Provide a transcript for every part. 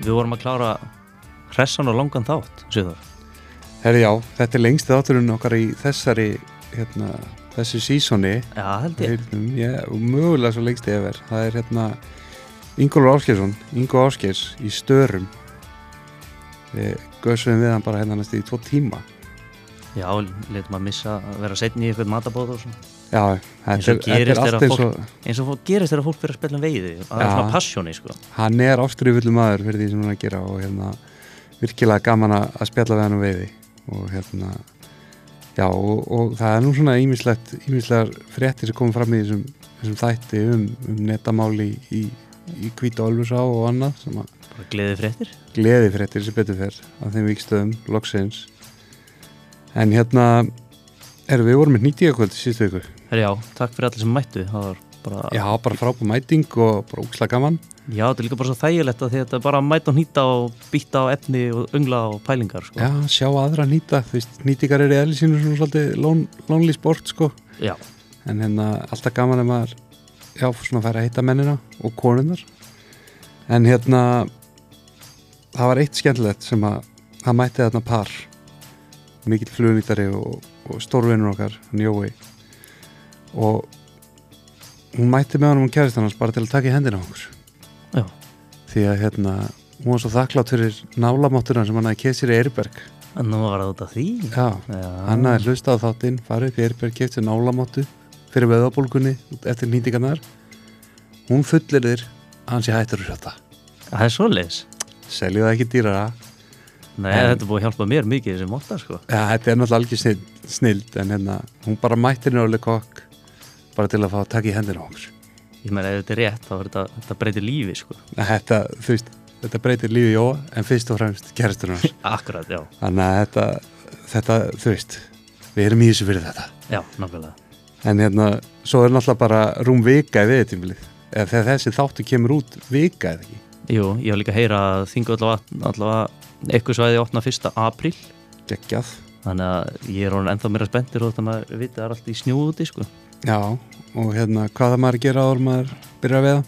við vorum að klára hressan og langan þátt, það. Herri já, þetta er lengst þátturinn okkar í þessari, hérna, þessu sísoni. Já, held ég. Ég, og mögulega svo lengst yfir. Það er hérna Ingólfur Áskeirsson, Ingo Áskeirs í störum. Við göðsum við hann bara hérna næstu í tvo tíma. Já, letum að missa að vera setni í eitthvað matabóð og svona. Já, Eins og er, er gerist eins fólk- og, Eins og gerist þegar fólk fyrir að spila um veiði. Það er svona passjóni, sko. hann er ástriðfullu maður fyrir því sem hann að gera og hérna virkilega gaman að spjalla við hann um veiði og hérna já og, og það er nú svona ímislegt ímislegar fréttir sem komum fram í þessum, þessum þætti um, um netamáli í, í Kvíta Olfusá og annað sem að Bara gleði fréttir. gleði fréttir sem betur fer af þeim vikstöðum, loksins en hérna erum við vorum með nýtíakvöld síðustu viku Herri, já, takk fyrir allir sem mættu. Bara... já, bara frábú mæting og bara úkslega gaman Já, þetta er líka bara svo þægilegt að að þetta er bara að mæta og nýta og býtta á efni og öngla og pælingar, sko. Já, sjá aðra nýta, þú veist, nýtingar eru í eðli sínu svona svolítið lón, lonely sport, sko, Já. en hérna alltaf gaman ef maður, já, svona færa að hitta mennina og konunnar, en hérna, það var eitt skemmtilegt sem að, það mætti þarna par, mikill flugunýtari og, og stórvinnur okkar, hann Jói, og hún mætti með honum og kærist hans bara til að taka í hendina okkur Já. því að hérna, hún var svo þakklátt fyrir nálamátturna sem hann hafði keið sér í Eirberg En nú var það út af því. Já, Já. hann hafði hlustað á þáttinn, farið upp í Eirberg, keift sér nálamáttu fyrir veðabólgunni eftir nýtingarnar. Hún fullir þér að hann sé hættur að sjötta. Það er svoleiðis. Selju það ekki dýrara. Nei, En- þetta búið að hjálpa mér mikið þessi móta, sko. Þetta er náttúrulega algjör snild, en hérna, hún bara mættir nörguleg kokk bara til að fá að taka í hendina okkur. Ég meina, ef þetta er rétt, þá er þetta, þetta breytir lífi, sko. Þetta, þú veist, þetta breytir lífi Jóa en fyrst og fremst geristur hans. Akkurat, já. Þannig að þetta, þetta, þú veist, við erum í þessu fyrir þetta. Já, nákvæmlega. En hérna, svo er náttúrulega bara rúm vika í viðtímilið. Eða þegar þessi þáttu kemur út vika eða ekki. Jú, ég var líka að heyra að þingu allavega, allavega eitthvað svæði opna 1. apríl. Geggjað. Þannig að ég er orðin ennþá meira spenntir og þannig að við viti að það er allt í snjú úti, sko. Já, og hérna, hvað það maður að gera áður maður byrja að veiða?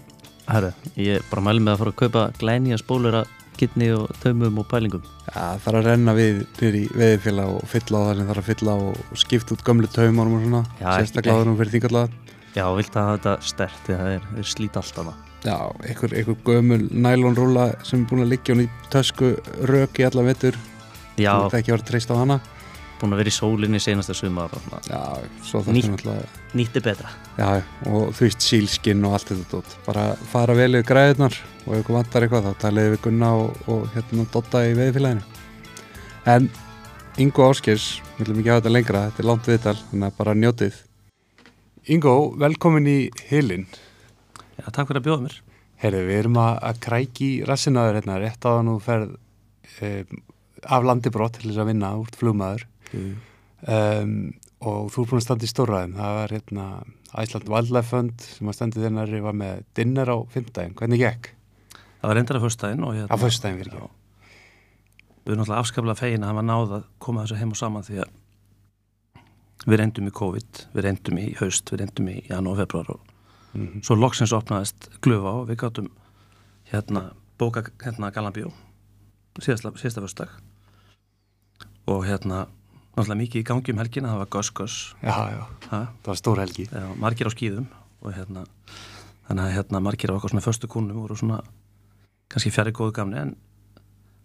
Herru, ég bara mæli með að fara að kaupa glæni að spólur að kittni og taumum og pælingum. Já, það þarf að renna við niður í veiðfélag og fylla á það sem þarf að fylla og skipta út gömlu taumunum og svona. Sérstaklega áður um fyrir þingallega. Já, vilt að þetta stert það er, er slít allt hana. Já, einhver, einhver gömul nælonrúla sem er búin að liggja hún í tösku rök í alla vettur. Já, Þú ert ekki að vera treyst á hana. Búin að vera í sólinni senasta sumar og. Já, svo það Nýtt. er náttúrulega... Nýtti betra. Já, og þú veist sílskinn og allt þetta dót. Bara fara vel yfir græðunar og ef ykkur vantar eitthvað þá taliði við Gunna og, og hérna Dotta í veiðfélaginu. En Ingo Áskers, við viljum ekki hafa þetta lengra, þetta er langt viðtal, þannig að bara njótið. Ingo, velkomin í Hilin. Já, takk fyrir að bjóða mér. Herri, við erum að, að kræki rassinaður hérna, rétt á að nú ferð um, af landi brott til þess að vinna úr flugmaður. Um, og þú er búin að standa í stóraðum það var hérna Æsland Wildlife Fund sem að standi þennari var með dinner á fimmtæðin, hvernig gekk? Það var reyndar að fyrstæðin og hérna... Á föstudaginn fyrir ekki. Við erum náttúrulega afskaplega fegin að hafa náð að koma þessu heim og saman því að við reyndum í COVID, við reyndum í haust, við reyndum í janúar og februar og Mhm. svo loksins opnaðist glufa og við gáttum hérna bóka hérna Galambjó síðasta, fyrstdag og hérna náttúrulega mikið í gangi um helgina, það var Goss Goss Já, já, ha? það var stór helgi. Já, margir á skýðum og hérna þannig að hérna margir á okkur svona föstu kúnum voru svona kannski fjari góðu gamni en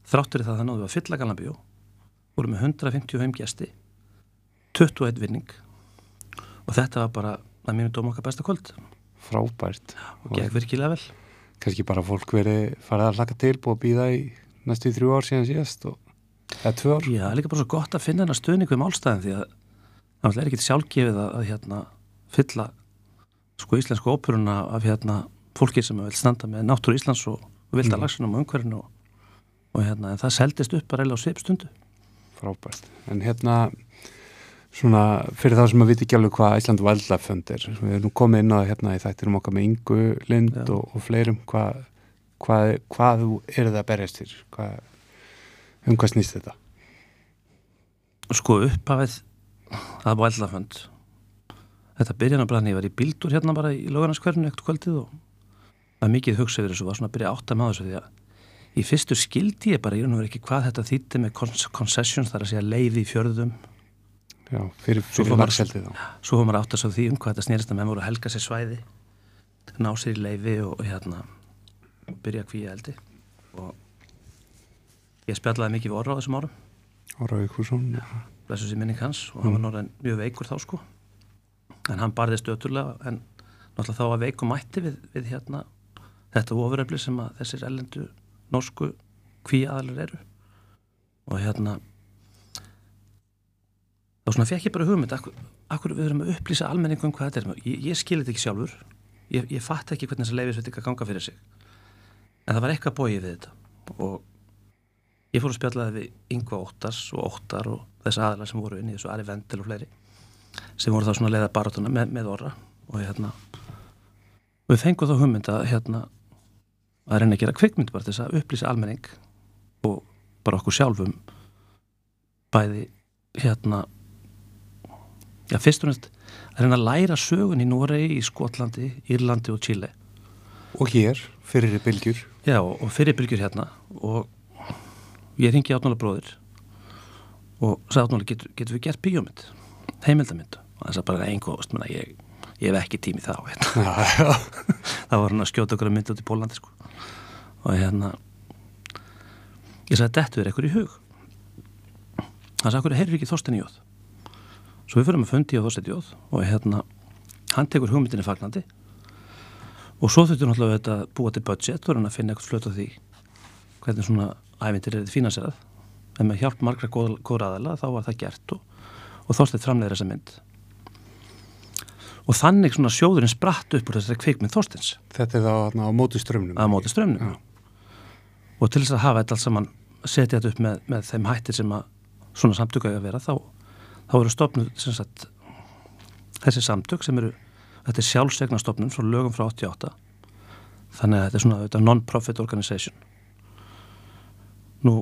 þráttur í það þannig að við að fylla Galambíó voru með 155 gesti 21 vinning. Og þetta var bara að mínum dóma okkar besta kvöld. Frábært. Og gekk virkilega vel. Kannski bara fólk verið farið að hlaka til búið að býða í næstu þrjú ár síðan síðast og, eða tvö ár Já, það er líka bara svo gott að finna hennar stuðning við málstæðin því að það er ekki sjálfgefið að, að hérna fylla sko íslensku óperuna af hérna fólki sem vil standa með náttúru Íslands og, vilda Mm. lagsunum og umhverfinu og, og hérna, en það seldist upp bara eiginlega á svipstundu. frábært en hérna svona fyrir þá sem að viti ekki alveg hvað Æsland Wildlife Fund er við erum nú komið inn á það hérna í þættinum okkar með Ingu Lind og, og fleirum hvað, hvað, hvað þú eru það að berjast fyrir hvað, um hvað snýst þetta? Sko upphafið að vældafönd þetta byrjan að bræðni, ég var í bíldur hérna bara í lögarnaskverfinu ekkert kvöldið og það er mikið hugsa yfir þessu, var svona að byrja að átta með þessu því að í fyrstu skildi ég bara, ég er ekki hvað þetta þýtti með concessions, þar að segja leiði í fjörðum. Já, fyrir, fyrir fór maður- varseldi þá. svo var maður átt að svo því um hvað þetta snerist að menn voru að helga sér svæði ná sér í leifi og, hérna byrja að kvíja eldi og ég spjallaði mikið við orra á þessum árum. Ára Víkursson blessu sér minning hans og hann var náttúrulega mjög veikur þá sko. En hann barðist öturlega en náttúrulega þá að veikum mætti við, við hérna þetta ofurefli sem að þessir ellendu norsku kvíaðalir eru. Og hérna þá svona fekk ég bara hugmynd akkur, akkur við erum að upplýsa almenningum hvað þetta er. Ég, ég skil þetta ekki sjálfur. Ég, ég fatt ekki hvernig þessa leifisveit ekki að ganga fyrir sig. En það var eitthvað bóið við þetta. Og ég fór að spjallaði við Yngva Óttars og Óttar og þess aðlar sem voru inn í þessu Ari Vendel og fleiri sem voru þá svona leiða baratuna með, með orra. Og hérna við fengum þá hugmynd að hérna að reyna að gera kvikmynd bara þess að upplýsa almenning og bara okkur sjálfum. Bæði hérna já fyrst og næst að reyna að læra sögun í Noregi, í Skotlandi, Írlandi og Chile. Og hér, fyrir bylgjur. Já, og fyrirbyrgjur hérna. Og ég ringi átnála bróðir og sagði átnála, getur, getur við gert bíómynd, heimildamynd? Og þess að bara einhvað, ég, ég hef ekki tími þá hérna. Það var hann að skjóta okkur að mynda út í Pólandi sko. og hérna ég sagði, þetta er eitthvað í hug. Hann sagði, okkur heyrður ekki Þorstein Jóð svo við fyrir að fundi á Þorstein Jóð og hérna, hann tekur hugmyndinni fagnandi. Og svo þurftur náttúrulega að búa til budget og hann að finna eitthvað flöt á því hvernig svona ævindir er þetta fínanserað. En með hjálp margra góð, góður aðala þá var það gert og, og Þorstein framleiðir þessa mynd. Og þannig svona sjóðurinn spratt upp úr þessari kvikmynd Þorsteins. Þetta er þá á móti strömmnum að móti strömmnum Já. og til þess að hafa þetta allt saman setja þetta upp með, með þeim hættir sem að svona samtök að vera þá, þá eru stofnud sem sagt, þessi samtök sem eru þetta er sjálfsegna stofnun frá lögum frá 88 þannig að þetta er svona non-profit organization nú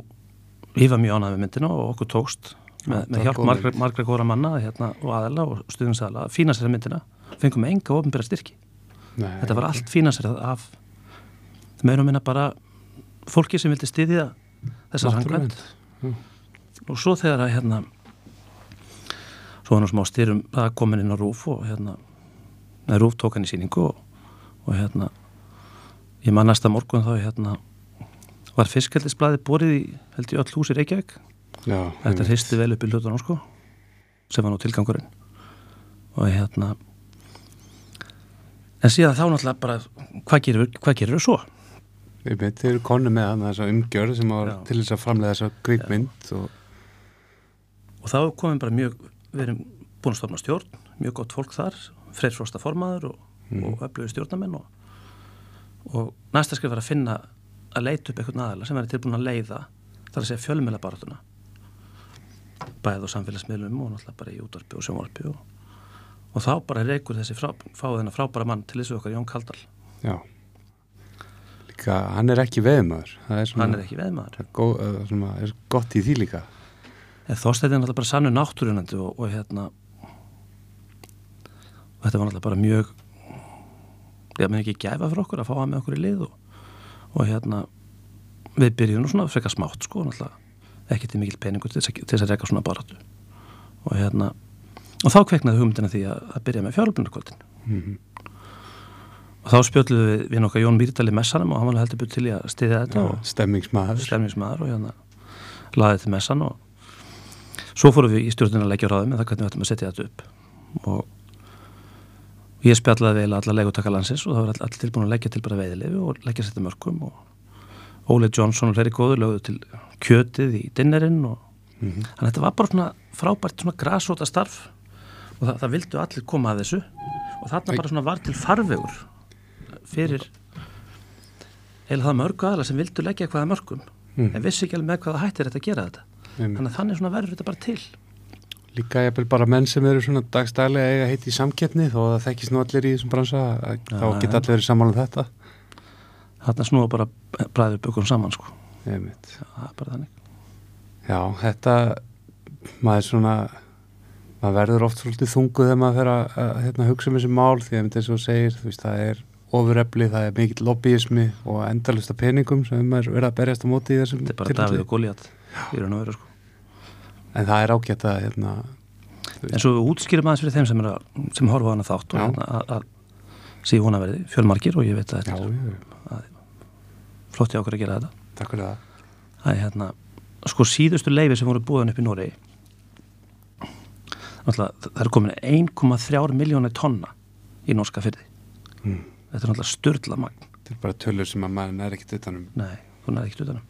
ég var mjög ánægð með myndina og okkur tókst með, með hjálp margra, margra góra manna hérna, og aðela og stuðningsaðala að fína sér myndina. Fengum enga ofnbæra styrki. Nei, þetta var allt fínasærið af og minna bara fólki sem vildi styðja þessar hangvænt og svo þegar að hérna svo var nú smá styrum það komin inn á Rúf og hérna Rúf tók hann í síningu og, og hérna ég man næsta morgun þá hérna var fiskaldisblæði borið í held ég öll hús í Reykjavík? Já, þetta hristi vel upp í hlutunum sko sem var nú tilgangurinn. Og hérna en síðan þá náttúrulega bara hvað gerir, hvað gerir svo? Ég veit, þeir eru konu með hann þessa umgjörð sem var Já. til þess að framlega þessa kvikmynd og og þá komum bara mjög við erum búin að stofna stjórn, mjög gott fólk þar Freyr Frosta formaður og, og öflugur stjórnamenn og, og næsta skrif var að finna að leita upp einhvern aðala sem er tilbúin að leiða þar að segja fjölmjöla baráttuna bæð og samfélagsmiðlum og náttúrulega bara í útvarpi og sjónvarpi og, og þá bara reykur þessi frá, fáið þennan frábæra mann til þessu okkar Jón Kaldal. Já. Líka, hann er ekki veðmaður er svona, hann er ekki veðmaður það er, góð, uh, svona, er gott í því líka. Þorsteinn er náttúrulega bara sannu náttúrunandi og, og hérna og þetta var náttúrulega bara mjög ég menn ekki gæfa fyrir okkur að fá hann með okkur í lið og, og hérna við byrjum svona frekar smátt sko ekki til mikil peningur til þess að, reyka svona baráttu. Og hérna og þá kveiknaði hugmyndina því að, að byrja með fjárlunarkvöldin mm og þá spjöldluðu við, við nokkað Jón Mýrdal í messanum og hann var heldur búið til í að styðja þetta og stemmingsmaður stemningsmaður og hérna laðið til messan og svo fórum við í stjórnina að leggja ráðum með það hvernig við ættum að setja þetta upp. Og ég spjallaði vel alla legutaka landsins og það var all- allir tilbúin að leggja til bara veiðilefi og leggja sér til mörgum og Óli Jónsson og fleiri góður lögðu til kjötið í dinnerinn og Mhm. þannig að þetta var bara svona frábært svona grasróta starf og það, það vildu allir koma að þessu og þarna bara svona var til farvegur fyrir eða það mörgu aðla sem vildu leggja eitthvað að mörgum Mhm. en vissi ekki alveg með hvaða hættir þetta að gera þetta Einmitt. þannig að þannig svona verður þetta bara til líka jafnvel bara menn sem eru svona dagstælega eiga heiti í samkeppni þó að það þekkist nú allir í þessum bransa þá geta allir verið sammála um þetta þarna snúa bara bræður bökum saman sko. Einmitt. það er bara þannig Já, þetta maður er svona maður verður oft svolítið þunguð þegar maður fer að, að hérna, hugsa um þessi mál því að er svo segir, þú veist, það er ofurefli, það er mikill lobbyismi og endalista peningum sem er verið að berjast á móti í þessum þetta er bara. Davíð og Góliat í raun og veru sko en það er ágætt að hérna, En svo útskýrum aðeins fyrir þeim sem, að, sem horfa á hana þátt og hérna að, að síðu hún að verði fjölmarkir og ég veit að já, þetta er já, flott í okkur að gera þetta. takk fyrir það Það er hérna, sko síðustu leifi sem voru búin upp í Nóri, það er komin 1,3 miljónir tonna í norska fyrði. mm. Þetta er náttúrulega störla magn. þetta er bara tölur sem að maður er ekkert utanum Nei, hún er ekkert utanum.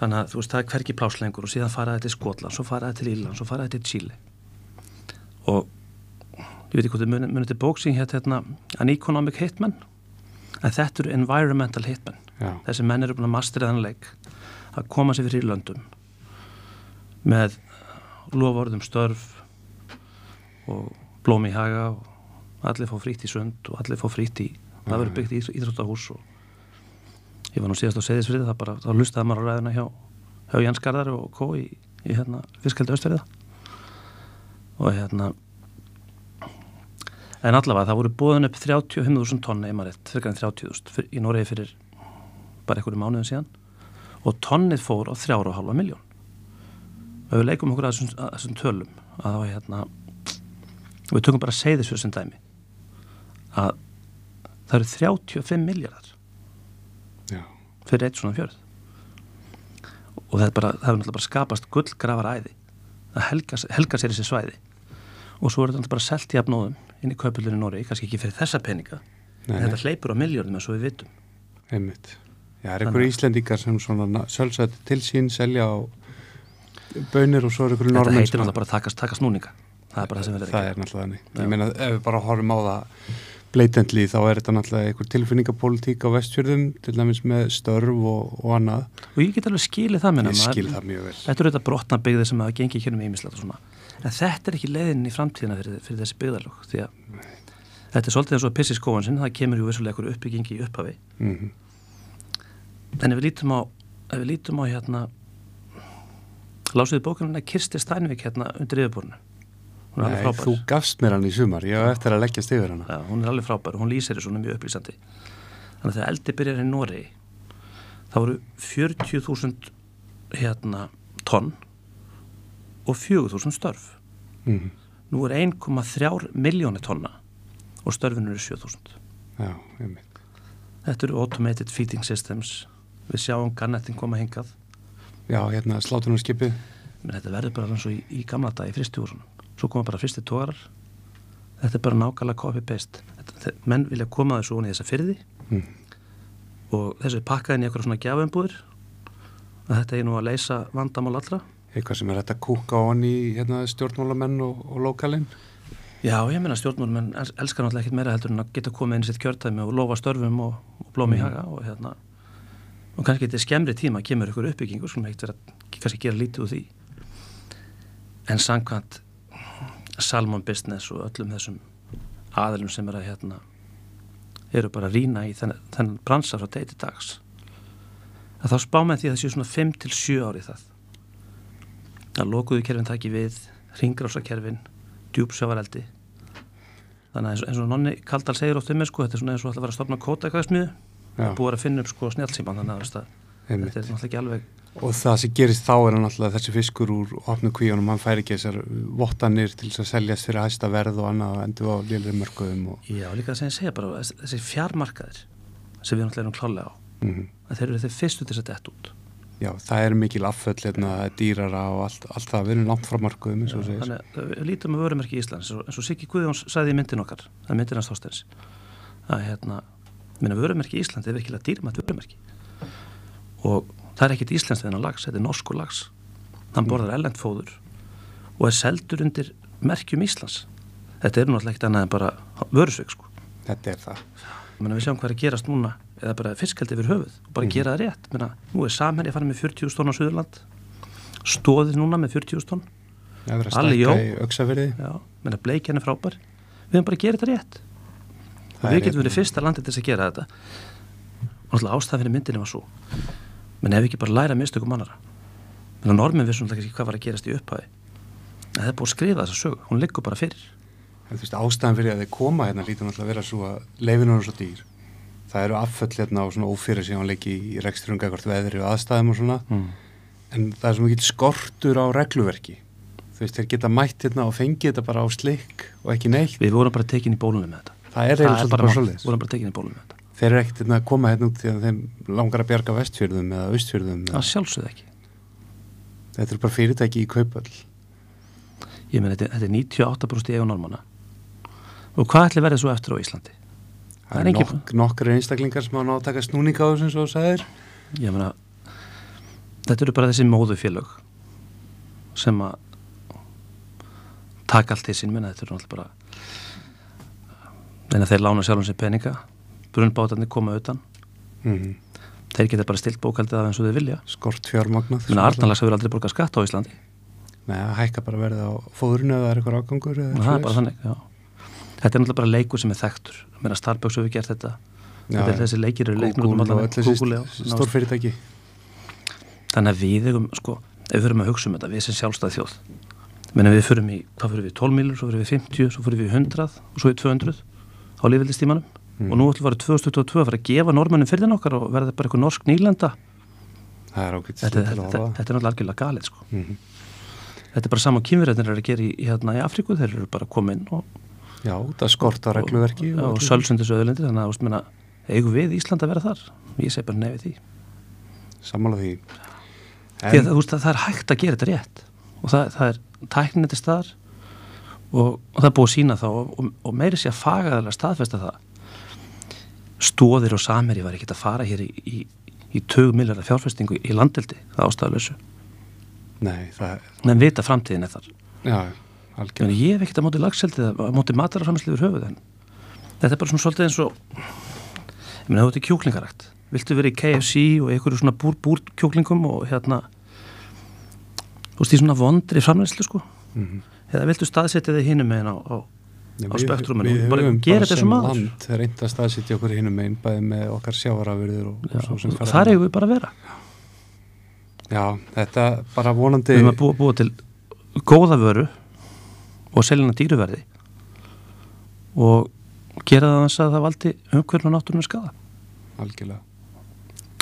Þannig að þú veist, það er hvergi pláslengur og síðan faraði til Skotland, svo faraði til Írland, svo faraði til Chile. Og ég veit ekki hvað þið munið muni til bóksing hér hérna An Economic Hitman, en þetta eru Environmental Hitman. já, Þessi menn eru búin að mastera þann leik að koma sér fyrir í löndum með lofórðum störf og blóm í haga og allir fá frýtt í sund og allir fá frýtt í það verður byggt í íþróttahús og ég var nú síðast á seðisfrið það bara, þá lustaði maður á ræðina hjá, hjá Jens Garðar og Kó í, í hérna, fiskaldi austverða og hérna en allavega það voru búðan upp 35.000 tonna í maður rétt, fyrir enn 30.000 í Noregi fyrir bara einhverju mánuðin síðan. Og tonnið fór á þrjára og halva miljón og við leikum okkur að þessum, að þessum tölum að var hérna við tökum bara seyðisfjörð sem dæmi að það eru 35 miljardar fyrir eitt svona fjörð. Og það er bara, það hefur náttúrulega bara skapast gullgrafar æði. Að helga, helga sér þessi svæði. Og svo er þetta bara selt í afnóðum inn í kaupulunni Nóri, kannski ekki fyrir þessa peninga Nei, en þetta hleypur á miljardum eins og við vitum. Einmitt. Já, það er einhverju Íslendingar sem svona sölsætt til sín selja á bönir og svo er einhverju þetta normenn heitir náttúrulega bara að taka, taka snúninga það er bara það sem við erum það er náttúrulega þannig. Ég meina ef við bara horfum á það bleitendli þá er þetta náttúrulega einhver tilfinningapólitík á vestfjörðum til dæmis með störf og, og annað. Og ég get alveg skilið það minna ég skil það mjög vel. Þetta eru þetta brotna byggðir sem hafa gengið hér um ímislegt og svona. En þetta er ekki leiðin í framtíðina fyrir, fyrir þessi byggðarlög því að þetta er svolítið eins og pissi skóan sinn það kemur ju vissulega einhverju uppbyggingi í upphafi. Mm en ef við lítum á við lítum á hérna lásuðu bókunum að Kirsti Steinvik hérna undir yfirborinu hún er alveg Nei, frábær. þú gafst mér hann í sumar. Ég hef eftir að leggjast yfir hana. Já, hún er alveg frábær. Og hún lýsir þessu, hún er mjög upplýsandi. Þannig að þegar eldi byrjar í Noregi þá voru 40.000 hérna tonn og 4.000 störf. Mm nú er 1,3 miljóni tonna og störfin eru 7.000 já, einmitt. Þetta eru automated feeding systems. Við sjáum gannettin koma hingað. Já, hérna slátunarskipið menn þetta verður bara eins og í, í gamla dag í fristihúsunum svo koma bara fristi tógarar þetta er bara nákvæmlega copy-paste. Menn vilja koma þessu onni í þessa fyrði mm. og þessu er pakkað inn í eitthvað svona gjafumbúðir að þetta er nú að leysa vandamál allra. Eitthvað sem er hægt að kúka í hérna, stjórnmálamenn og, og lokalinn já ég meina stjórnmálum en elskar náttúrulega ekkit meira heldur en að geta komið inn í sitt kjörtæmi og lofa störfum og, og blómi í haga og hérna. Og kannski þetta er skemmri tíma kemur ykkur uppbyggingur skulum ekkert vera að kannski gera lítið úr því. En samkvæmt Salmon Business og öllum þessum aðilum sem er að hérna eru bara að rýna í þennan, þennan bransa frá degi til dags. Að þá spá með því að það séu svona 5 til 7 ári það. Að lokuðu kerfin taki við ringrásakerfin, djúpsjávareldi. Þannig að eins og, eins og nonni Kaldal segir oft um mig sko, þetta er svona eins og ætla að vera að stopna kóta eitthvað smiðu já, búið að finna upp sko snjálfsíman þannig að, þetta er náttúrulega ekki alveg Og það sem gerist þá er náttúrulega þessi fiskur úr opnu kvíunum, hann fær ekki þessar vottanir til þess að seljast fyrir hæsta verð og annað og endur á lélri mörkuðum og já líka það sem ég segja bara þessi- fjármarkaðir sem við náttúrulega erum klálega á. Mm, að þeir eru þeir fyrstu til þess að dett út. Já, það er mikil afföll hérna, dýrara og allt, allt það, við erum langt frá mörkuðum eins og þú segir. þannig við lítum að vörumerki í Íslands eins og, Siggi Guðjóns sagði í myndin okkar það myndin hans Þorsteins að hérna, minna og það er ekkit íslenskt þennan lags, þetta er norsku lags hann borðar ellend fóður og er seldur undir merkjum Íslands. Þetta er náttúrulega ekkit annað en bara vörusveik sko. Þetta er það. Menna, við sjáum hvað er að gerast núna eða bara fiskaldi yfir höfuð og bara gera það rétt. Menna, nú er samherja farin með 40 tónn á Suðurland stóðið núna með 40 tónn Það er að Alli Jó. er frábær. Við höfum bara að gera þetta rétt. Og Það við er getum hérna- verið fyrsta landið til þess að gera þetta. Og náttúrulega ástæðan fyrir myndinni var svo menn ef við ekki bara læra mistökum annara menna normin vissum það ekki hvað var að gerast í upphæði það er búið að skrifa þessa sögu, hún liggur bara fyrir En þú veist, ástæðan fyrir að þeir koma hérna lítur náttúrulega að vera svo að leifinur er svo dýr. Það eru afföll hérna og svona ófyrir sem hann leiki í rekstrunga hvort veðri og aðstæðum og svona. mm. En það er svo mikið skortur á regluverki. Þú veist, þeir geta mætt hérna og fengið þetta bara á slik og ekki neitt. við vorum bara tekin í bólunum með þetta Það er eiginlega svolítið bara mál. svolítið. Við vorum bara tekin í bólunum með þetta Þeir eru ekkert hérna að koma hérna út því að þeim langar að bjarga vestfjörðum eða austfjörðum. það sjálfsögð ekki Þetta eru bara fyrirtæki í kaupöll. ég meni þetta, þetta er 98% í eigu normanna og hvað ætli verið svo eftir á Íslandi Það er er engin- nokk, nokkur einstaklingar sem nátt að taka snúning á þessum svo sagðir. ég meina þetta eru bara þessi móðufélög sem að taka allt í sín menna þetta eru náttúrulega bara en að þeir lána sjálfum sér peninga brunnbátarnir koma utan. Mm þeir geta bara stilt bókaldið af eins og þeir vilja. Skort fjármagnað. menna Arnarlags hefur aldrei borgað skatt á Íslandi. Nei, það hækka bara verið á fóðurinu eða er eitthvað ágangur er bara þannig já. þetta er náttúrulega bara leikur sem er þekktur. Menna Starbucks hefur gert þetta. Þetta er þessi leikir eru um já, ná- stórfyrirtæki þannig að við eigum, sko, ef við erum að hugsa um þetta við sem sjálfstæð þjóð menn við fyrum í, hvað fyrir við, 12 milur, svo fyrir við 50 svo fyrir við 100 og svo í 200 á lífveldistímanum Mm. og nú ætlum við að 2022 að fara að gefa normannum fyrir okkar og verða bara eitthvað norsk nýlenda. Það er þetta, þetta, þetta, er náttúrulega algjörlega galið sko. mm þetta er bara sama kynverðinir er að gera í, hérna, í Afríku, þeir eru bara inn og, Já, það skort á regluverki og, og sölsundis öðulendir þannig að, meina, eigum við Ísland að vera þar? Ég segi bara nefið því. Sammála því. Því að þú veist, það er hægt að gera þetta rétt. Og það, það er tæknin til staðar og, og það er búið að sína þá og, og, og meiri sé að fagaðarlega staðfesta það stóðir og sameri var ekki að fara hér í, í, í 20 miljardar fjárfestingu í landeldi það ástæðalösu, Nei, það er, en vita framtíðin er þar. Já, algjörn meni, ég hef ekkert að móti lagseldið að móti mataraframsliður höfuð en þetta er bara svona svolítið eins og ég meina þú ert í kjúklingarækt. Viltu verið í KFC og einhverju svona búr, búr kjúklingum og hérna þú veist í svona vondri framleyslu sko? Mm eða viltu staðsetja þig hinum meginn á, á á spektruminu Við og bara gera bara þetta sem sem maður. land. Reynd að staðsitja okkur hinum einn bæði með okkar ferðamenn. þar eigum við bara að vera. Já, þetta bara vonandi við erum að búa, búa til góða vöru og seljana dýruverði og gera það þess að það valdi umhverfum og náttúrunum skada algjörlega.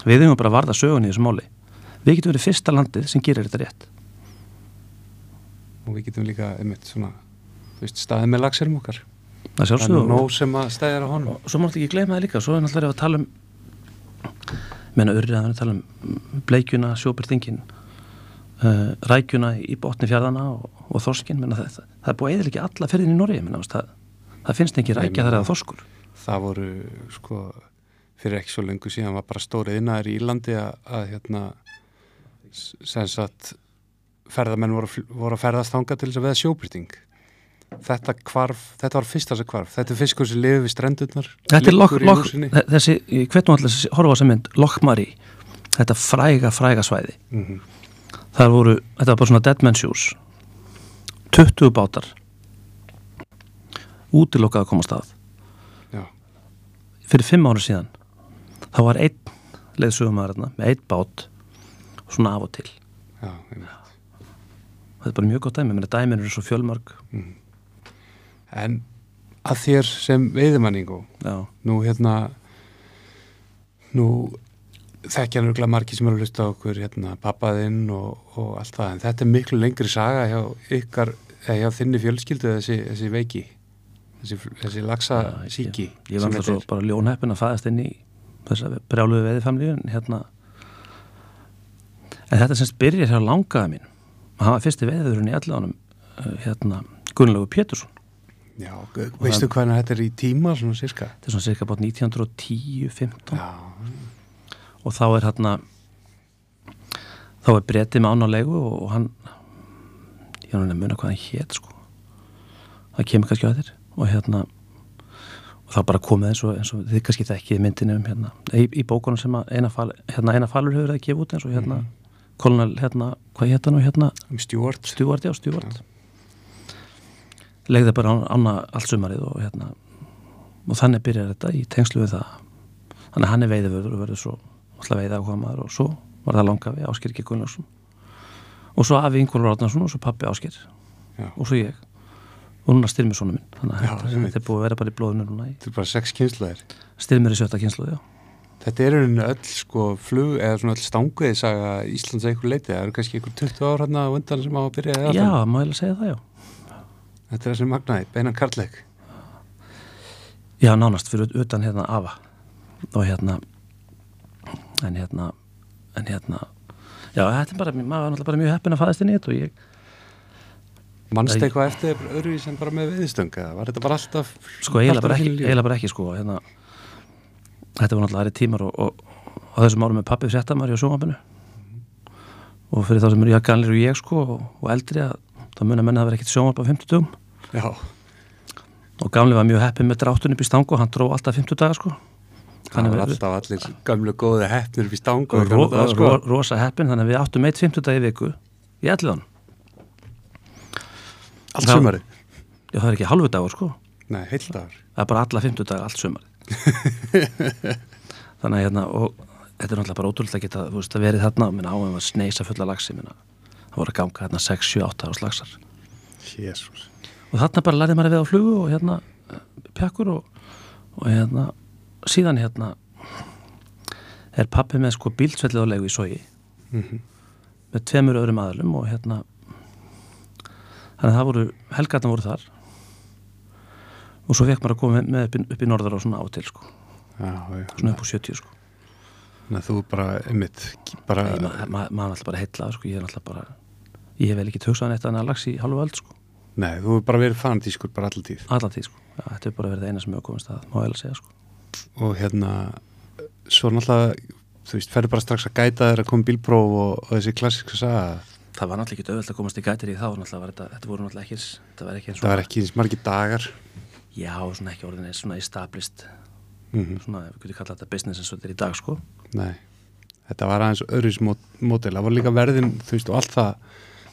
Við eigum bara að varða sögun í þessu máli. Við getum verið fyrsta landið sem gerir þetta rétt. Og við getum líka einmitt svona veist, staðið með lagserum okkar. Það er nóg sem að stæðir á honum. Og svo máttu ekki gleyma það líka svo er náttúrulega að tala um menna urrið að tala um bleikjuna, sjóbyrtingin uh, rækjuna í botni fjárðana og, og þorskin menna, það, það, það er búið eða ekki alla ferðin í Noregi menna, það, það finnst ekki rækja þar eða þorskur. Það voru sko fyrir ekki svo lengur síðan var bara stórið innar í Írlandi að, að hérna sem sagt ferðamenn voru, voru að ferðast þanga til þess að veða sjóbyrting þetta hvarf, þetta var fyrsta sem hvarf þetta er fiskur sem lifi við strendurnar Þetta er lokk, lúsinni. þessi, hvernig allir horfa á þessa mynd, Lokkmari, þetta fræga, fræga svæði. Mhm. Það voru, þetta var bara svona dead man shoes, 20 bátar, útilokkað að koma á stað. Já, Fyrir fimm ára síðan, þá var einn leiðsögumæðurna með einn bát, svona af og til. já. Þetta er bara mjög gott dæmi, menn að dæmin eru svo fjölmörg. En að þér sem veiðimanningu Já, nú hérna nú þekkja nörgla margi sem eru að hlusta okkur hérna pappaðinn og, og allt það. En þetta er miklu lengri saga hjá ykkar hjá þinni fjölskyldu þessi, þessi veiki þessi, þessi lagsa Já, síki ég var alltaf svo bara ljónheppin að fæðast inn í þess að brjáluðu veðifamlíu en hérna en þetta semst byrjar hjá langaða mín hann var fyrsti veðurinn í allanum hérna Gunnlaugur Pétursson Já, veistu hvernig þetta er í tíma svona sirka? þetta er svona cirka bát 1910-15 Já, og þá er hérna þá er bretið með ánálegu og, og hann ég er náttúrulega að muna hvað hann hét sko. Það kemur kannski að þér og hérna og það bara komið eins og, eins og þið kannski þekkið myndinu um hérna í, í bókunum sem að eina, fal, hérna, eina falur hefur verið að gefa út eins og hérna mm. kolonel hérna, hvað hétt hann og hérna? Um stjórn já, Stjúart legði bara ána allt sumarið og hérna og þannig byrjar þetta í tengslu við það. Þannig hann er veiðivörður og verður svo alltaf veiða áhuga maður og svo var það langa við Ásker G. Gunnarsson. Og svo afi Ingvar Ráðnarsson og svo pappi Ásker og svo ég. Og núna styrmir svona minn. Þannig að þetta, er búið að vera bara í blóðinu núna Þetta er bara sex kynslaðir styrmir í sjötta kynslu, já. Þetta er einhvern öll sko flug eða svona öll stanguði saga Íslands að ykkur leiti það eru kannski ykkur 20 ár hérna undan sem á að byrja Já, ég alveg segja það, já Þetta er þessi magnaði, beinan karlæk Já, nánast fyrir ut- utan hérna afa. Og hérna en hérna en hérna já, þetta er bara, maður var náttúrulega bara mjög heppin að fæðast inn í þetta og ég, Manst Nei. eitthvað eftir öðruvís en bara með viðstöng eða var þetta bara alltaf sko eiginlega bara bara ekki sko, hérna þetta var náttúrulega aðri tímar og, og, og á þessum árum með pappi fréttamari á sjónvapinu og fyrir þá sem eru jakkanlir og ég sko og, og eldri að þá mun að menna að vera ekkert sjónvap á 50 dugum Já, og gamli var mjög heppin með dráttun upp í stangu hann dró alltaf 50 daga sko. Þannig var alltaf allir gamlu góði upp í stang og ro, sko. ro, rosa heppin þannig að við áttum eitt 50 dag í viku í alliðan Allt það- sumari já það er ekki halvu dagur sko. Nei, dagar það er bara alla 50 dagar allt sumar þannig að hérna og þetta er náttúrulega bara ótrúlega að geta veist að verið þarna minna áum að sneisa fulla lagsi minna. Það voru að ganga hérna 6, 7, 8 árs lagsar Jésús og þarna bara lærði maður að við á flugu og hérna eh, pjakkur og, og hérna síðan hérna er pappi með sko bílsvellið á leigu í sogi. Með tveimur öðrum aðlum og hérna þannig að það voru helgarna voru þar. Og svo fekk maður að koma með, upp, í, upp í norðar og svona á til sko. Já, já. Svona upp á 70 sko. Þannig að þú bara, einmitt bara, Nei, ma, ma, maður er alltaf bara heitlað sko. Ég er alltaf bara ég hef vel ekki töksaðan eitt annað lags í halvu öld sko Nei, þú hefur bara verið fanatískur bara allir tíð. Allan tíð sko. Já, þetta er bara verið það eina sem hefur komist að má að segja sko. Og hérna svo náttúrulega, þú veist, ferður bara strax að gæta þér að koma bílpróf og, og þessi klassíska saga, það var náttúrulega ekki auðvöld að komast í gætir í þá náttúrulega var þetta, þetta voru náttúrulega ekki þetta var ekki eins það var ekki eins margir dagar. Já, svona ekki orðin eins svona established mm svona, við getum kallað þetta business eins og þetta er í dag sko. Nei, þetta var aðeins öðruðs mótil, það var líka verðin þú veist, og allt það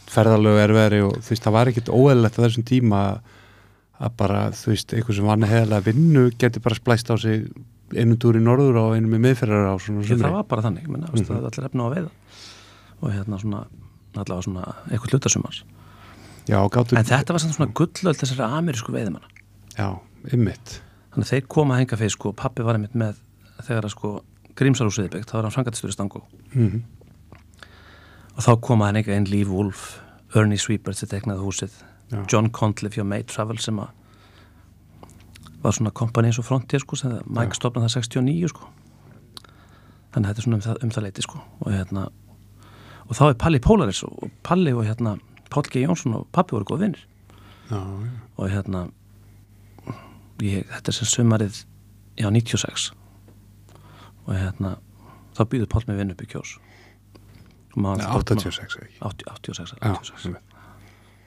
ferðalögu er veri og þú veist, það var ekkit óeðlegt á þessum tíma að bara, þú veist, eitthvað sem var neðalega vinnu geti bara splæst á sig einum túr í norður og einum í miðferðar á svona Ég, það var bara þannig, menna, mm -hmm. það allir efna á veiða. Og hérna svona allavega svona eitthvað hlutasumars. Já, gáttu, en þetta var svona gullöld þessari amerísku veiðimanna. Já, ymmit þannig að þeir koma að henga fyrir sko pappi var einmitt með þegar að sko Grímsarúsiði byggt, þá var hann frangatistur í Stangó. Mm og þá koma hann einhver einn Líf Wolf Ernie Sweepert sem teknaði húsið. Já. John Contliffe hjá May Travel sem að var svona kompani eins og Frontier sko sem Mike stopnaði það 69 sko. Þannig að þetta er svona um það, um það leiti sko. Og hérna og þá er Palli Polaris og Palli og hérna Páll G. Jónsson og pappi voru góð vinnir Já, já, og hérna ég, þetta er sem sumarið já 96 og hérna þá býður Páll með vinn upp í kjós. og Nei, alltaf- 86 ekki? 80, 86, Já, 86 einmitt.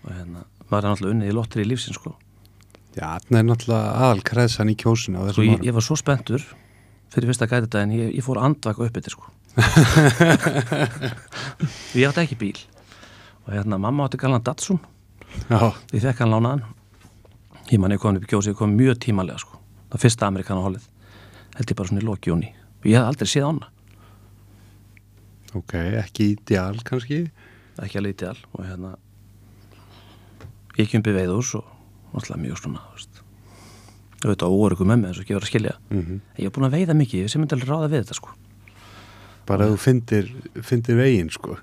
og hérna var hann alltaf unnið í lottir í lífsins sko, Já, það er náttúrulega aðal kreðsan í kjósinu á sko ég, ég var svo spenntur fyrir fyrsta en ég, ég fór andvaka upp þetta sko. Ég átti ekki bíl. Og hérna mamma átti galan Datsun. Já, ég fekk hann lánaðan. Ég man ég kom upp í kjósi, ég kom mjög tímalega sko. Það fyrsta amerikana hólið held ég bara svona í lokjóni og ég hef aldrei séð ána ok, ekki ideal kannski. ekki alveg ideal og hérna ég kemur veiðús og náttúrulega mjög svona auðvitað óörugum með mig eins og ekki verið að skilja Mm ég hef búin að veiða mikið, ég sem myndi alveg ráða við þetta sko Bara að þú fyndir, fyndir veginn, sko.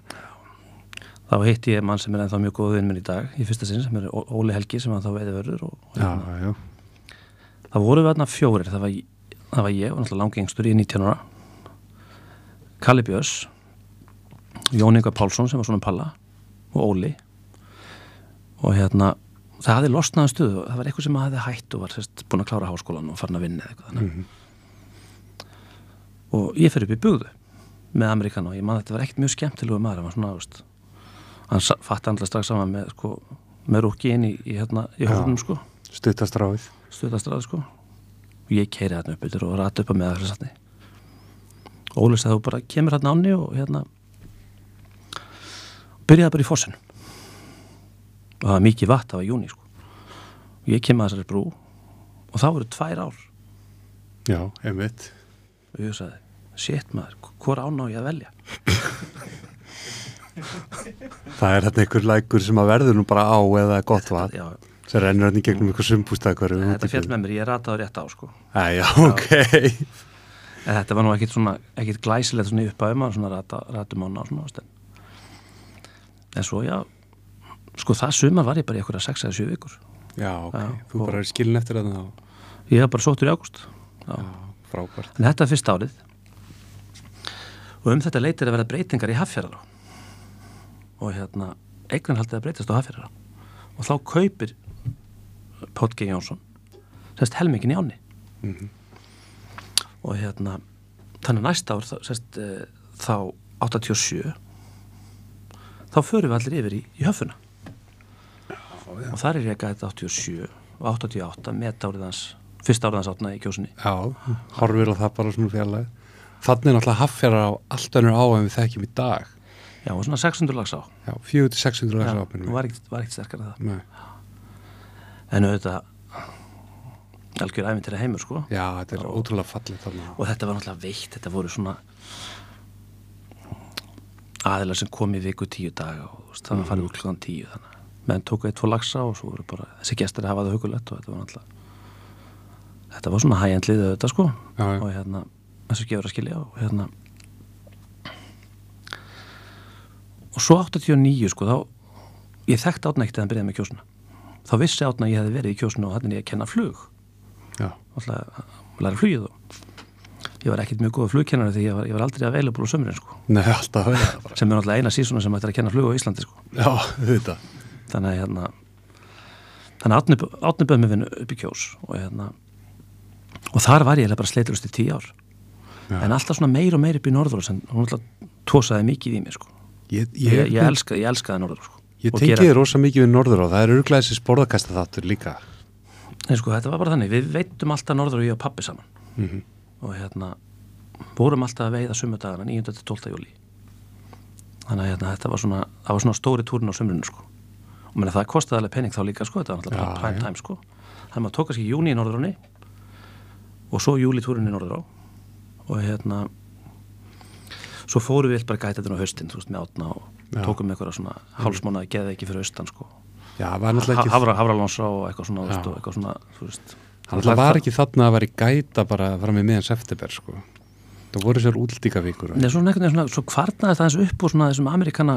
þá hitti ég mann sem er ennþá mjög góð vinn minn í dag í fyrsta sinn sem er Óli Helgi sem er þá veiði verður og, og Já, hérna, já. það voru við þarna fjórir það var, það var ég og náttúrulega langengstur í 19 ára Kalli Björns Jón Inga Pálsson sem var svona palla og Óli. Og hérna það hafði losnaðan stuðu það var eitthvað sem hafði hætt og var sérst, búin að klára háskólan og farin að vinna eða eitthvað þannig. Mhm. og ég fyrir upp í bugðu með Amerikana og ég man að þetta var ekkert mjög skemmtilegu maður hann var svona, veist hann fatti andla strax saman með sko, með rúki inn í, í, hérna, í húnum sko. Stuttastráið. stuðastraði sko. Og ég keiri hérna upp yfir og rati upp að með það Óli sagði þú bara kemur hérna áni og hérna byrjaði bara í fossin og það var mikið vatn, það var júni sko. Og ég kem að þessari brú og það voru tvær ár. Já, einmitt. og ég sagði, shit maður, hvor ána á ég að velja? Það er þarna einhver lækur sem að verður nú bara á eða gott vatn. já, Það rennur hann í gegnum eitthvað sumbústað hverju þetta fjall með mér, ég rataði rétt á sko. Æja, ok. En þetta var nú ekkit svona, ekkit glæsilegt svona upp að um að rata, ána og svona veist, en, svo já sko það sumar var ég bara í eitthvað 6 eða 7 vikur. Já, ok, Já, þú bara er skilin eftir þá? Ég hef bara sóttur í ágúst. Já. Já, frábært. En þetta er fyrst árið. Og um þetta leitir að vera breytingar í haffjörðara og hérna eignarhaldið að breytast á haffjörðara og þá kaupir G. Jónsson sérst helmingin í áni Mhm. og hérna þannig næsta ár sérst, e, þá 87 þá förum við allir yfir í, í höfuna og þar er ég að gæta 87 og 88 met árið hans fyrsta árið hans átna í kjósunni. Já, horfir á það bara svona fjarlæg Þannig er náttúrulega haffjara á allt önnur á en við þekkjum í dag. Já og svona 600 lags á. Já, 400-600 Já, lags það ápinum var ekkert, var ekkert sterkar en það. Nei. en auðvitað algjör æfintir að heimur sko. Já, þetta er ótrúlega fallið þarna. og þetta var náttúrulega veitt þetta voru svona aðilar sem kom í viku tíu daga og það var farið úr klukkan tíu þannig að menn tóku eitt tvo lagsa og svo voru bara þessi gestur að hafa það hugulegt og þetta var náttúrulega þetta var svona hægjandlið auðvitað sko. Já, já. og hérna þessu gefur að skilja og hérna og svo 89 sko þá ég þekkti átna ekkert að hann byrjaði með kjósuna. Þá vissi átna að ég hefði verið í kjósuna og hann er ég að kenna flug. Já, alltaf að læra flugið og ég var ekkert mjög góð flugkennari því ég var, ég var aldrei available á sömurinn sko. Nei, alltaf að sem er alltaf eina sísona sem ætti að kenna flug á Íslandi sko. Já, þetta þannig að hérna þannig að Átni, Átni böð mig vinnu upp í kjós og hérna og þar var ég eiginlega bara sleiturust í tíu ár. Já. en alltaf svona meir og meir upp í norður sem hún alltaf tósaði mikið í mig sko. Ég, ég, ég, ég, elskaði, ég elskaði norður sko. Ég Og tengi gera- þér rosa mikið við norður og það er örglega þessi sporðakasta þáttur líka. Nei, sko, þetta var bara þannig, við veitum alltaf norður og ég og pappi saman. Mhm. Og hérna vorum alltaf að veiða sumudagana 9. til 12. júli þannig að hérna, þetta var svona var svona stóri túrin á sumrunu sko og menna, það kostiði alveg penning þá líka sko þetta var alltaf bara prime já. time sko þannig að maður tók kannski júni í norðuráni og svo júli túrin í norðurá og hérna svo fórum við bara gæta þetta á haustin þú veist með átna og Já. tókum eitthvað svona hálsmánaði geði ekki fyrir austan sko Já, það var náttúrulega ekki Hafra, Hafralónsá og eitthvað svona, og eitthvað svona þú veist, Það var ekki þarna að vera í gæta bara fram í miðan september sko. Það voru sér úldíkavíkur Nei, svona einhvern veginn svona, svo kvartnaði það eins upp úr svona þessum amerikana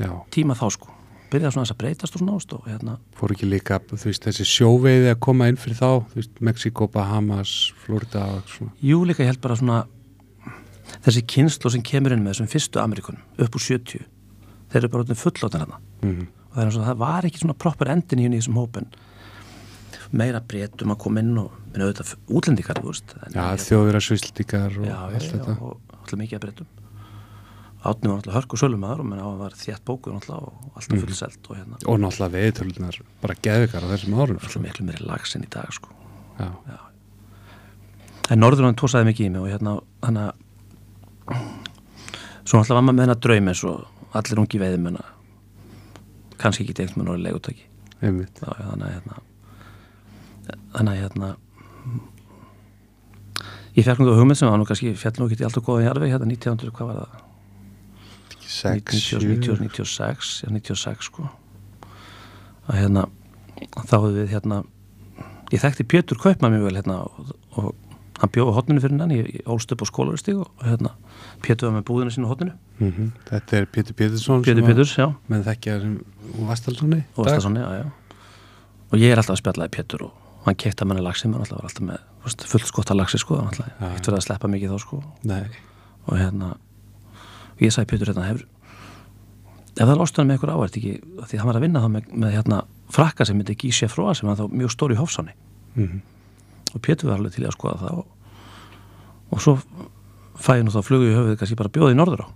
Já, tíma þá sko. Byrjaði svona þess að breytast og svona ást og hérna. Fóru ekki líka þú veist, þessi sjóveiði að koma inn fyrir þá þú veist, Mexiko, Bahamas, Florida og svona. Jú líka ég held bara svona þessi kynslu sem kemur inn með þessum fyrstu Amerikunum upp úr 70 þeir eru bara orðin fullóttin hérna mm og það eins og það var ekki svona proper endin í þessum hópen meira breytum að koma inn og minna auðvitað útlendikar Já, þjóðvira svíslíkar og já, já, allt já, þetta. og alltaf mikið að breytum Átni var alltaf hörku sölumæður og menn á að var þétt bókur alltaf og alltaf Mhm. fullselt og hérna. Og náttúrulega veiðtölunar bara geðvikar á þessum árum alltaf sko. miklu meiri lags enn í dag sko. Já, en Norðurland tósaði mikið í mig og hérna að svo alltaf var maður með hennar draum eins og allir ungi veiðum kannski ekki tengt með norður legutaki einmitt. Já, já, þannig að hérna þannig að hérna ég fekk það hugmynd sem var nú kannski fjall nú ekki til allt og góða jarfi hérna 1900, hvað var það? 6, 90, 96, já 96 sko. Að hérna þá hefðu við hérna ég þekkti Pétur Kaupmann mjög vel hérna og, og hann bjóði hotninu fyrir hann ég, ég ólst upp á skólaristíg og hérna Pétur var með búðinu sínu hotninu mm Þetta er Pétur Pétursson Pétur Péturs, já, með þekkja sem Vastalssoni og Vastarsson, já, já. Og ég er alltaf að spjallaði Pétur og hann keitt að manni lagsi, mann alltaf var alltaf með þú veist, fullt skotta lagsi sko, alltaf eitt verið að sleppa mikið þá sko. Nei, og hérna og ég sagði Pétur hérna hefur ef það er ástöðan með ykkur áhært ekki því hann var að vinna þá með, með hérna frakka sem myndi Gísja Fróa sem var þá mjög stór í Hofsáni mm og Pétur var alveg til í að skoða það og, og svo fæði nú þá flugu í höfuð kannski bara bjóði í norður á.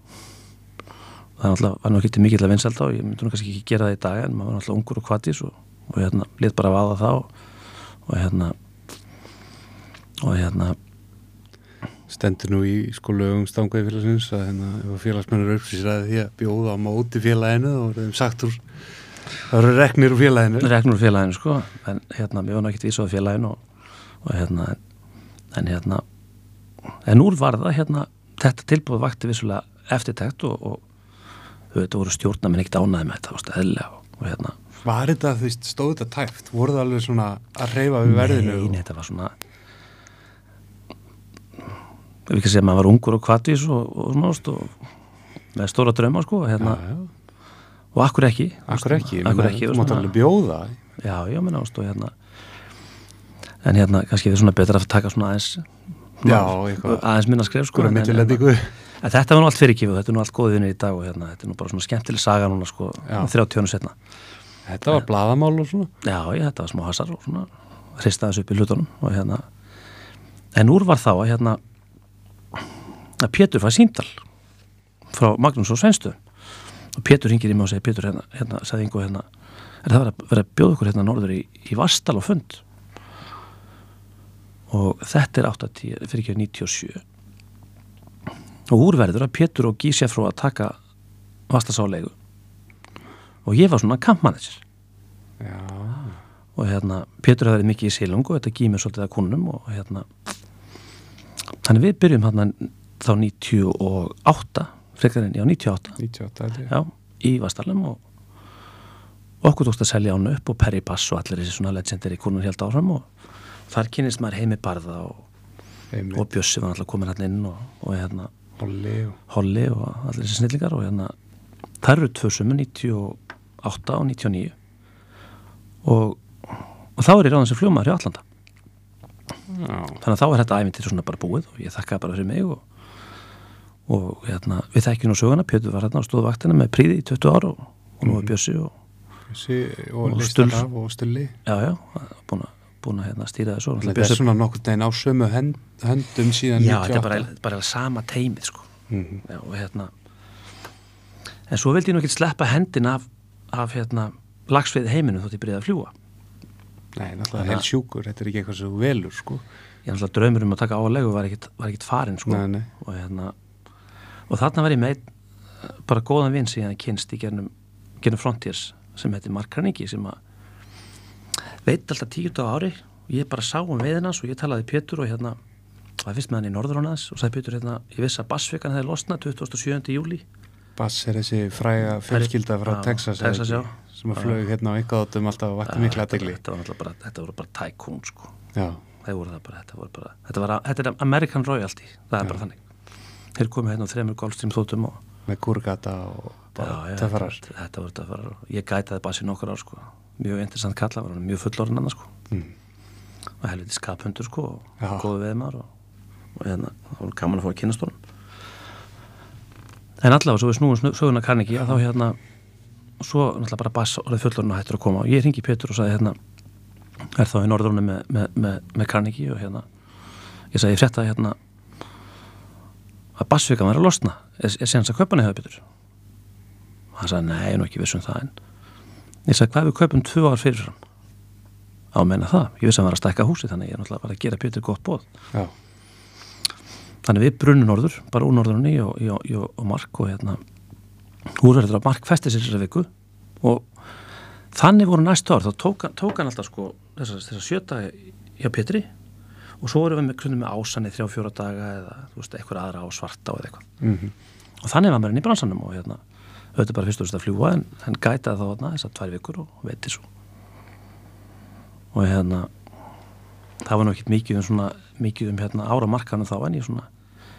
Það er náttúrulega var nú ekki til mikill að vinsælda og ég myndi nú kannski ekki gera það í dag en maður var náttúrulega ungur og kvatis og, og hérna og, hérna og hérna stendur nú í sko lögum stangveið félagsins að hérna, að félagsmennur uppsýsraði því að bjóða á móti félaginu og þeim sagt úr það eru reknir úr félaginu. Regnur úr félaginu sko en hérna, var náttúrulega ekki vísað félaginu og, og hérna en, en hérna en úr var það hérna þetta tilbúið vakti vissulega eftirtækt og, og þetta voru stjórnamenn ekkert ánæði með þetta, og, og hérna Var þetta, þú veist, stóð þetta tæft? Voru það alveg svona að reyfa við verðinu? Nei, nei, þetta var svona ef ekki að segja að maður var ungur og kvatvís og, og svona og með stóra drauma sko hérna, Já, já, og akkur ekki? Akkur ekki, akkur ekki? þú mátt alveg bjóða. Já, já, menn ást og hérna en hérna, kannski er svona betra að taka svona aðeins Já, aðeins minna skref sko en- en- mittilendingu en þetta var nú allt fyrirkifið, þetta er nú allt góðið vinni í dag og hérna, þetta er nú bara svona skemmtileg saga núna sko, Já. 30 tjónu setna Þetta var blaðamál og svona. Já, ég, þetta var smá hasar og svona. Hristaðis upp í hlutunum og hérna. En úr var þá að hérna að Pétur fær síndal frá Magnús og Sveinstu. Og Pétur hingir í mig og segir Pétur hérna, hérna sagði Ingo hérna er það verið að, verið að bjóða ykkur hérna norður í, í Vastal og fund? Og þetta er 80, fyrir ekki 97 og úrverður að Pétur og Gísja frá að taka Vastasáleigu og ég var svona kampmanager og hérna, Pétur verið mikið í sílungu og þetta gímið svolítið að kunnum og hérna þannig við byrjum hérna þá 98 frekar en, já 98 98 held ég. Já, í Vastalum og okkur tókst að selja hann upp og Perry Bass og allir þessi svona legendir í kunnum held áfram og þar kynist maður heimi barða og, og Bjössi var alltaf komin hann inn og, og hérna Holli og allir þessi snillingar og hérna það eru tvö sumu 98 og 99 og, og þá er ég ráðan sem fljómaður hjá Allanda Já, þannig að þá er þetta æfintir svona bara búið og ég þakkaði bara fyrir mig og, og hérna, við þekkjum nú söguna. Pétur var hérna og stóð vaktina með príði í 20 ára og, og nú er Bjössi og Bjössi og Og listar Stull. af og stulli já, já, búin að, búin að hérna, stýra þessu Þetta er svona nokkur deginn á sömu hend, höndum síðan já, þetta er 98 bara, bara sama teimið sko. Mhm. já, og hérna en svo vildi ég nú ekki sleppa hendin af, af hérna, lagsveið heiminu þótt ég byrjaði að fljúa Nei, náttúrulega að- sjúkur, þetta er ekki eitthvað sem þú velur sko ég náttúrulega draumur um að taka álegu var ekkit, var ekkit farin sko Nei, nei. og hérna og þarna var ég með bara góðan vinn sem ég hafði kynst í gernum, gernum Frontiers sem heitir Mark Carnegie sem að veit alltaf tíu dag á ári og ég bara sá um veiðina og ég talaði Pétur og hérna það fyrst með hann í Norðurónaðis og sagði Pétur hérna ég vissi að Bassvikan hefði losnað 27. júli Bass er þessi fræga fjölskylda frá Já, Texas, Texas, ekki? já. sem að flög hérna á einhverjum alltaf og vakti mikla þetta, aðdegli þetta þetta voru bara tycoon sko. Já, voru bara, þetta voru bara þetta, var, þetta er American Royalty, það er bara þannig. Þeir komið hérna á þremur Gulfstream þóttum og með gúrgata og Já, já, töffarar. þetta, voru töffarar og ég gætaði bara sér nokkur ár sko. Mjög interessant kalla, var hann mjög fullorinn annars sko. Mm. og helviti skaphundur sko og Já. góðu veðmar og, og hérna, það var gaman að fá að kynast honum en allavega svo við snúum söguna kann ekki að þá hérna svo náttúrulega bara bass orðið fullorinn og hættur að koma. Og ég ringi Pétur og sagði hérna er þá í norðrunni með, með, með, með Carnegie? Og hérna ég sagði ég frétta hérna að bassvikan var að losna. Er, er séðans að hann eða Pétur? Og hann sagði nei, ég er nú ekki viss um það en ég sagði hvað við kaupum tvö ár fyrirfram? Á menna það, ég vissi að hann var að stækka húsi þannig ég er náttúrulega bara að gera Pétur gott bóð Já, þannig við brunnum norður, bara úr norðurunni og, og, og, og mark og hérna úrverður að mark festi sér þessari viku. Og þannig voru næstu ár, þá tók, hann- tók hann alltaf sko þessar þessa sjöta hjá Pétri. Og svo vorum við með með ásanni þrjá fjóra daga eða veist, eitthvað aðra á svarta eða eitthvað. Mm og þannig var maður inn í bransanum og hérna auðvitað bara fyrst og fyrst að fljúa en, en gætaði þá þarna þessar tvær vikur og veitir svo. Og hérna það var ekkert mikið um svona mikið um hérna ára markanum þá en ég svona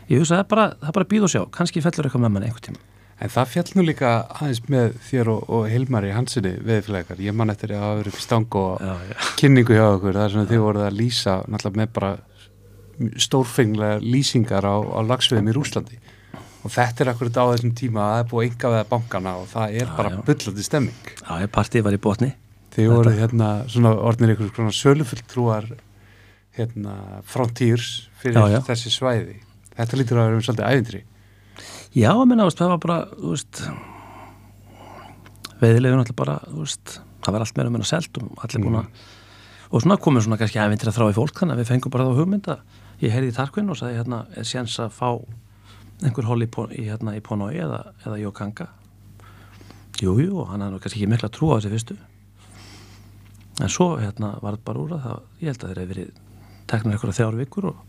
ég hugsa það er bara, það bara að býða og sjá kannski fellur eitthvað með mann einhvern tíma En það fjall nú líka aðeins með þér og, og Hilmari Hansinni veðflækar. Ég man eftir að hafa verið stang og já, já. kynningu hjá okkur. Það er svona þið voruð að lýsa náttúrulega með bara stórfenglega lýsingar á, á lagsveðum í Rúslandi. Og þetta er akkurat á þessum tíma að það er búið enga veða bankana og það er Já, bara já. bullandi stemming. já, ég partíð var í botni Þið voruð hérna svona orðnir ykkur svona sölufulltrúar hérna frontiers fyrir já. þessi svæði. Þetta lítur að vera um svolítið ævindri. já, að minna, það var bara þú veist veiðilegu náttúrulega bara, þú veist það var allt meira meira selt og allir búin að og svona komið svona kannski æfintir að þrá í fólk þannig að við fengum bara þá hugmynda ég heyrði í Tarkvinn og sagði hérna er séns að fá einhver hól í, í, hérna, í Ponoi eða, eða Jókanga Jú, jú, og hann hafði kannski ekki mikla trú á þessi fyrstu. En svo hérna var þetta bara úr að það, ég held að þeir hefði verið teknar eitthvað þrjár vikur og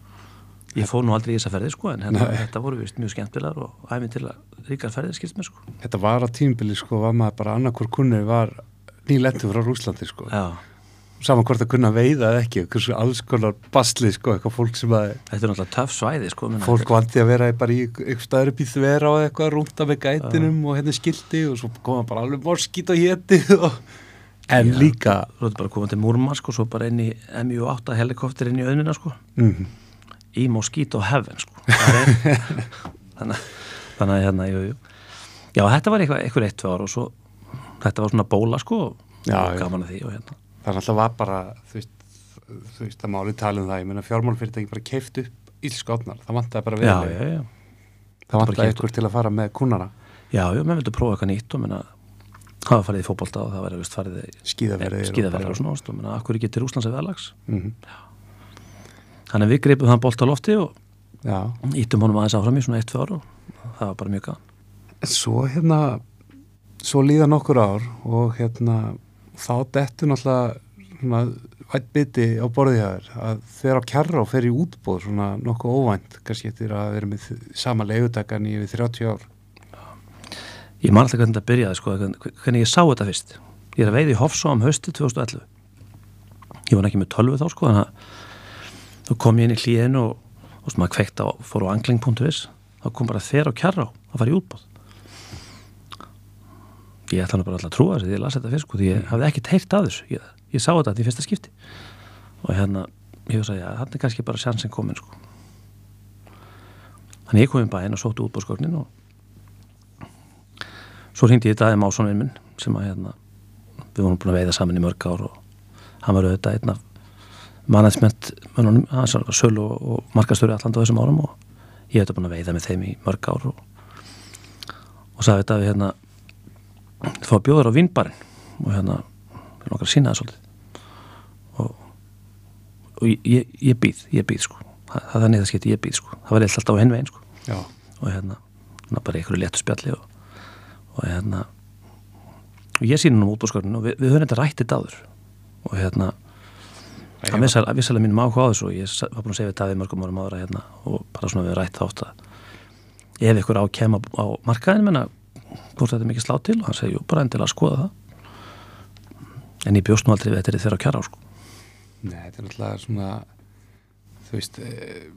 ég fór nú aldrei í þessa ferði sko en hérna, þetta voru vist mjög skemmtilegar og æfinn til að ríkar ferðið skilst mér sko. Þetta var á tímbili sko var maður bara annarkur kunnur var nýlendur frá Rúslandi sko. Já, saman hvort að kunna veiða eða ekki alls konar basli sko eitthvað fólk sem að þetta er náttúrulega töff svæði sko, fólk vandi að vera bara í eitthvað staður upp í þvera og eitthvað rúnda með gætinum og hérna skildi og svo koma bara alveg morskít og hétti og... en Já. líka er þetta bara komað til Múrmansk og svo bara inn í MU-8 helikopter inn í auðnina sko. Mm, í Mosquito Heaven sko. Það þannig, þannig að hérna, jú, jú. Já, þetta var eitthvað, eitthvað eitt, ár og svo þetta var svona bóla sko Já, já. gaman að því og hérna. Það er alltaf var bara þú veist, þú veist að máli tala um það. Ég meina fjármálfyrirtæki bara keift upp ílskotnar, það vantaði bara Já, við já, já, það bara vantaði keypt eitthvað til að fara með kunnara já, já, menn vildu prófa eitthvað nýtt og menna hafa farið í fótbolta og það vist farið í skíðaverðir og svona og menna, akkur ekki til Úslands eða Alags mm Þannig að við greipum þann bolta á lofti og já, ítum honum aðeins áfram í svona eitt, tvö ár og það var bara mjög en svo hérna svo líða nokkur ár og hérna þá dettur náttúrulega svona vætt biti á borðið þér að þeir á kjarra og fer í útbóð svona nokkuð óvænt kannski eftir að vera með sama leigutakan í yfir 30 ár Ég man alltaf hvernig þetta byrjaði sko, hvern- hvernig ég sá þetta fyrst. Ég er að veiði í Hofsá um hausti 2011. Ég var ekki með tölvu þá sko, þannig að þá kom ég inn í hlíðinu og, og svona kveikt á, fór á angling.is, þá kom bara þeir á kjarra að fara í útbóð. Ég ætla nú bara alltaf að trúa þessu því ég las þetta fyrst sko, því ég hafði ekkert heyrt af þessu. Ég, ég sá þetta í fyrsta skipti. Og hérna, ég hugsa, já, þannig er kannski bara sjansin komin sko. Þannig ég kom inn bæinn og sótti útbóðskognin og svo hringdi ég Daði Másson minn sem að hérna við vorum búin að veiða saman í mörg ár og hann var auðvitað einn af management var sölu og, og markastöru allan á þessum árum og ég hef búin að veiða með þeim í mörg ár og, og sagði þetta við hérna fá bjóður á vínbarinn og hérna við nokkar að sína það svolítið. Og, og ég, ég, býð, ég býð sko. Það, það er niður skipti, ég býð sko. Það var alltaf á hinvegin sko. Já, og hérna, svona bara einhverju léttu spjalli og, og hérna og ég sín hann um útbúrsköfninu og við, við höfum þetta rættið dáður og hérna hann vissal, vissalega mínum áhuga á þessu og ég var búin að segja við Davíð mörgum árum ára hérna og bara svona við rætt þátt að ef ykkur á kema á markaðin menna hvort þetta er mikið slá til og hann segi jú bara endilega að skoða það. En ég bjóst nú aldrei við þetta er þeirra kjara á sko. Nei, þetta er náttúrulega svona þú veist eh,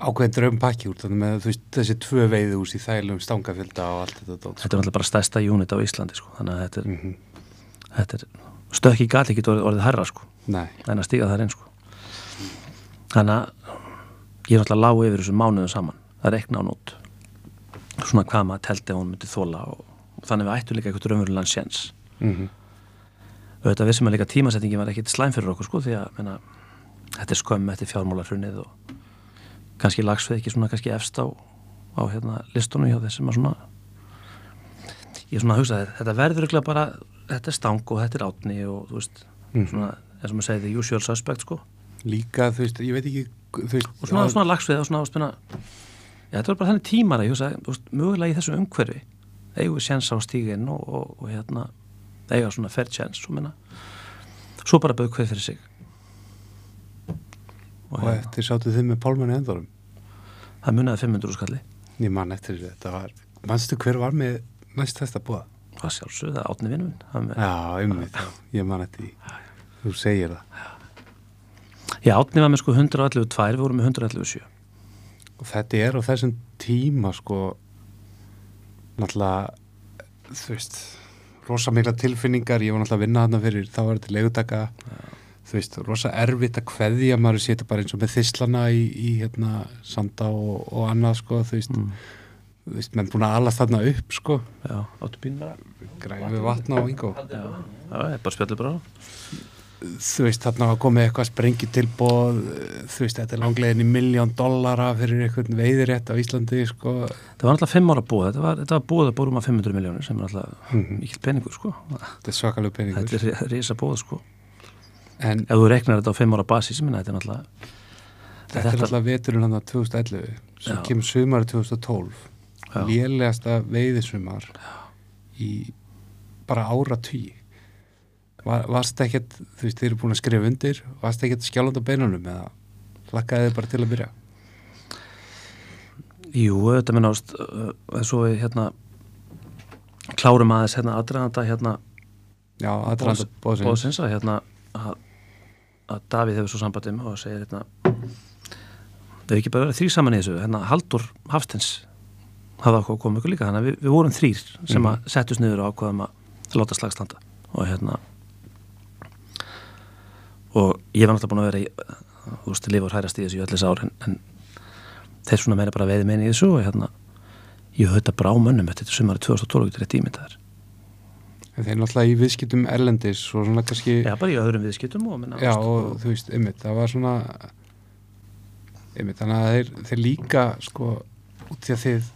ákveðin drömpakki úr þannig með veist þessi tvö veiðús í þælum stangafjölda og allt þetta dót, þetta er náttúrulega bara stærsta unit á Íslandi sko þannig að þetta er, mm þetta er stökki gati ekki orðið, herra sko en að stíga þar inn sko. þannig að ég er alltaf lág yfir þessu mánuðum saman. Að rekna á nót svona hvað maður teldi að hún myndi þóla og, og þannig við ættum líka eitthvað raunverulegan séns. Mm auðvitað vissum að líka tímasetningin var ekkit slæm fyrir okkur sko því að menna, þetta er skömm eftir fjármálarhrunnið og kannski lagsveið ekki svona kannski efst á, á hérna, listunum hjá þessum að svona ég svona hugsaði þetta verður örugglega bara, þetta er stang og þetta er átni og þú veist Mhm. svona, eins og maður segi the usual suspect sko. Líka þú veist, ég veit ekki veist, og svona, svona lagsveið og svona spina, já, þetta var bara þannig tímar að ég hugsa, mögulega í þessu umhverfi eigum við séns á stígin og, og, og hérna, eiga svona fair chance minna, svo bara bauð hver fyrir sig. Og og hérna, eftir sátu þið með pálmanni endurum það munaði 500 skalli. Ég man eftir þetta var manstu hver var með næst þesta búa hvað það er átni vinnum já, einmitt, já, ég man eftir því þú segir það. Já, átni var með sko 111 tvær, við vorum með 111 sjö. Og þetta er á þessum tíma sko náttúrulega þú veist rosa mikla tilfinningar, ég var náttúrulega að vinna þarna fyrir þá var þetta legutaka þú veist, rosa erfitt að kveðja maður setja bara eins og með þislana í, í hérna, sanda og, og annað sko, þú veist, mm. þú veist menn búin að alast þarna upp sko. Já, áttu bín bara græði við vatna og yngo já, já, ég bara spjallir bara á þú veist, þarna var komið eitthvað sprengi tilbóð þú veist, þetta er langlegin í miljón dollara fyrir einhvern veiðirétt á Íslandi sko. Það var alltaf 5 ára búið, þetta var, þetta var búið að búið um að 500 miljónir sem er alltaf Mhm. mikill peningur sko. Þetta er svakalegu peningur. Þetta er risa búið sko. En ef þú reknar þetta á 5 ára basis minna, þetta er náttúrulega Þetta, er alltaf veturinn hann að 2011 svo Já. kemur sumari 2012 Já. lélegasta veiðisumar í bara ára tí Var, varst ekkert, þú veist, þið eru búin að skrifa undir varst ekkert skjálfand á beinunum eða lakkaði þið bara til að byrja? Jú, þetta minna ást uh, svo við hérna klárum aðeins hérna aðdraðanda hérna Já, aðranda bóðsins bóðsins að hérna að, að Davíð hefur svo sambandum og segir hérna við hefum ekki bara verið þrý saman í þessu hérna Haldur Hafstens hafði ákvað að koma ykkur líka þannig að við, við vorum þrýr sem að settust niður og ákvaðum að láta slagstanda og hérna og ég var náttúrulega búin að vera í þú veist, lifa og hærast í þessu í öllis ár en, en þeir svona meina bara veiði meina í þessu og hérna ég höfði þetta bara á mönnum þetta sumari 2012 þetta er tímyndaðar En þeir náttúrulega í viðskiptum erlendis og svona kannski Já, bara í öðrum viðskiptum og minna Já, og þú veist, einmitt, það var svona einmitt, þannig að þeir, þeir líka sko, út því að þið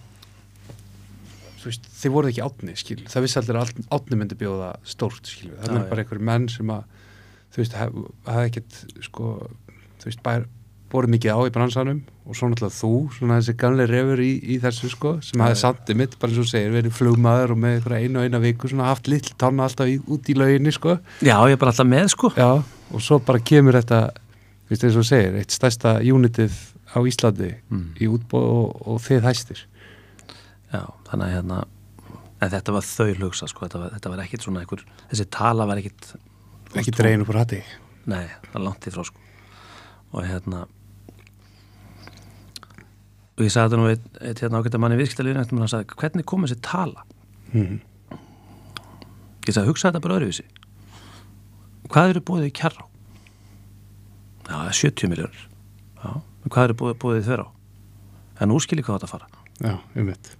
þú veist, þið voruð ekki átni, skil, það vissi allir að átni myndi bjóða stórt, skil, það er bara einhverjum menn sem að, þú veist, hef, hafði ekkert, sko, þú veist, bær, borið mikið á í bransanum og svo náttúrulega þú, svona þessi gamle refur í, í þessu, sko, sem hafði sandið mitt, bara eins og segir, verið flugmaður og með einhverja einu og eina viku, svona haft lill tanna alltaf í, út í lauginni, sko. Já, ég er bara alltaf með sko. Já, og svo bara kemur þetta þú veist eins og segir, eitt stærsta unitið á Íslandi Mm. í útbóð og, og þið hæstir. Já, þannig að hérna en þetta var þau hugsa sko þetta var, þetta var ekkit svona einhver, þessi tala var ekkit ekki veist, dregin upp úr hatti Nei, það var langt í frá sko og hérna og ég sagði þetta nú eitt, eitt hérna ágætt að manni viðskiptalíðin eftir mér hann sagði, hvernig kom þessi tala? mm. Ég sagði, hugsa þetta bara öðruvísi Hvað eru búið í kjarrá? Já, 70 miljónir Já, hvað eru búið, búið í þverjá? En nú skilji hvað þetta fara Já, einmitt,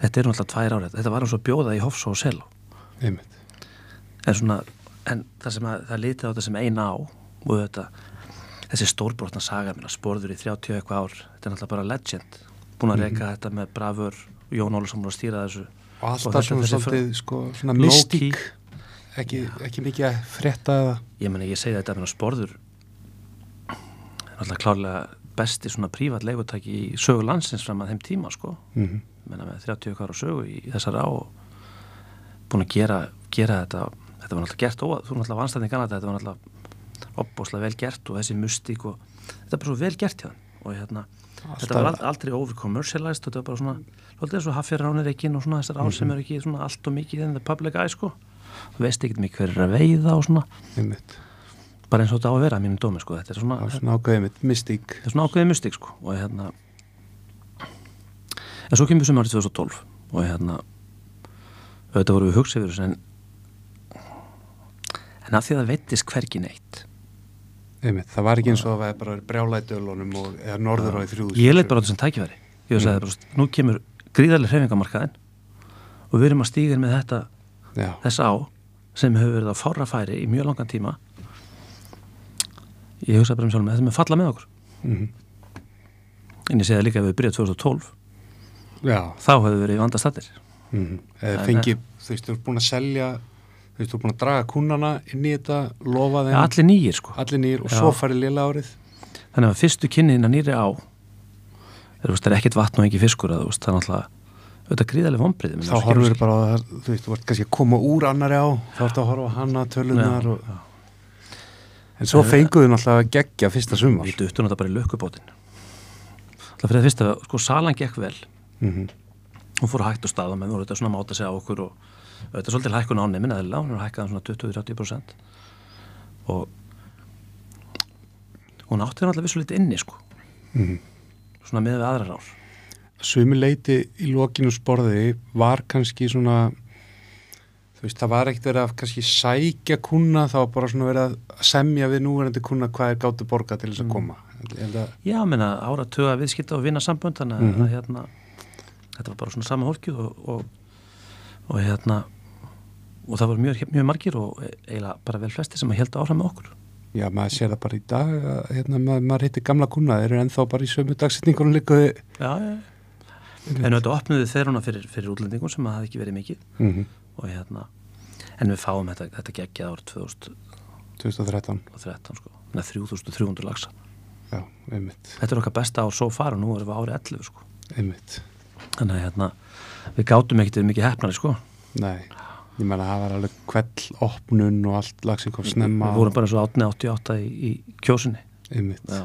Þetta er náttúrulega tvær árið, þetta var eins og bjóða í Hofsó og Selá einmitt. en svona, en það sem að það litið á þetta sem eina á og þetta, þessi stórbrotna saga minna, sporður í 30 eitthvað ár þetta er náttúrulega bara legend. Búin að reyka þetta með Bravur og Jón Ólusson að stýra þessu. Og alltaf svona svolítið sko, svona mystík. Ekki, ekki mikið að frétta eða? Ég menna ég segi þetta að sporður náttúrulega klárlega besti svona prívat leigutæki í sögu landsins fram að þeim tíma sko. Mm menna með 30 eitthvað ára sögu í þessar á og búin að gera, gera þetta þetta var náttúrulega gert óað, þú er náttúrulega vannstæðin kannada þetta var náttúrulega opbóslega vel gert og þessi mystík og þetta er bara svo vel gert hjá þeim. Og hérna, þetta var ald- aldrei over-commercialized þetta var bara svona, lótið eins og Haffjörðránir ekki og svona þessar ár sem eru ekki svona allt og mikið in the public eye sko. Þú veist ekki mikið hver er að veiða og svona. Einmitt, bara eins og þetta á að vera að mínum dómi sko. Þetta er svona, svona einmitt, mystík. Þetta er svona ákveðið mystík sko. Og hérna en svo kemur sem árið 2012 og hérna auðvitað vorum við þessu en en af því að það veittist hvergi neitt. Einmitt, það var ekki eins og það var bara brjálæti ölunum og eða norður á í þrjúðu ég leitt bara á þessum tækifæri. Ég veist að það bara, nú kemur gríðarlega hreifingamarkaðin og við erum að stíga með þetta Já, þess á sem hefur verið á fára færi í mjög langan tíma. Ég hugsaði bara um sjálf með þetta með falla með okkur. Mm en ég segi það líka ef við byrjað 2012 já. Þá hefur við verið í vandastattir mm. En- fengi, þú veist, þú ert búin að selja veist, þú ert búin að draga kúnana inn í þetta, lofa þeim. Ja, allir nýjir sko. Allir nýr og Já. svo farið lila árið. Þannig að fyrstu kynnin að nýri á er, veist, er ekkert vatn og ekki fiskur að, veist, það er náttúrulega auðvitað gríðarlega vombrið þá horfur bara á það, þú veist, þú ert kannski að koma úr annari á, þá ert að horfa hana tölunar og... en svo fenguðu náttúrulega að gegja fyrsta sumar. Við duttum þetta bara í lukkubótin það fyrir það fyrsta, sko salan gekk vel. Mm hún fór hægt og staða með voru þetta svona að máta sig á okkur og þetta er svolítið hækkun á nefn eða hún er hækkað um svona 20-30% og hún átti náttúrulega vissu litið inni sko. Mhm. svona með við aðrar ár. Sumi leiti í lokinu sporði var kannski svona þú veist, það var ekkert verið að kannski sækja kuna, þá var bara svona verið að semja við núverandi kuna hvað er gáttu borga til þess að koma. Ég held að, já, menna ára tuga viðskipta og vinna sambönd þannig að Mhm. hérna þetta var bara svona sama hólkið og, og, og hérna og það voru mjög, mjög margir og eiginlega bara vel flesti sem að heldu áfram með okkur. Já, maður sér það bara í dag að hérna, maður, maður hittir gamla kuna, þeir eru ennþá bara í sömu dagsetningunum líkaði já, já, en þetta opnuði þeirruna fyrir, fyrir útlendingum sem að það ekki verið mikið. Mm -hmm. og hérna en við fáum þetta, þetta geggjað árið 2013 2013 sko, með 3300 lagsa já, einmitt, þetta er okkar besta ár svo fara, nú erum við árið 11 sko. einmitt. Þannig að hérna, við gátum ekkert mikið hefnari sko. nei, ég menna það var alveg kvell opnun og allt lagsin kom snemma. við vorum bara eins og átni 88 í, í kjósunni. Já.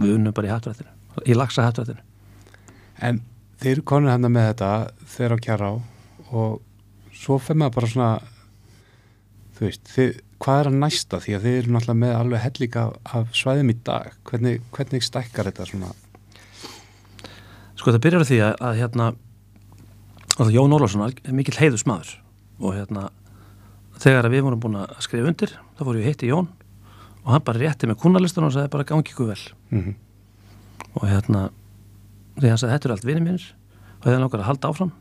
við unnum bara í hættrættinu í lagsa hættrættinu En þeir konur hérna með þetta þeir á kjara á og svo fer maður bara svona þú veist, þið, hvað er að næsta? Því að þið eru náttúrulega með alveg hellik af, af svæðum í dag, hvernig, hvernig stækkar þetta svona? Sko það byrjar á því að, að hérna að Jón Ólafsson er mikill heiðusmaður og hérna þegar við vorum búin að skrifa undir þá fór ég hitti Jón. Og hann bara rétti með kunnalistan og sagði bara gangi ykkur vel. Mm og hérna því hann sagði þetta er allt vinið mínir. Og þegar hann langar að halda áfram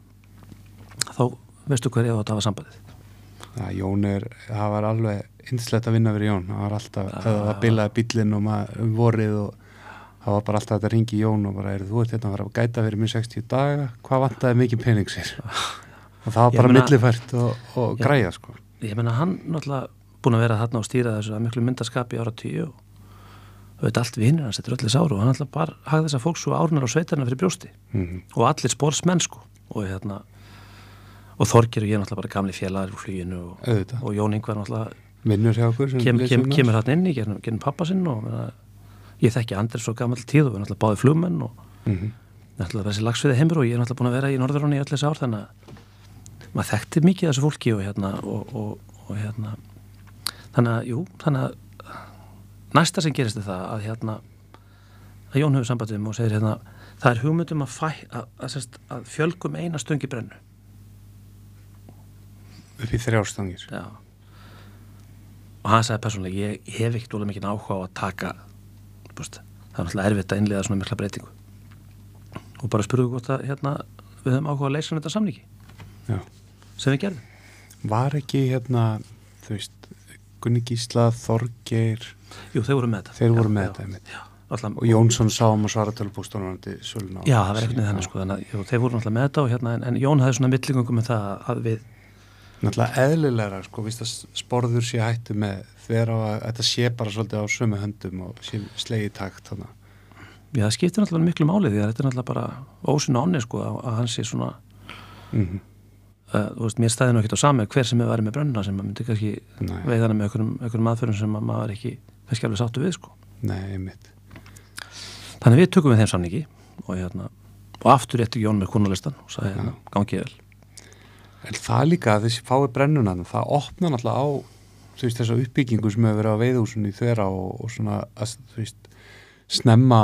þá veistu hver ég á að tafa sambandið Það Jón er, það var alveg yndislegt að vinna fyrir Jón, það var alltaf það var bilaði bílinn og maður um vorið og það var bara alltaf þetta ringi Jón og bara, er þú ert hérna að fara að gæta fyrir mér 60 daga, hvað vantaði mikið pening sér og það var Ég bara millifært og, og Já. græja sko. ég menna hann náttúrulega búin að vera þarna og stýra þessu að miklu myndaskapi í ára tíu og og veit allt vinnir hans, þetta er öllis áru og hann náttúrulega bara hafði þess að fólks og árunar á sveitarna fyrir brjósti. Mm og allir spórsmenn sko. Og hérna og Þorgir og ég náttúrulega bara gamli félagar úr fluginu og, auðvitað, og Jón Ingvar náttúrulega kem, kem, kemur hann inn í genum, genum pappa sinn og menna, ég þekki Andri svo gammal tíð og við erum náttúrulega báði flugmenn og Mhm. náttúrulega þessi lagsviði heimur og ég er náttúrulega búin að vera í Norðuráni í öll þessi ár þannig að maður þekkti mikið þessu fólki og hérna og, og, og hérna þannig að, jú, þannig að næsta sem gerist er það að hérna að Jón hefur samband við mig og segir hérna það er hugmyndum að, fæ, að, að, að, fjölgum eina stöngi brennu upp í þrjárstangir Já. og hann sagði persónulega ég hef ekkert úrlega mikið áhuga á að taka búst, það er náttúrulega erfitt að innlega svona mikla breytingu. Og bara spurðu hvort að hérna, við höfum áhuga að leysa þetta samlíki Já. sem við gerðum. Var ekki hérna þú veist, Gunni Gísla, Þorgeir Jú, þeir voru með þetta. Þeir voru Já, með þetta allan, og Jónsson sá um að svara söluna Já, það var ekkert með þannig sko. Þannig, jú, þeir voru náttúrulega með þetta og hérna en, en Jón hafði svona millingungum með það að við náttúrulega eðlilegra sko, víst að sporður sé hættu með þegar á að þetta sé bara svolítið á sömu höndum og slegi takt þannig Já, það skiptir náttúrulega miklu máli því að þetta er náttúrulega bara og onni sko að, hann sé svona mm -hmm. uh, þú veist, mér stæði nú ekkert á sami hver sem er verið með brönna sem maður myndi kannski Nei. veiðana með einhverjum, aðferðum sem að maður ekki kannski alveg sáttu við sko. Nei, einmitt Þannig við tökum við þeim samningi og, hérna, og aftur rétti Jón mér kunnalistan og sagði hérna, gangið vel. En það líka að þessi fái brennuna það opna náttúrulega á veist, þessa uppbyggingu sem hefur verið á veiðhúsunni þeirra og, og svona að, veist, snemma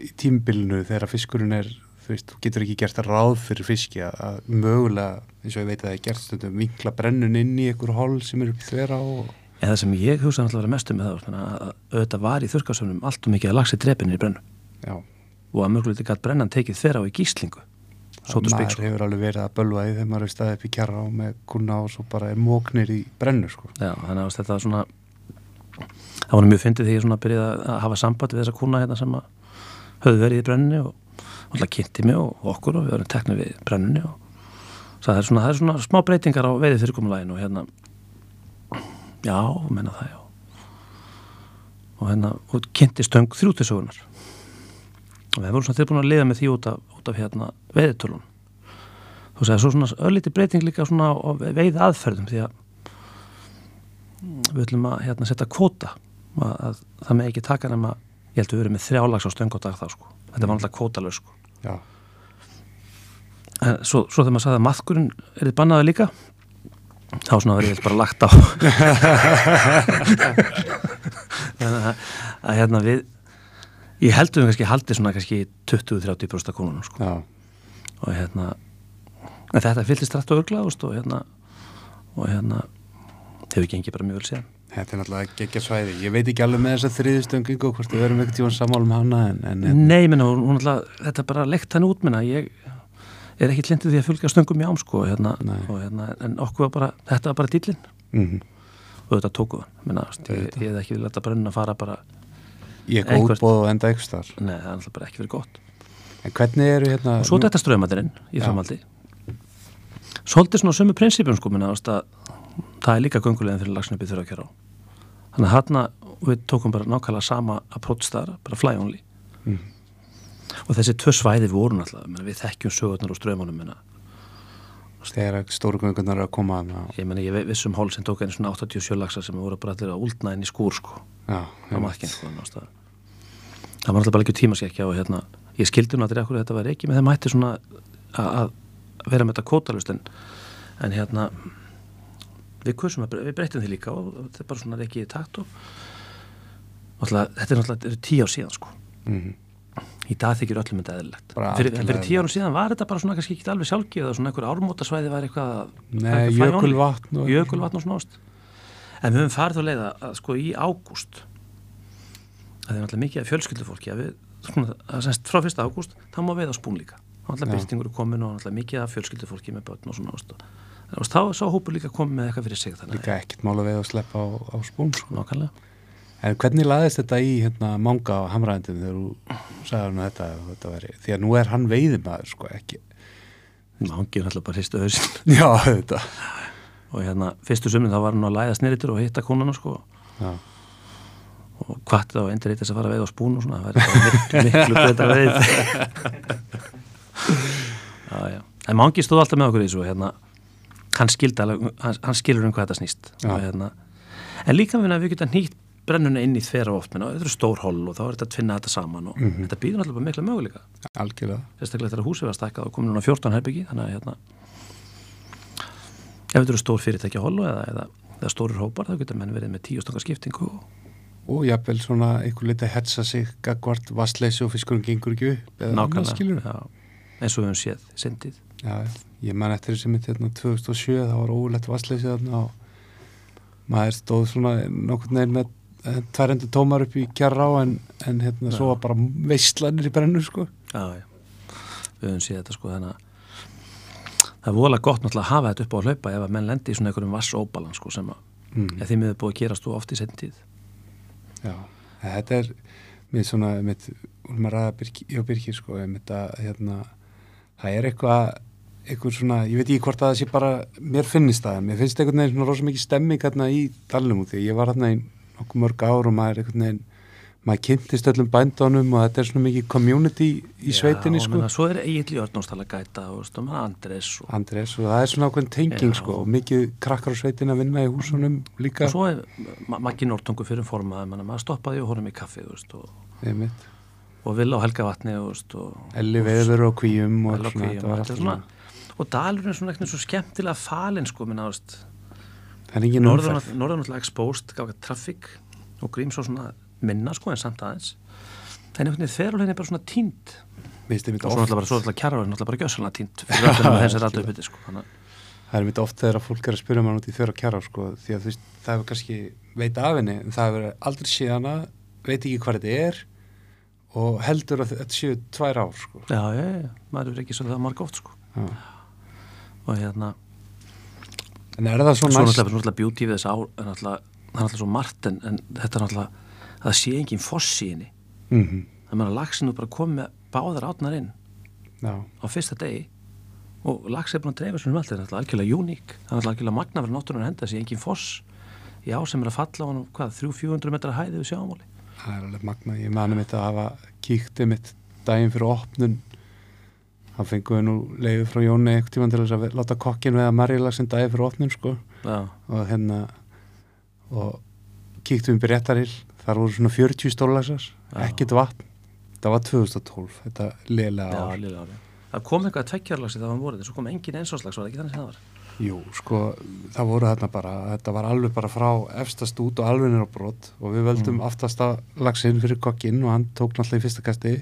í tímbilinu þegar fiskurinn er þú veist, þú getur ekki gert ráð fyrir fiski að, að mögulega, eins og ég veit að það er gert stundum, vinkla brennun inn í einhver hol sem er upp í þeirra og það sem ég hugsa náttúrulega vera mestu með það að að auðvitað var í þurrkasöfnum allt og mikið að lagsi drepinni í brennu já, og að mörguleiti gætt brennan tekið þeirra á í gíslingu spik maður hefur alveg verið að bölva í þegar maður er staðið upp í kjarra og með kuna og svo bara er móknir í brennu sko. Já, þannig að þetta svona það var mjög fyndið því ég svona byrjaði að- hafa samband við þessa kuna hérna sem höfðu verið í brennunni og alltaf kynnti mig og okkur og við varum teknið við brennunni og það er svona, það er svona smá breytingar á veiði fyrirkomulægin og hérna já, menna það já. Og hérna, og kynnti stöng þrjútisögunar og við vorum svona tilbúin að liða með því út af, út af hérna veiðitölun þú segir svo svona öllíti breyting líka svona á veið aðferðum því að við ætlum að hérna setja kvóta. Að, að það með ekki taka nema ég held að við verðum með þrjálags á stöng á dag þá sko. Þetta var náttúrulega kvótalög sko. Já, en svo, svo þegar maður sagði að maðkurinn er þið bannaði líka þá svona verið ég bara lagt á. Þannig að, að hérna við ég heldur við kannski haldið svona kannski 20-30% konunum sko. Og hérna en þetta fyllist rætt og örgla og hérna og hérna hefur gengið bara mjög vel síðan. Þetta er náttúrulega geggja svæði. Ég veit ekki alveg með þessa þriðustöngingu hvort við verum ekkert tíma sammála um hana en, en, en Nei, menna, hún, alltaf, þetta er bara lekt hann út minna, ég er ekki lindið því að fylgja stöngum í ám sko, hérna, og, hérna, en okkur var bara, þetta var bara dýlinn mm og þetta tóku hann, minna, ég, ég hef ekki viljað þetta brenna að fara bara, ég er góð og enda ekki þar nei, það er alltaf bara ekki verið gott. En hvernig eru hérna og svo þetta strömatirinn í framhaldi. Svolítið svona sömu prinsipum sko, minna, að, það er líka göngulegðin fyrir lagsnöpið þurfa að kjöra á. Þannig að hérna, við tókum bara nákvæmlega sama approach þar, bara fly only. Mm. og þessi tvö svæði voru náttúrulega, menna, við þekkjum sögurnar og strömanum minna. Þegar stóru göngunar eru að koma þarna ég meni ég vissum hól sem tók einu svona 87 laxa sem voru bara allir að úldna inn í skúr sko já, á maðkinn sko þannig að það var alltaf bara ekki tímaskekkja og hérna ég skildi nú að þetta var ekki með þeim hætti svona að, að vera með þetta kótalust en, en hérna við kursum við breytum því líka og þetta er bara svona ekki í takt og náttúrulega, þetta er náttúrulega tíu ár síðan sko. Mhm. í dag þykir öllum þetta eðlilegt. Fyrir, fyrir tíu árum síðan var þetta bara svona kannski ekki alveg sjálfgið eða svona einhver ármótasvæði var eitthvað að- Nei, jökulvatn og- jökulvatn og svona ást en við höfum farið þá leið að, sko í ágúst það er náttúrulega mikið af fjölskyldufólki að við, svona, að semst frá fyrsta ágúst þá má við á spún líka þá náttúrulega Já. byrtingur er komin og náttúrulega mikið af fjölskyldufólki með börn og svona ást og, þá er sá hópur líka komið með eitthvað fyrir sig þannig líka ekkert mála við að sleppa á, á spún sko. nákvæmlega En hvernig laðist þetta í hérna, manga á hamræðindin þegar þú sagði hann þetta, þetta veri, því að nú er hann veiðimaður sko ekki. Mangi er náttúrulega bara hristu hausinn Já, þetta. og hérna fyrstu sumin þá var hann að læða sniritur og hitta konuna sko Já. Og hvatti þá endur eitt þess að fara að veið á spún og svona það væri bara miklu, miklu betra veið já, já. en Mangi stóð alltaf með okkur í þessu hérna hann, alveg, hann, hann skilur um hvað þetta snýst og, hérna, en líka að við getum nýtt brennuna inn í þverja oft menn, þetta eru stór holl og þá er þetta að tvinna þetta saman og Mhm. þetta býður alltaf mikla möguleika Algjörlega. sérstaklega þegar húsið var stækkað og komin núna 14 herbyggi þannig að hérna ef þetta eru stór fyrirtækja hollu eða, eða, eða stórir hópar þá getur menn verið með tíu stanga skiptingu og Og jafnvel svona einhver liti að hetsa sig gagvart vastleysi og fiskurinn gengur ekki upp eða nákvæmlega já, eins og við höfum séð sendið Já, já. ég man eftir þessi mitt hérna 2007 það var óulegt vastleysi þarna og maður stóð svona nokkurn veginn með eh, tvær endur tómar upp í kjarra á en, en hérna svo var bara veistlanir í brennu sko. já, já. við höfum séð þetta sko þannig að það er voðalega gott náttúrulega að hafa þetta upp á að hlaupa ef að menn lendi í svona einhverjum vassóbalan sko sem að Mm. því miður búið að gerast þú oft í sendið Já, þetta er mér svona, mitt, úr maður ræða Birki, já, Birkir, sko, mitt að hérna, það er eitthvað eitthvað svona, ég veit ekki hvort að það sé bara mér finnist það, mér finnst veginn svona rosa mikið stemming hérna í dalnum út því ég var hérna í nokkuð mörg ár og maður veginn, maður kynntist öllum bændunum og þetta er svona mikið community í sveitinni, já, sko. menna, svo er Egil Jörnóstala gæta og og maður Andres og, Andrés og það er svona ákveðin tenging, sko og mikið krakkar á sveitin að vinna í húsunum líka, og svo er Ma- Maggi Nortungu fyrir formaði maður stoppaði og horfum í kaffi þú veist, og, og vill á Helgavatni og, Elli veður og kvíum og alltaf svona, svona og dalurinn er svona eitthvað svo skemmtilega falinn sko, minna, er norðan exposed, gáða traffic og grím svo svona minna sko en samt aðeins. En einhvern veginn þegar er bara svona tínt. Og svo náttúrulega bara, svo náttúrulega bara gjössalega tínt sko að Það er mitt oft þegar að fólk er að spyrja mann út í þjóra kjara sko, því að veist, það hefur kannski veit af henni, en það hefur aldrei séð hana veit ekki hvað þetta er og heldur að þetta séu tvær ár sko. já, já, já, maður er ekki svo það marg oft sko. Og hérna, En er það svo svo næst náttúrulega, náttúrulega beauty við þess ár það er náttúrulega svo margt en, en þetta er náttúrulega, það sé engin foss í henni. Mm -hmm. það meðan lagsinu bara komið með báðar átnar inn. Já, á fyrsta degi. Og lags er búin að dreifa sem um allt, það er algjörlega uník. Það er algjörlega magna verið náttúrulega henda þessi engin foss. Í á sem er að falla á hann hvað, 300-400 metra hæði við sjámáli það er alveg magna ég mani mitt að hafa kíkt mitt daginn fyrir opnun. Fengum við nú leiði frá Jóni einhvern tímann til þess að láta kokkin veða margilagsin daginn fyrir opnun sko. Já, og hérna og kíktum við réttarill þar voru svona 40 stólagsar Já. ekkert vatn. Það var 2012, þetta lélega já, ár. liðlega ári það kom eitthvað tveggjarlagsi það var vorið, svo kom engin einsváslags var það ekki þannig sem það var. Jú, sko, það voru þarna bara þetta var alveg bara frá efstast út og alveg nýr á brot og við völdum Mm. aftasta lagsinn fyrir kokkinn og hann tók náttúrulega í fyrsta kasti.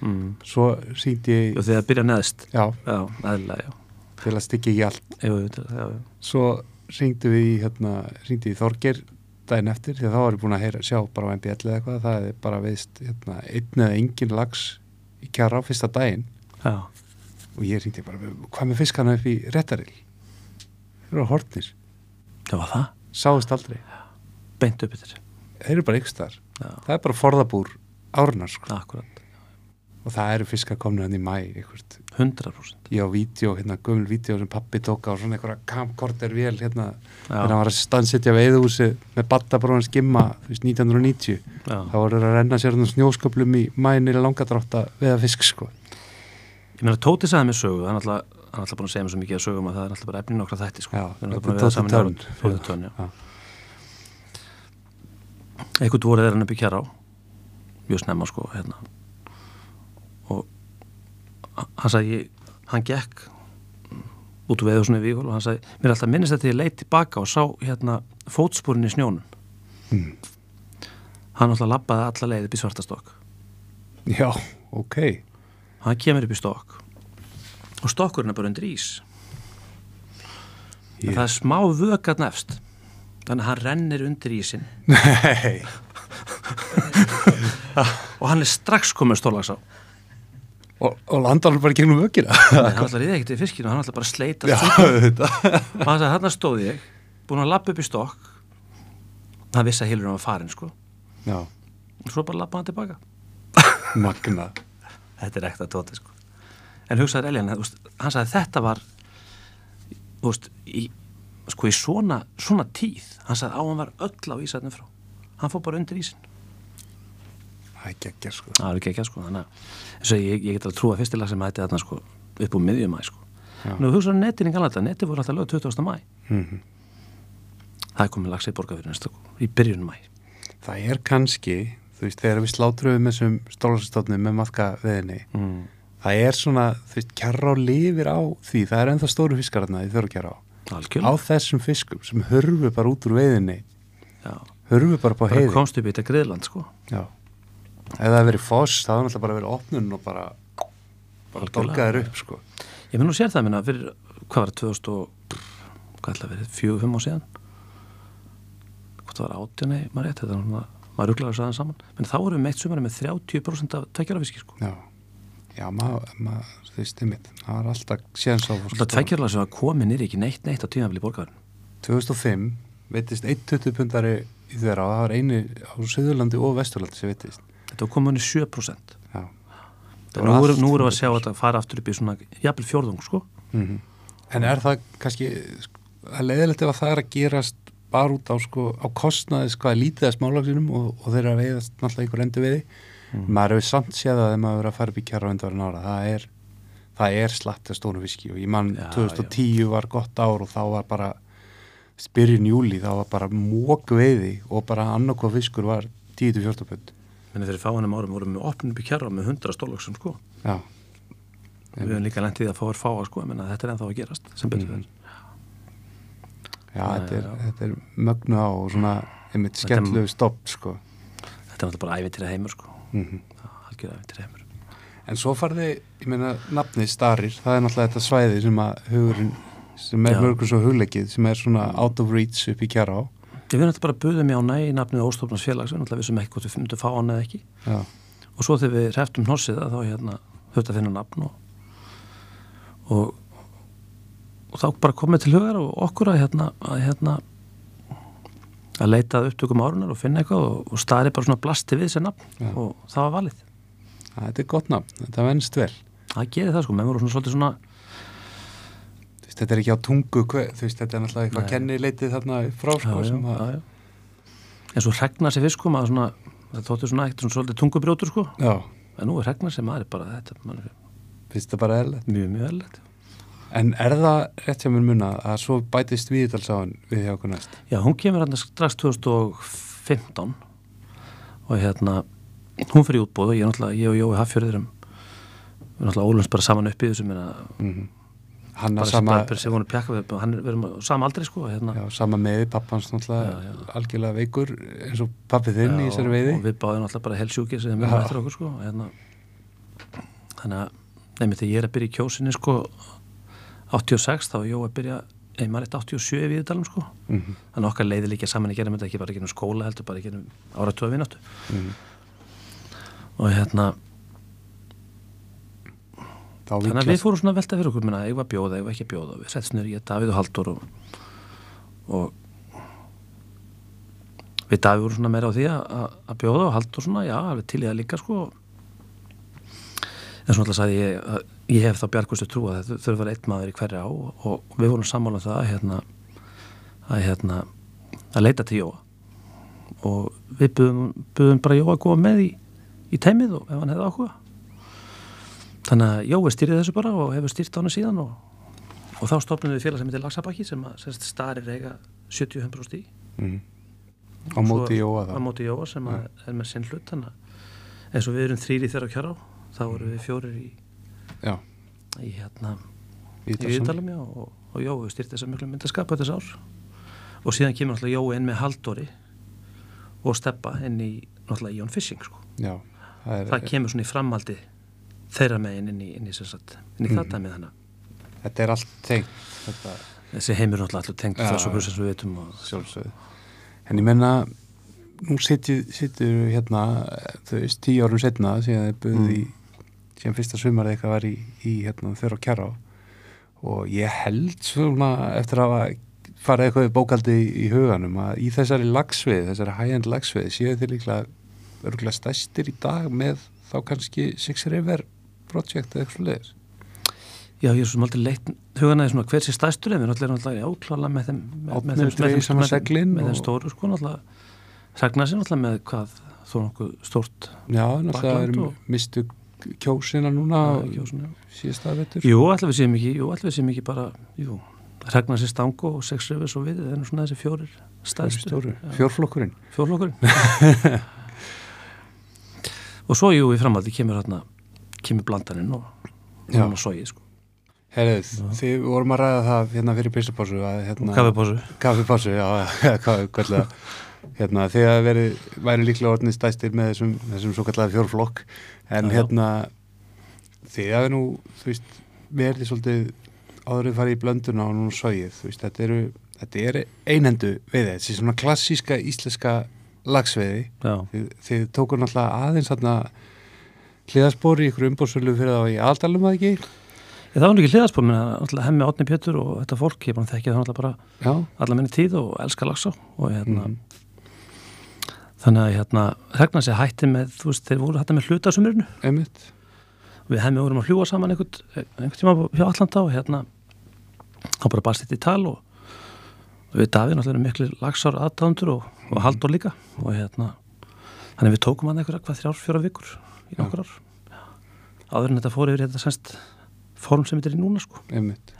Mm. svo síndi ég, og þegar byrja neðst. Já, já, eðlilega, já. Til að styggja ekki allt. Jú, jú, já. svo ringdu við í hérna, ringdu í Þorger daginn eftir því að þá var ég búin að heyra, sjá bara á MBL eða eitthvað, það er bara veist hérna, einn eða engin lags í kjara á fyrsta daginn. Já. og ég ringdi bara, hvað með fiskana upp í réttarill þeir eru á hortnir, það var það, sáðust aldrei. Beint upp yfir þeir eru bara ykkur já, það er bara forðabúr árnar sko, og það eru fiskar komnir hann í mæ eitthvað, 100% ég á vídeo, hérna gömul vídeo sem pappi tók á svona einhverja camcorder vél hérna, já, hann var að stannsitja veiðhúsi með battabróðan skimma, þú veist, 1990 já. þá voru að renna sér snjósköplum í mænir langadrátt að veiða fisk sko ég meina Tóti sagði mér sögu, hann er alltaf hann er alltaf búin að segja mér svo mikið að sögum að það er alltaf bara efnin okkar þætti sko. Já, að er Tóti árun. Tönn. Tóti Tönn, já. Já. einhvern voru þeir hann upp í kjara á mjög snemma sko hérna. Og hann sagði hann gekk út úr veðu svona í Víhól og hann sagði, mér er alltaf minnist þetta ég leit tilbaka og sá hérna fótspúrin í snjónum. Mm. hann alltaf labbaði alla leið upp í svartastokk Já, ok. Hann kemur upp í stokk og stokkurinn er bara undir ís. En það er smá vögat nefst þannig að hann rennir undir ísin Nei. Og hann er strax komin stólags á Og, og landar hann bara gegnum vökkina hann ætlar í ekkert í fiskinu hann ætlar bara að sleita Já, þetta hann sagði hann stóð ég búin að lappa upp í stokk. Hann vissi að hilurinn var farin sko. Já, og svo bara lappa hann tilbaka. Magna. Þetta er ekta tóti sko. En hugsaður Eljan, hann sagði þetta var veist, í, sko í svona, svona tíð. Hann sagði á hann var öll á ísætnum frá. Hann fór bara undir ísin Það er geggja sko. Það er ekki sko þannig að ég, ég get alveg trúa fyrstilega sem hætti þarna sko upp úr miðjum mæ sko. Já. nú hugsaður netin í galata, neti voru alltaf lög 20. mæ mm það er komið lagsið borgarfyrir í byrjunum mæ Það er kannski, þú veist, þegar við slátruðum þessum stólarsstofnum með maðka veðinni mm. Það er svona, þú veist, kjarrá lifir á því. Það er ennþá stóru fiskararna í þörru kjarrá Á algjörlega þessum fiskum sem hörfu bara út úr veiðinni. Já. Hörfu bara på heiði. komst upp í þetta griðland sko. Já Ef það hefur verið foss, það hefur náttúrulega bara verið opnun og bara, bara dolgaðir upp sko. Ég mun nú sér það minna fyrir, hvað var það, 2000 og, hvað ætla að verið, fjögur, fimm á síðan? Hvað það var átjani, maður rétt, þetta maður rugglaði að saðan saman. Menn þá vorum við meitt sumari með 30% af tveggjarafiski sko. Já, já, maður, ma, þú veist, einmitt Það var alltaf séðans á Alltaf tveggjaralega sem var komið nýri ekki neitt neitt á tímafili borgarinn 2005 veitist 1,20 pundari í þeirra og það var eini á Suðurlandi og Vesturlandi sem veitist Þetta var komið niður 7% Já, Nú erum nú erum við að sjá þetta fara aftur upp í svona jafnvel fjórðung sko. Mm En er það kannski sko, að leiðilegt ef að það er að gerast bara út á, sko, á kostnaðis hvað er lítið að smálagsinum og, og þeir eru að veiðast náttúrulega einhver endur veiði maður hefur samt séð að þeim að vera að fara upp í kjara undan ára, það er það er slatt að stónu fiski og ég mann Já, 2010 var gott ár og þá var bara spyrjun júli, þá var bara mók veiði og bara annarkoð fiskur var 10-14 pund Menni fyrir fáinum árum vorum við opnum upp í kjara með 100 stólöksum sko. Já, Við höfum líka lent í því að fá fáa sko, menna þetta er ennþá að gerast sem betur mm. já, þetta er, já. þetta er mögnu á og svona einmitt skemmtlegu stopp sko. Þetta er náttúrulega bara ævintýra heimur sko. Mm Algjör ævintýra heimur. En svo farði, ég meina, nafnið Starir, það er náttúrulega þetta svæði sem að hugurinn, sem er mörgur svo hugleikið, sem er svona out of reach upp í kjara á. Við náttúrulega bara buðum ég á næ nafnið Óstofnars félags við náttúrulega vissum ekki hvort við myndum fá hann eða ekki. Já, og svo þegar við hreftum hnossið þá hérna höfðu að finna nafn og, og og þá bara komið til hugar og okkur að hérna að, hérna, að leita að upptökum árunar og finna eitthvað og, og staði bara svona blasti við sér nafn. Já. og það var valið. Þetta er gott nafn, þetta venst vel. það gerir það sko, menn voru svona svolítið svona veist, þetta er ekki á tungu, þú veist, þetta er náttúrulega eitthvað kennileitið þarna frá, sko, já, sem já, að, já, en svo hregnar sér fiskum að svona það þóttu svona eitt svona svolítið tungubrjótur sko. En nú er hregnar sem maður er bara þetta maður er finnst það bara eðlilegt. mjög mjög eðlilegt. En er það rétt sem mér munna að svo bætist viðtalsáin við hjá okkur næst? Já, hún kemur hérna strax 2015 og hérna hún fyrir útbóð og ég, er náttúrulega, ég og Jói Hafjörður við erum náttúrulega ólumst bara saman upp í þessu minna, Mm Hann að sama, sama, er við hann er, á sama aldrei sko hérna, já, sama meði, pappans náttúrulega Já, já. algjörlega veikur eins og pappið þinn í þessari veiði. og við báðum náttúrulega bara helsjúki sem við eftir okkur sko hérna, þannig að nefnir þegar ég er að byrja í kjósinni sko 86 þá er Jói að byrja nei, maður er 87 við talum sko Mm -hmm. þannig að okkar leiði líka saman í gerum þetta ekki bara í gerum skóla heldur bara í gerum áratöða vináttu Mhm. og hérna þannig að við fórum svona að velta fyrir okkur minna, ég var bjóða, ég var ekki að bjóða við settum snur ég, Davíð og Haldur og, og við Davíð vorum svona meira á því að, að- að bjóða og Haldur svona, já, alveg til í það líka sko. En svona alltaf sagði ég að ég hef þá bjargvæstu trú að þetta þurfa að vera eitt maður í hverja á og, við vorum sammála um það að hérna að hérna að leita til Jóa. Og við buðum, buðum bara Jóa að koma með í, í teimið og ef hann hefði áhuga þannig að Jói stýrið þessu bara og hefur stýrt á hann síðan og, og þá stopnum við félag sem heitir Laxabakki sem að semst, starir eiga 75% í Mhm. Á móti Jóa á það. móti Jóa sem að er með sinn hlut eins og við erum þrýri þeirra kjara á þá erum við fjórir í, Já, í hérna í já og og Jói styrti þess að miklu myndaskapa þess ár og síðan kemur náttúrulega Jói inn með Haldóri og Steppa inn í náttúrulega Ion Fishing sko. Já, það, er, það kemur svona í framaldi þeirra megin inn í, inn í, sagt, inn í Mhm. það dæmið þannig þetta er allt tengt þetta þessi heimur náttúrulega allur tengt Já, þessu og við veitum og sjálfsögðu. En ég menna nú sittur hérna þú veist, tíu árum setna síðan þið buðið í síðan fyrsta sumar eitthvað var í, í hérna þeirra kjara og ég held svona eftir að farið eitthvað bókaldi í, í huganum að í þessari lagsvið, þessari high-end lagsvið séu þið líklega örgulega stæstir í dag með þá kannski Six River Project eða eitthvað leiðis Já, ég er svo aldrei leitt huganaði svona hver sé stæstur en við náttúrulega erum náttúrulega áklála með þeim með, þeim- stóru sko náttúrulega Ragnar sér náttúrulega með hvað þó nokkuð stórt Já, náttúrulega erum mistu kjósina núna svona síðasta vetur. Jú, allir við séum ekki, jú, allir við séum ekki bara jú, Ragnar sér stango og sex röfis og við, það er svona þessi fjórir stæstu, Stóru, fjórflokkurinn. Fjórflokkurinn. Og svo jú í framaldi kemur hérna kemur blandaninn og Já. og sogið sko, Herrið, þið vorum að ræða það hérna fyrir pislupásu að hérna, kaffipásu kaffipásu, já, hvað, hérna, þið að verið, væri líklega orðnið stæstir með þessum, þessum svo kallega fjórflokk, en Já, hérna þið að nú, þú veist verið svolítið áður við farið í blönduna og nú sogið, þú veist, þetta eru þetta er einhendu veiði, þessi svona klassíska íslenska lagsveiði. Þið, þið tókur náttúrulega aðeins hérna hliðaspor í ykkur umbóðsölu fyrir þá í aldalum að ekki? Ég, það var ekki hliðaspor, menn að hemmi Átni Pétur og þetta fólk, ég bara þekki það náttúrulega bara Já, alla minni tíð og elska lagsa og hérna, Mhm. þannig að hérna Ragnar sér hætti með, þú veist, þeir voru hætti með hlutasumurinu einmitt. Við hemmi vorum að hljúa saman einhvern, einhvern tíma hjá Allanda og hérna þá bara barst þetta í tal og við Davíð náttúrulega miklu lagsár aðdáðundur og, og haldur líka og hérna þannig við tókum hann einhverja hvað þrjár, fjóra vikur í nokkur ár. Áður en þetta fór yfir þetta semst form sem þetta er í núna sko. Einmitt.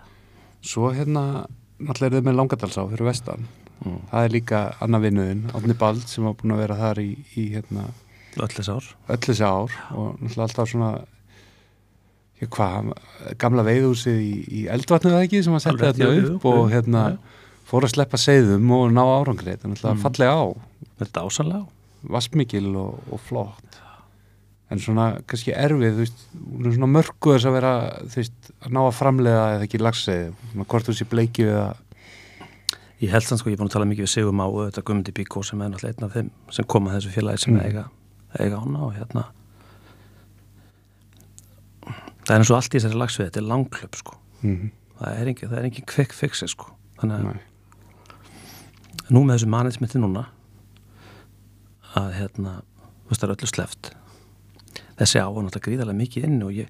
Svo hérna, náttúrulega er þið með Langadalsá fyrir vestan. Mm. það er líka annað vinnuðin, Átni Bald sem var búin að vera þar í, í hérna, öll þess ár. öll þessi ár og náttúrulega alltaf svona já, hvað, gamla veiðhúsið í, í eldvatnu eða ekki sem að setja þetta jú, jú, upp og jú, hérna fór að sleppa seiðum og ná árangrið þannig að Mm. fallega á, þetta er ásanlega á. Vassmikil og, og flott en svona kannski erfið, veist, er svona mörgu þess að vera, veist, að ná að framlega eða ekki svona hvort þú sé bleikju eða, Ég held sann sko, ég er búin að tala mikið við Sigum á þetta Guðmundi Bíkó sem er náttúrulega einn af þeim sem koma þessu félagi sem Mm. eiga, eiga ána og hérna. Það er eins og allt í þessari lagsvið þetta er langklöp sko. Mm það er engin, það er engin quick fixi sko. Þannig að nú með þessu management núna að hérna þú veist það er öllu sleft þessi á er náttúrulega gríðarlega mikið inn og ég,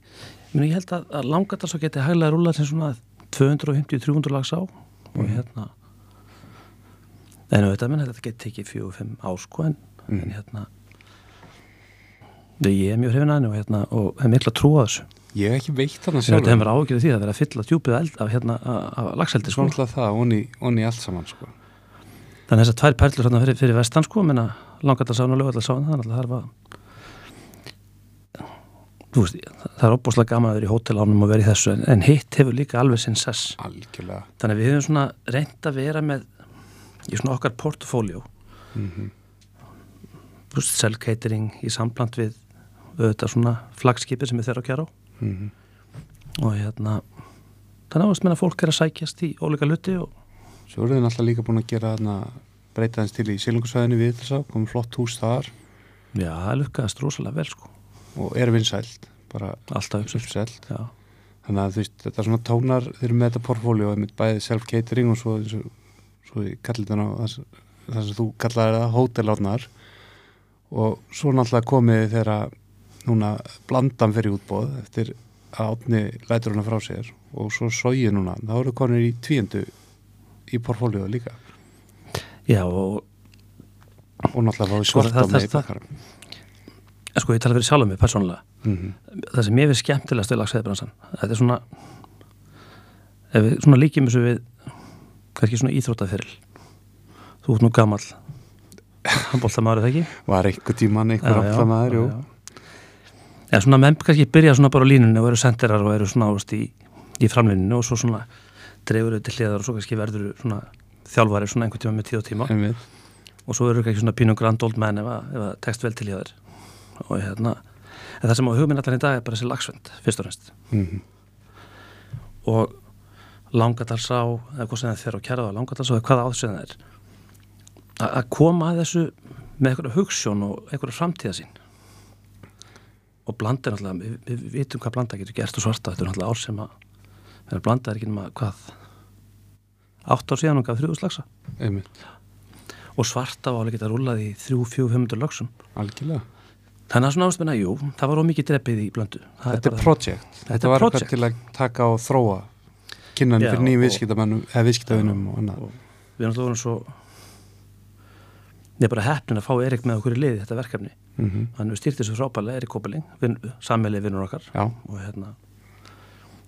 meni, ég held að, að langar það svo geti hæglega rúlað sem svona 250-300 lags á og Mhm. hérna en auðvitað menn þetta geti tekið 4-5 á sko en, Mhm. en hérna ég er mjög hrifin að henni og hérna og hef mikla trú á þessu Ég hef ekki veitt þarna Þetta sjálfur. hefur ágjörð því að vera að fylla djúpið eld af, hérna, af, lagseldi sko. Svo náttúrulega það, onni, allt saman, sko. Þannig að þessar tvær perlur hérna fyrir, fyrir vestan sko, menna langartalsána og lögartalsána, þannig að það er bara veist, það er opbúslega gaman að vera í hótelánum og vera í þessu, en, en hitt hefur líka alveg sinn sess. Algjörlega. Þannig við hefum svona reynd að vera með í svona okkar portfóljó Mm þú veist, self-catering í sambland við auðvitað svona flagskipið sem er þeirra á kjara á -hmm. og hérna þannig að menna fólk er að sækjast í ólíka luti og Svo eru þið náttúrulega líka búin að gera þarna breyta þess til í Silungarsvæðinu við þess að komið flott hús þar já, það lukkaðast rosalega vel sko, og er vinsælt, bara alltaf uppselt. Þannig að veist, þetta er svona tónar, þeir eru með þetta portfóljó, einmitt bæði self-catering og svo, svo, svo ég kalli þetta ná, það, sem þú kallaði það, hótelátnar og svo náttúrulega komið þegar núna blandan fyrir útbóð eftir að átni lætur hana frá sér og svo sóið núna, þá eru konir í tvíendu í portfóljóðu líka. Já og og náttúrulega fáið Sko, svart það- á það- sko ég tala fyrir sjálfum mig persónulega. Mm -hmm. það sem ég við skemmtilegast við lagsveðbransan þetta er svona ef við svona líkjum þessu við kannski svona íþróttaferil. Þú ert nú gamall. Handbóltamæður er það ekki? Var einhver tíman já, aftamæður, jú. já, já. Já, svona menn kannski byrja svona bara á línunni og eru sendirar og eru svona ást í, í framlínunni og svo svona dregur þau til hliðar og svo kannski verður svona þjálfari svona einhvern tíma með tíu og tíma. Einmitt, og svo eru kannski svona pínum grand old man ef að, ef að tekst vel til hliðar og hérna en það sem á hugminn allan í dag er bara þessi lagsvend fyrst og fremst. Mm og langadalsá eða hvað sem það þeirra á kjærða á langadalsá eða hvað áður sem það er að koma að þessu með einhverja hugssjón og einhverja framtíða sín. Og blanda er náttúrulega við, við, vitum hvað blanda getur gert og svarta þetta er náttúrulega ár sem að þeirra blanda er ekki nema hvað átt ár síðan og gaf þrjúðu slagsa einmitt, og svarta var alveg geta rúlað í þrjú, fjú, fimmundur lögsum algjörlega þannig að svona ástmenna, jú, það var ómikið dreppið í blöndu. Það Þetta er projekt, Þetta þetta var project. eitthvað til að taka og þróa kynnan fyrir nýjum viðskiptamannum eða viðskiptavinnum og annað. við erum alltaf voru svo er bara heppnin að fá Erik með okkur í liði þetta verkefni. Mm hann við stýrt þessu frábælega, Erik Kopeling sammeilið vinnur okkar. Já, og hérna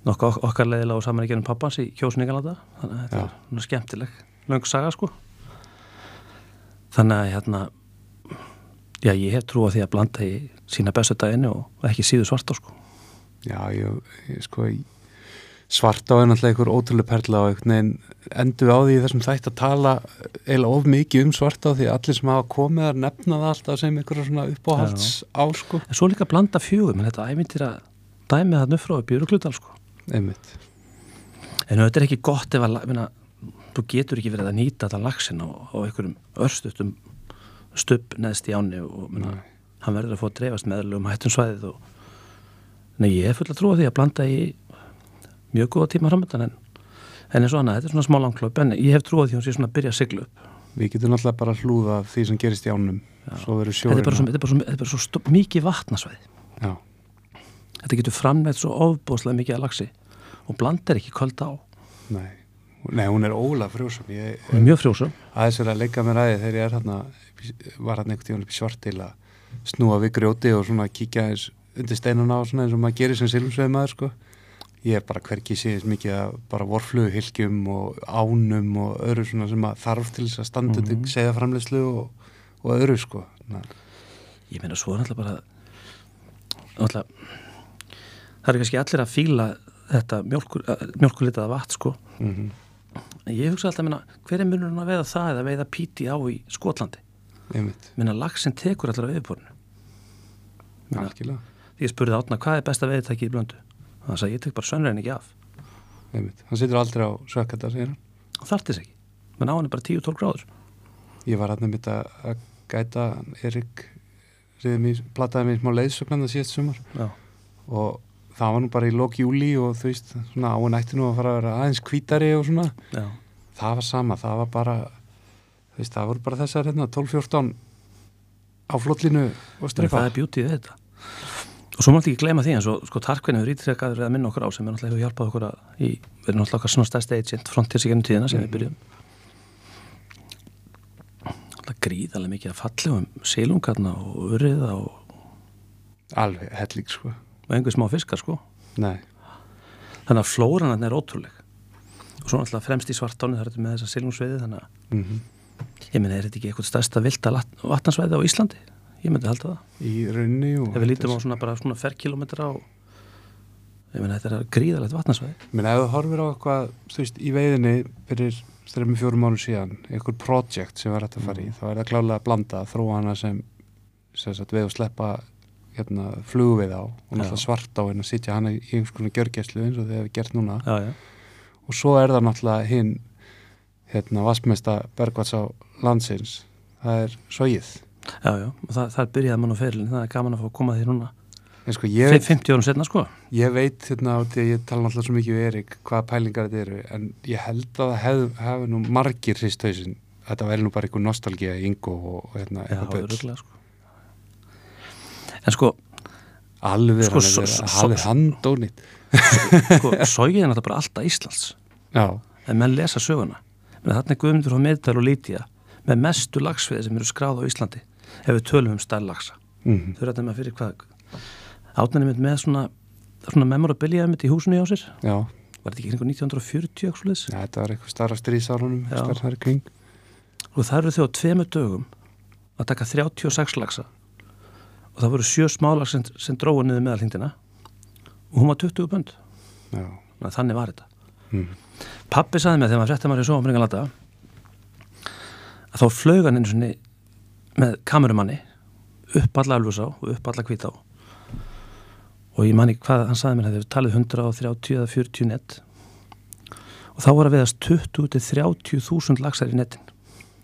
nokkuð okkar leiðilega og saman í genum pappans í kjósun Ingalanda þannig að þetta Já. er skemmtileg löng saga sko. Þannig að hérna já ég hef trú á því að blanda í sína bestu daginu og ekki síðu svarta sko. Já, ég, ég sko ég- svarta á er náttúrulega einhver ótrúlega perla og endur á því í þessum þætt að tala eiginlega of mikið um svarta á því að allir sem hafa komið að nefna það alltaf sem einhverja svona uppáhalds á sko. En svo líka blanda fjögum en þetta æmyndir að dæmi það nufra og björuglutal sko. Einmitt, En þetta er ekki gott ef að, minna, þú getur ekki verið að nýta þetta lagsin á, á einhverjum örstutum stubb neðst í áni og minna, Nei. hann verður að fá að dreifast meðlum hættum svæðið og Nei, ég er full að trúa því að blanda í mjög góða tíma framöndan en, en eins og annað, þetta er svona smá langklöp en ég hef trúa því að hún sé svona að byrja að sigla upp. Við getum náttúrulega bara að hlúða því sem gerist í ánum. Þetta er bara svo, þetta er bara svo, þetta er bara svo stó, mikið vatnasvæði. Já, Þetta getur framleitt svo ofbúslega mikið að lagsi og blanda er ekki köld á. Nei Nei, hún er óla frjósum ég, er mjög frjósum aðeins er að leika mér aðeins þegar ég er hérna var hérna einhvern tíma upp í svartil að snúa við grjóti og svona kíkja eins undir steinuna og svona eins og maður gerir sem silumsveið maður sko. Ég er bara hverki síðan mikið að bara vorflugu hilkjum og ánum og öðru svona sem að þarf til þess að standa undir Mhm. mm segja framleyslu og, og öðru sko. Na, Ég meina svo er náttúrulega bara náttúrulega það er kannski allir að fíla þetta mjölkulitaða vatn sko. Mm -hmm. En ég hugsa alltaf meina, hver er munurinn að veiða það eða veiða píti á í Skotlandi? Meina lagsin tekur viðborinu Já. algjörlega. ég spurði átna hvað er besta veiðtæki í blöndu? Þannig að sagði, ég tek bara sönnrein ekki af. Einmitt, hann situr aldrei á sökkata segir hann. Og þartis ekki, menn á hann er bara 10-12 gráður. Ég var hérna mitt að gæta Erik mér, plataði mér smá leiðsögnan það síðast sumar. Já, og það var nú bara í lok júli og þú veist, svona áin ætti nú að fara að vera aðeins hvítari og svona. Já, það var sama, það var bara þú veist, það voru bara þessar hérna 12-14 á flotlinu og Menni, það er bjútið þetta? Og svo mátti ekki gleyma því eins og sko Tarkvin hefur ítrekkaður að minna okkur á sem er náttúrulega hefur hjálpað okkur að í, við erum náttúrulega okkar svona stærsti agent frontiers í gennum tíðina sem við byrjum náttúrulega gríðarlega mikið að fallegum silungarna og urriða og, alveg helling sko og einhver smá fiskar sko. Nei, þannig að flóran er ótrúleg. Og svo náttúrulega fremst í svartáni það er þetta með þessa silungsveiði þannig að mm ég meina er þetta ekki eitthvað stærsta vilda vatnansveiði á Íslandi? Ég myndi halda það. Í raunni og ef við lítum á svona bara svona ferkilometra og ég meina þetta er gríðalegt vatnarsvæði. Menn ef þú horfir á eitthvað þú veist, í veiðinni fyrir þreim fjórum árum síðan, eitthvað projekt sem var hægt að fara í, þá er það klálega að blanda þróa hana sem, sem sagt, veið og sleppa hérna, flugveið á og náttúrulega svart á en að sitja hana í einhvers konar gjörgæslu eins og þið hefur gert núna. Já, já. og svo er það náttúrulega hinn hérna vassmesta bergvats á landsins. Það er sogið. Já, já, og það, það er byrjað mann á ferilin það er gaman að fá að koma því núna. Sko ég, 50 árum setna sko. Ég veit hérna á því að ég tala náttúrulega svo mikið við Erik hvaða pælingar þetta eru en ég held að það hef, hef nú margir hrist hausin þetta væri nú bara einhver nostalgía í Ingo og, og hérna eitthvað. En sko, alveg Sko, sko, so- hann er hafið handónýtt sko sógið er náttúrulega bara alltaf Íslands. Já, en menn lesa söguna. Menn þarna er Guðmundur frá Miðdal og Lítía með mestu lagsviði sem eru skráð á Íslandi ef við tölum um stæl lagsa mm, þau eru þetta með fyrir hvað átnæni mitt með svona svona memorabilia í húsinu hjá sér. Já, var þetta ekki einhver 1940 eitthvað svoleiðis? ja, þetta var eitthvað starra Já. í kring. Og það eru þau á tveimu dögum að taka 36 lagsa og það voru sjö smálags sem, sem dróðu niður meðalhingdina og hún var 20 bönd já, þannig var þetta. Mm, pappi saði mig þegar maður í svo ámringalanda að þá flög hann eins og með kamerumanni upp alla alvusá og upp alla hvítá. Og ég manni hvað hann saði mér að þeir talið 130 eða 40 nett og þá voru að viðast 20-30 þúsund lagsar í nettin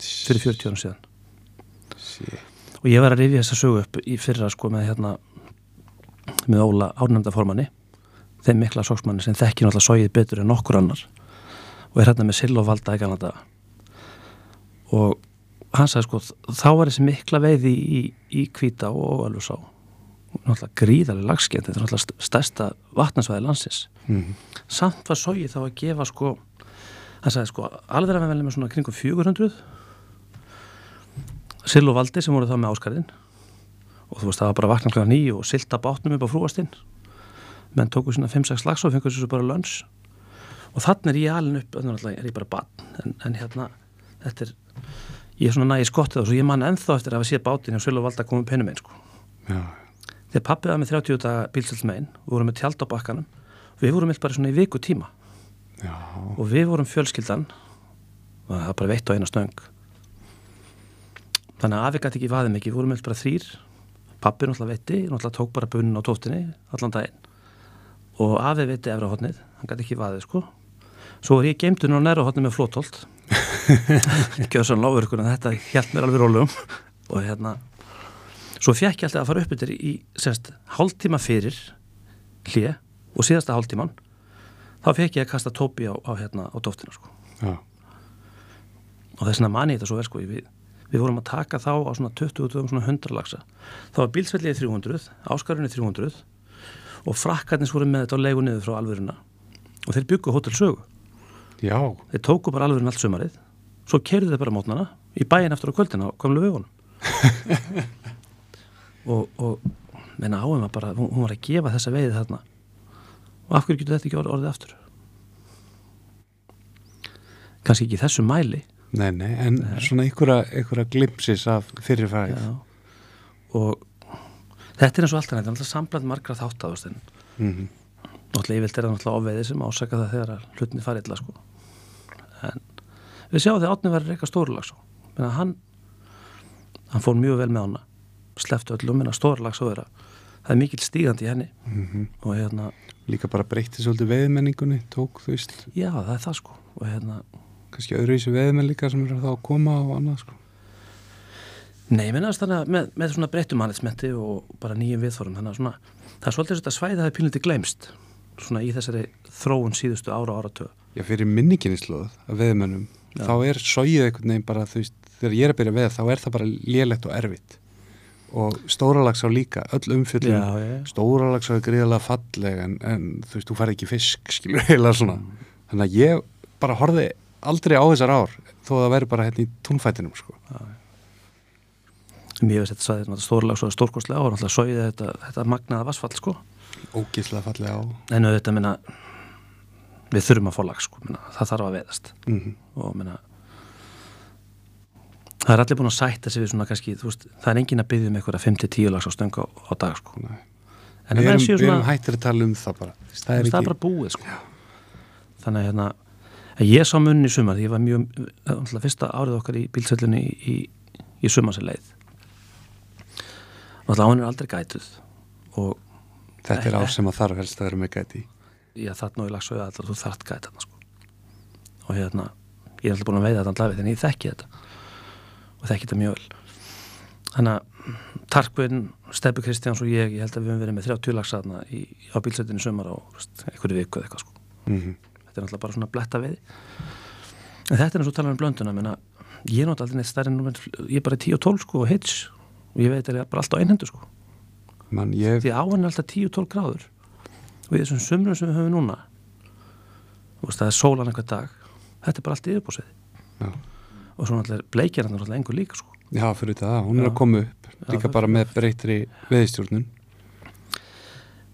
fyrir 40 árum síðan. Sí. Og ég var að rifja þessa sögu upp í fyrra sko með hérna með Óla árnæmdaformanni þeim mikla sóksmanni sem þekkir náttúrulega sóið betur en nokkur annar. Og er hérna með sill og valda í Kanada og hann sagði sko þá var þessi mikla veiði í, í Kvíta og Ölfusá náttúrulega gríðarlega lagskend þetta er náttúrulega stærsta vatnarsvæði landsins. Mm. samt var sóið þá að gefa sko hann sagði sko alveg að við veljum með svona kringum 400 sill og valdi sem voru þá með áskarðin og þú veist það var bara vakna kl. nýju og silta bátnum upp á frúastinn. Menn tóku svona 5-6 lags og fengur þessu bara lönns og þannig er ég alveg upp þannig er ég bara bann en, en hérna þetta er ég er svona nægi skottið og svo ég man ennþá eftir að hafa séð bátinn og Sill og valda að koma um pennum einn sko. Já, þegar pappið var með 30 daga bílsöldsmegin við vorum með tjald á bakkanum við vorum eitthvað bara svona í viku tíma já, og við vorum fjölskyldan og það var bara veitt á eina stöng þannig að afi gæti ekki vaðið mikið, við vorum eitthvað bara þrýr pappi náttúrulega veitti, náttúrulega tók bara bunin á tóftinni allan daginn. Og afi veitti efra hotnið, hann gæti ekki vaðið sko. Svo var ég geimdun á næra hotnið með flótolt gjöðsan lágur þetta hjælt mér alveg rólum og hérna svo fekk ég alltaf að fara upp yfir í semst hálftíma fyrir hlið og síðasta hálftíman þá fekk ég að kasta tópi á, á, hérna, á dóftina sko. já, og þess vegna mani þetta svo vel sko. við, við vorum að taka þá á svona 20 dögum svona 100 lagsa þá var bílsvellið 300, áskarunni 300 og frakkarnir voru með þetta á leigu niður frá alvöruna. Og þeir byggu hótel sögu. Já, þeir tóku bara alvörun allt sömarið svo kerðu þeir bara mótnana í bæin eftir á kvöldina á komlu vegunum og, og menna áum að bara, hún, var að gefa þessa veiði þarna. Og af hverju getur þetta ekki orð- orðið aftur? Kannski ekki þessu mæli nei, nei en svona einhverja, glimpsis af fyrirfæð og þetta er eins og allt annað, þetta er alltaf sambland margra þátt en mm -hmm. náttúrulega yfirlt er það náttúrulega ofveiði sem ásaka það þegar að hlutinni fari illa sko. en við sjáum þegar átni verið reyka stórlags að hann hann fór mjög vel með hana sleftu öllum, menn að stórlags og þeirra það er mikil stígandi í henni. Mhm. og hérna, líka bara breytti svolítið veðmenningunni tók þú veist, já það er það sko. Og hérna, kannski öðru í þessu veðmenn líka sem eru þá að koma og annað sko. Nei, minnast þannig að með, með svona breyttum mannismenti og bara nýjum viðþórum, þannig að svona það er svolítið þetta svæði það er pínliti glemst svona í þessari þróun síðustu ára áratöð já, fyrir minninginnislóð af veðmennum Já. þá er sóið einhvern veginn bara þú veist, þegar ég er að byrja veð þá er það bara lélegt og erfitt. Og stóralags á líka, öll umfjöllum já, já, stóralags á er gríðalega falleg en, en þú veist, þú fær ekki fisk skilur heila svona. Þannig að ég bara horfði aldrei á þessar ár þó að það væri bara hérna í túnfætinum sko. mér veist þetta náttúrulega stórlags og stórkostlega og náttúrulega sóið þetta, þetta magnaða vassfall sko. Ógíslega falleg á en auðvitað minna við þurfum að fá lag sko, minna, það þarf að veðast mm og minna það er allir búin að sætta sig við svona kannski, þú veist, það er engin að byggja um eitthvað 5-10 lags á stöng á, á dag sko. Nei. en við, það erum, erum hættir að tala um það bara. Það það er er, ekki bara búið sko. Þannig að hérna ég sá munni í sumar, ég var mjög alltaf fyrsta árið okkar í bílsellunni í, í, í sumarsileið alltaf án er aldrei gætuð og þetta er ár sem að þarf helst að vera með gæti já, þarna og ég lagst svo að þú þarft gæta þarna sko. og hérna ég er alltaf búin að veiða þetta allaveg þannig ég þekki þetta og þekki þetta mjög vel þannig að Tarkvinn, Steppi Kristjáns og ég ég held að við höfum verið með 30 lagsa þarna í, á bílsveitinu sumar á einhverju viku eða eitthvað sko. mm þetta er alltaf bara svona bletta veiði en þetta er eins og tala um blönduna menna, ég náttúrulega aldrei neitt stærri en númer- ég er bara 10 og 12 sko og hits og ég veit að ég er bara alltaf einhendu sko Man, ég, því áhenn er alltaf 10-12 gráður og í þessum sumrum sem við höfum núna veist það er sólan einhver dag þetta er bara allt yfirbúsið Já. og svo náttúrulega bleikir hann náttúrulega einhver líka sko. já, fyrir þetta, hún er Já. að koma upp Já, líka það- bara með breytri veðistjórnun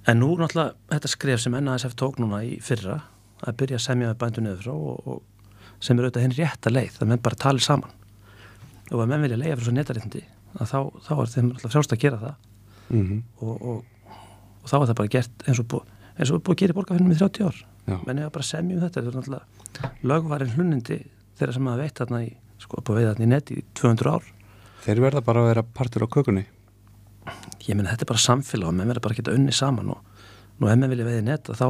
en nú náttúrulega þetta skref sem NASF tók núna í fyrra að byrja að semja með bændu niður frá og, og sem er auðvitað henni rétta leið það menn bara tali saman. Og að menn vilja leiða frá svo netarindi að þá, þá er þeim náttúrulega frjálst að gera það. Mm og, og, og þá er það bara gert eins og, bú, eins og búið að gera í borgarfinnum í 30 ár. Já. menn ég var bara að semja um þetta þetta er náttúrulega lögvarinn hlunnindi þeirra sem hafa veitt þarna í sko, upp á veið þarna í neti í 200 ár. Þeir verða bara að vera partur á kökunni. Ég menn þetta er bara samfélag og menn verða bara að geta unni saman og nú ef menn vilja veiði netta þá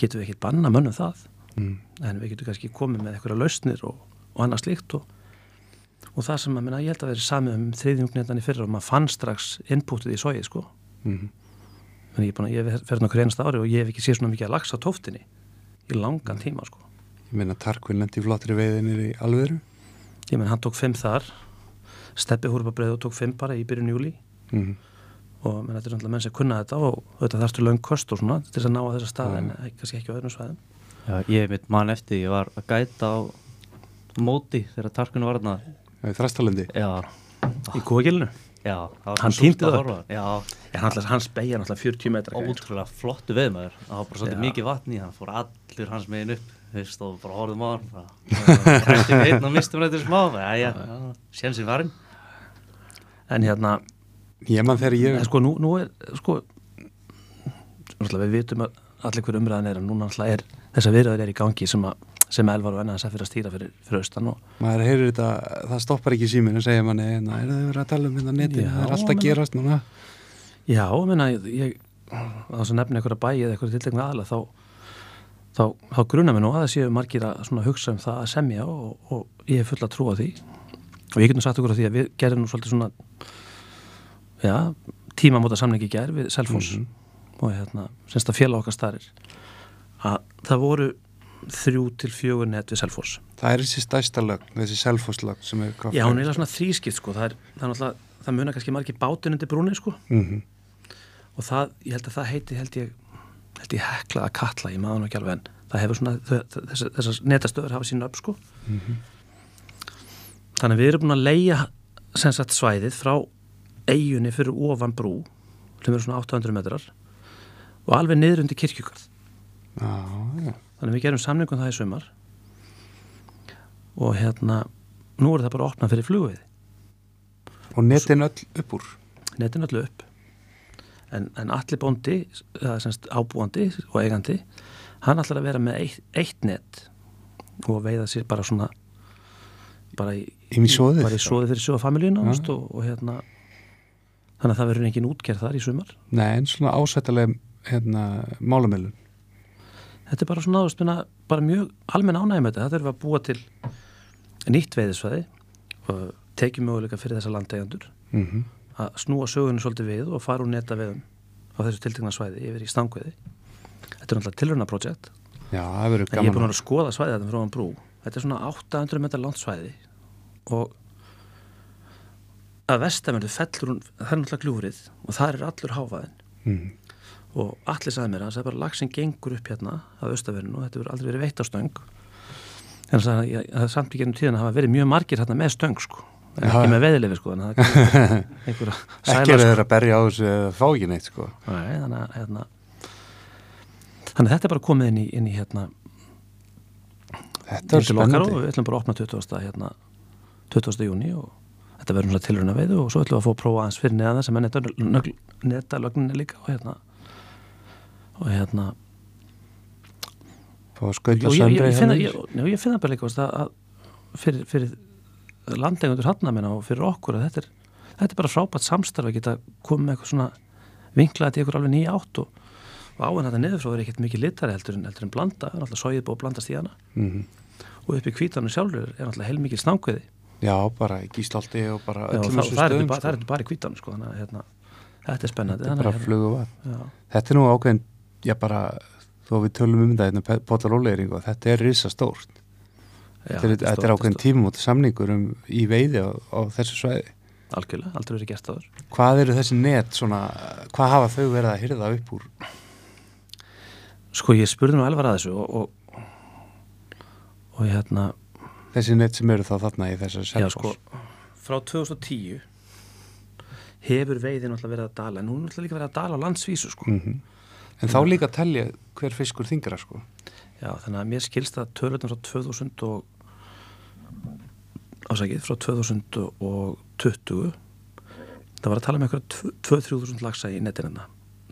getum við ekki banna mönnum það mm. en við getum kannski komið með einhverja lausnir og, og annað slíkt og, og það sem að menna, ég held að vera samið um þriðjungnetan í fyrra og maður fann strax inputið í sóið sko Mm. en ég, ég verið nokkur einasta ári og ég hef ekki séð svona mikið að lagsa tóftinni í langan tíma sko Ég meina Tarkvin lendi í flottri veiðinir í alvöru ég menn hann tók fimm þar Steppi Húrubabreið og tók fimm bara í byrjun júli mm. Og menn þetta er náttúrulega menn sem kunna þetta og þetta þarftu löng kost og svona til þess að ná að þessa stað en ekki- kannski ekki á öðrum svæðum. Já, ég mitt mann eftir, ég var að gæta á móti þegar tarkunum var þarna. Þrastalendi Já, í kóagilinu já það var Hann týndi að það. Já, en hann, hans beigja náttúrulega 40 metra ótrúlega flottu veð maður Það var bara svolítið mikið vatn í hann fór allir hans megin upp. Við stóðum bara og horfðum á hann. Kæfti við einn og mistum Ég man þegar ég en sko nú, nú er sko náttúrulega við vitum að allir hver umræðan er en núna náttúrulega er þessa viðræður er í gangi sem að sem Elvar og NSF fyrir að stýra fyrir, fyrir austan og maður heyrir þetta, það stoppar ekki síminn og segja manni, na, er það verið að tala um þetta netin, Já, það er alltaf að gerast núna. Já, menna ég á þess að nefna einhverja bæi eða einhverja tiltegna aðla þá þá, þá gruna mér nú að það séu margir að svona hugsa um það að semja og, og ég hef fulla trú á því. Og ég getum sagt okkur á því að við gerum nú svolítið svona já, tímamóta samlingi ger við Selfoss og hérna, semst að félag okkar starir að það voru þrjú til fjögur net við Selfoss. Það er þessi stærsta lögn, þessi er hvað Já, hún er svona þrískipt sko. Það er, það er náttúrulega, það munar kannski margir bátinn undir brúni sko. Mm og það, ég held að það heiti held ég held ég heklaða kalla, ég maður nú ekki alveg en það hefur svona, þessar, þessar netastöður hafa sína upp sko. Þannig að við erum búin að leia svæðið frá eigunni fyrir ofan brú sem eru svona 800 metrar og alveg niður undir kirkjugarð. Já, já, þannig við gerum samningum það í sumar. Og hérna nú er það bara opnað fyrir flugveiði. Og netin öll upp úr? Netin öllu upp. En, en allir bóndi ábúandi og eigandi hann ætlar að vera með eitt, eitt net og veiða sér bara svona bara í, í í soðið fyrir sjóðafamilíuna og, og hérna þannig að það verður engin útgerð þar í sumar? Nei, en svona ásættalega hérna, málamilun þetta er bara svona minna bara mjög almenn ánægjum þetta, það þurfum að búa til nýtt veiðisvæði og tekjum möguleika fyrir þessa landeigandur mm að snúa sögunni svolítið við og fara úr neta viðum á þessu tiltegna svæði yfir í stangveiði. Þetta er náttúrulega tilruna projekt já, það verður en ég er búin gaman að skoða svæði þetta frá hann brú. Þetta er svona 800 metrar langt svæði og að vestamöndu fellur hún það er náttúrulega gljúrið og það er allur háfaðin mm. og allir sagði mér að það er bara lag sem gengur upp hérna af austaverðinu og þetta verður aldrei verið veitt á stöng en það það er samt í gennum tíðan að hafa verið mjög margir hérna með stöng sko en Já. ekki með veðilefi sko en það ekki er þeir að berja á þessu eða fá ekki neitt sko Nei, þannig að hérna, þannig að þetta er bara komið inn í, inn í hérna þetta er okkar og spennandi við ætlum bara að opna 20. Hérna, 20. júni og þetta verður svona tilruna veiðu og svo ætlum við að fá að prófa aðeins fyrir neðan þess að menn netta lögninni líka og hérna og hérna og skauta ég, ég, söndri ég, finna, ég, já, ég finna bara líka að, fyrir, fyrir landegundur hannamina og fyrir okkur að þetta er, þetta er bara frábært samstarf að geta komið með eitthvað svona vinklaði til ykkur alveg nýja átt og, og áinn þetta niðurfrá er ekkert mikið litari heldur en, heldur en blanda, það er alltaf sóið búið að blandast í hana. Mm og upp í kvítanum sjálfur er alltaf heilmikið stangveði já, bara í gíslaldi og bara öllum er stöðum það er sko. ekki bara í kvítanum sko, þannig að hérna, þetta er spennandi. Þetta er bara að, flugu vatn. hérna, þetta er nú ákveðin, já bara þó við tölum um þetta hérna, potaróleering og þetta er risa stórt já, þetta er, þetta ákveðin tímumóta samningur um, í veiði á, á þessu svæði. Algjörlega, aldrei verið gert áður. Hvað eru þessi net svona, hvað hafa þau verið að hyrða upp úr? Sko ég spurði nú elvar að þessu og, og, og hérna þessi net sem eru þá þarna í þessar Já, selfoss sko, frá 2010 hefur veiðin alltaf verið að dala en hún er alltaf líka verið að dala á landsvísu sko. Mhm. en þá líka telja hver fiskur þingra sko Já, þannig að mér skilst að tölutnum frá 2000 og ásækið, frá 2020 það var að tala um eitthvað 2-3 þúsund lagsa í netinina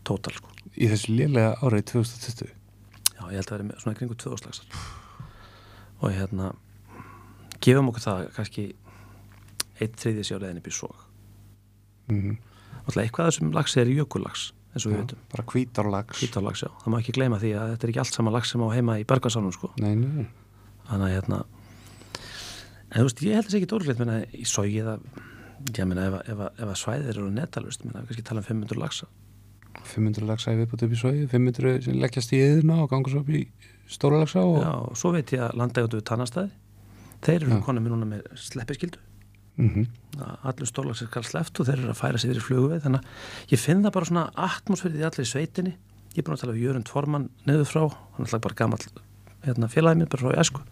tótal sko. í þessu lélega árið 2020 Já, ég held að vera með svona kringu 2000 laxar og hérna gefum okkur það kannski eitt þriðið sér á leðinni býr svo mm alltaf eitthvað þessum laxi er jökullax eins og við veitum, bara hvítárlags hvítarlax já, það má ekki gleyma því að þetta er ekki allt sama lax sem á heima í bergarsánum sko. Nei, nei, þannig að hérna en þú veist, ég held þess ekki dórleitt menna í sógi eða ég meina ef, ef, ef að svæðir eru netalust menna kannski tala um 500 laxa. 500 lagsa í viðbútt upp í sói 500 sem leggjast í yðina og gangur svo upp í stóra lagsa og já, og svo veit ég að landægjótu við tannastæði þeir eru konum núna með sleppiskildu mm að allur stórlagsir skal sleppt og þeir eru að færa sig fyrir flugveið þannig að ég finn það bara svona atmosfærið í allir sveitinni. Ég er búin að tala um Jörund Formann niður frá, hann er alltaf bara gammal hérna, félagið mér bara frá í esku.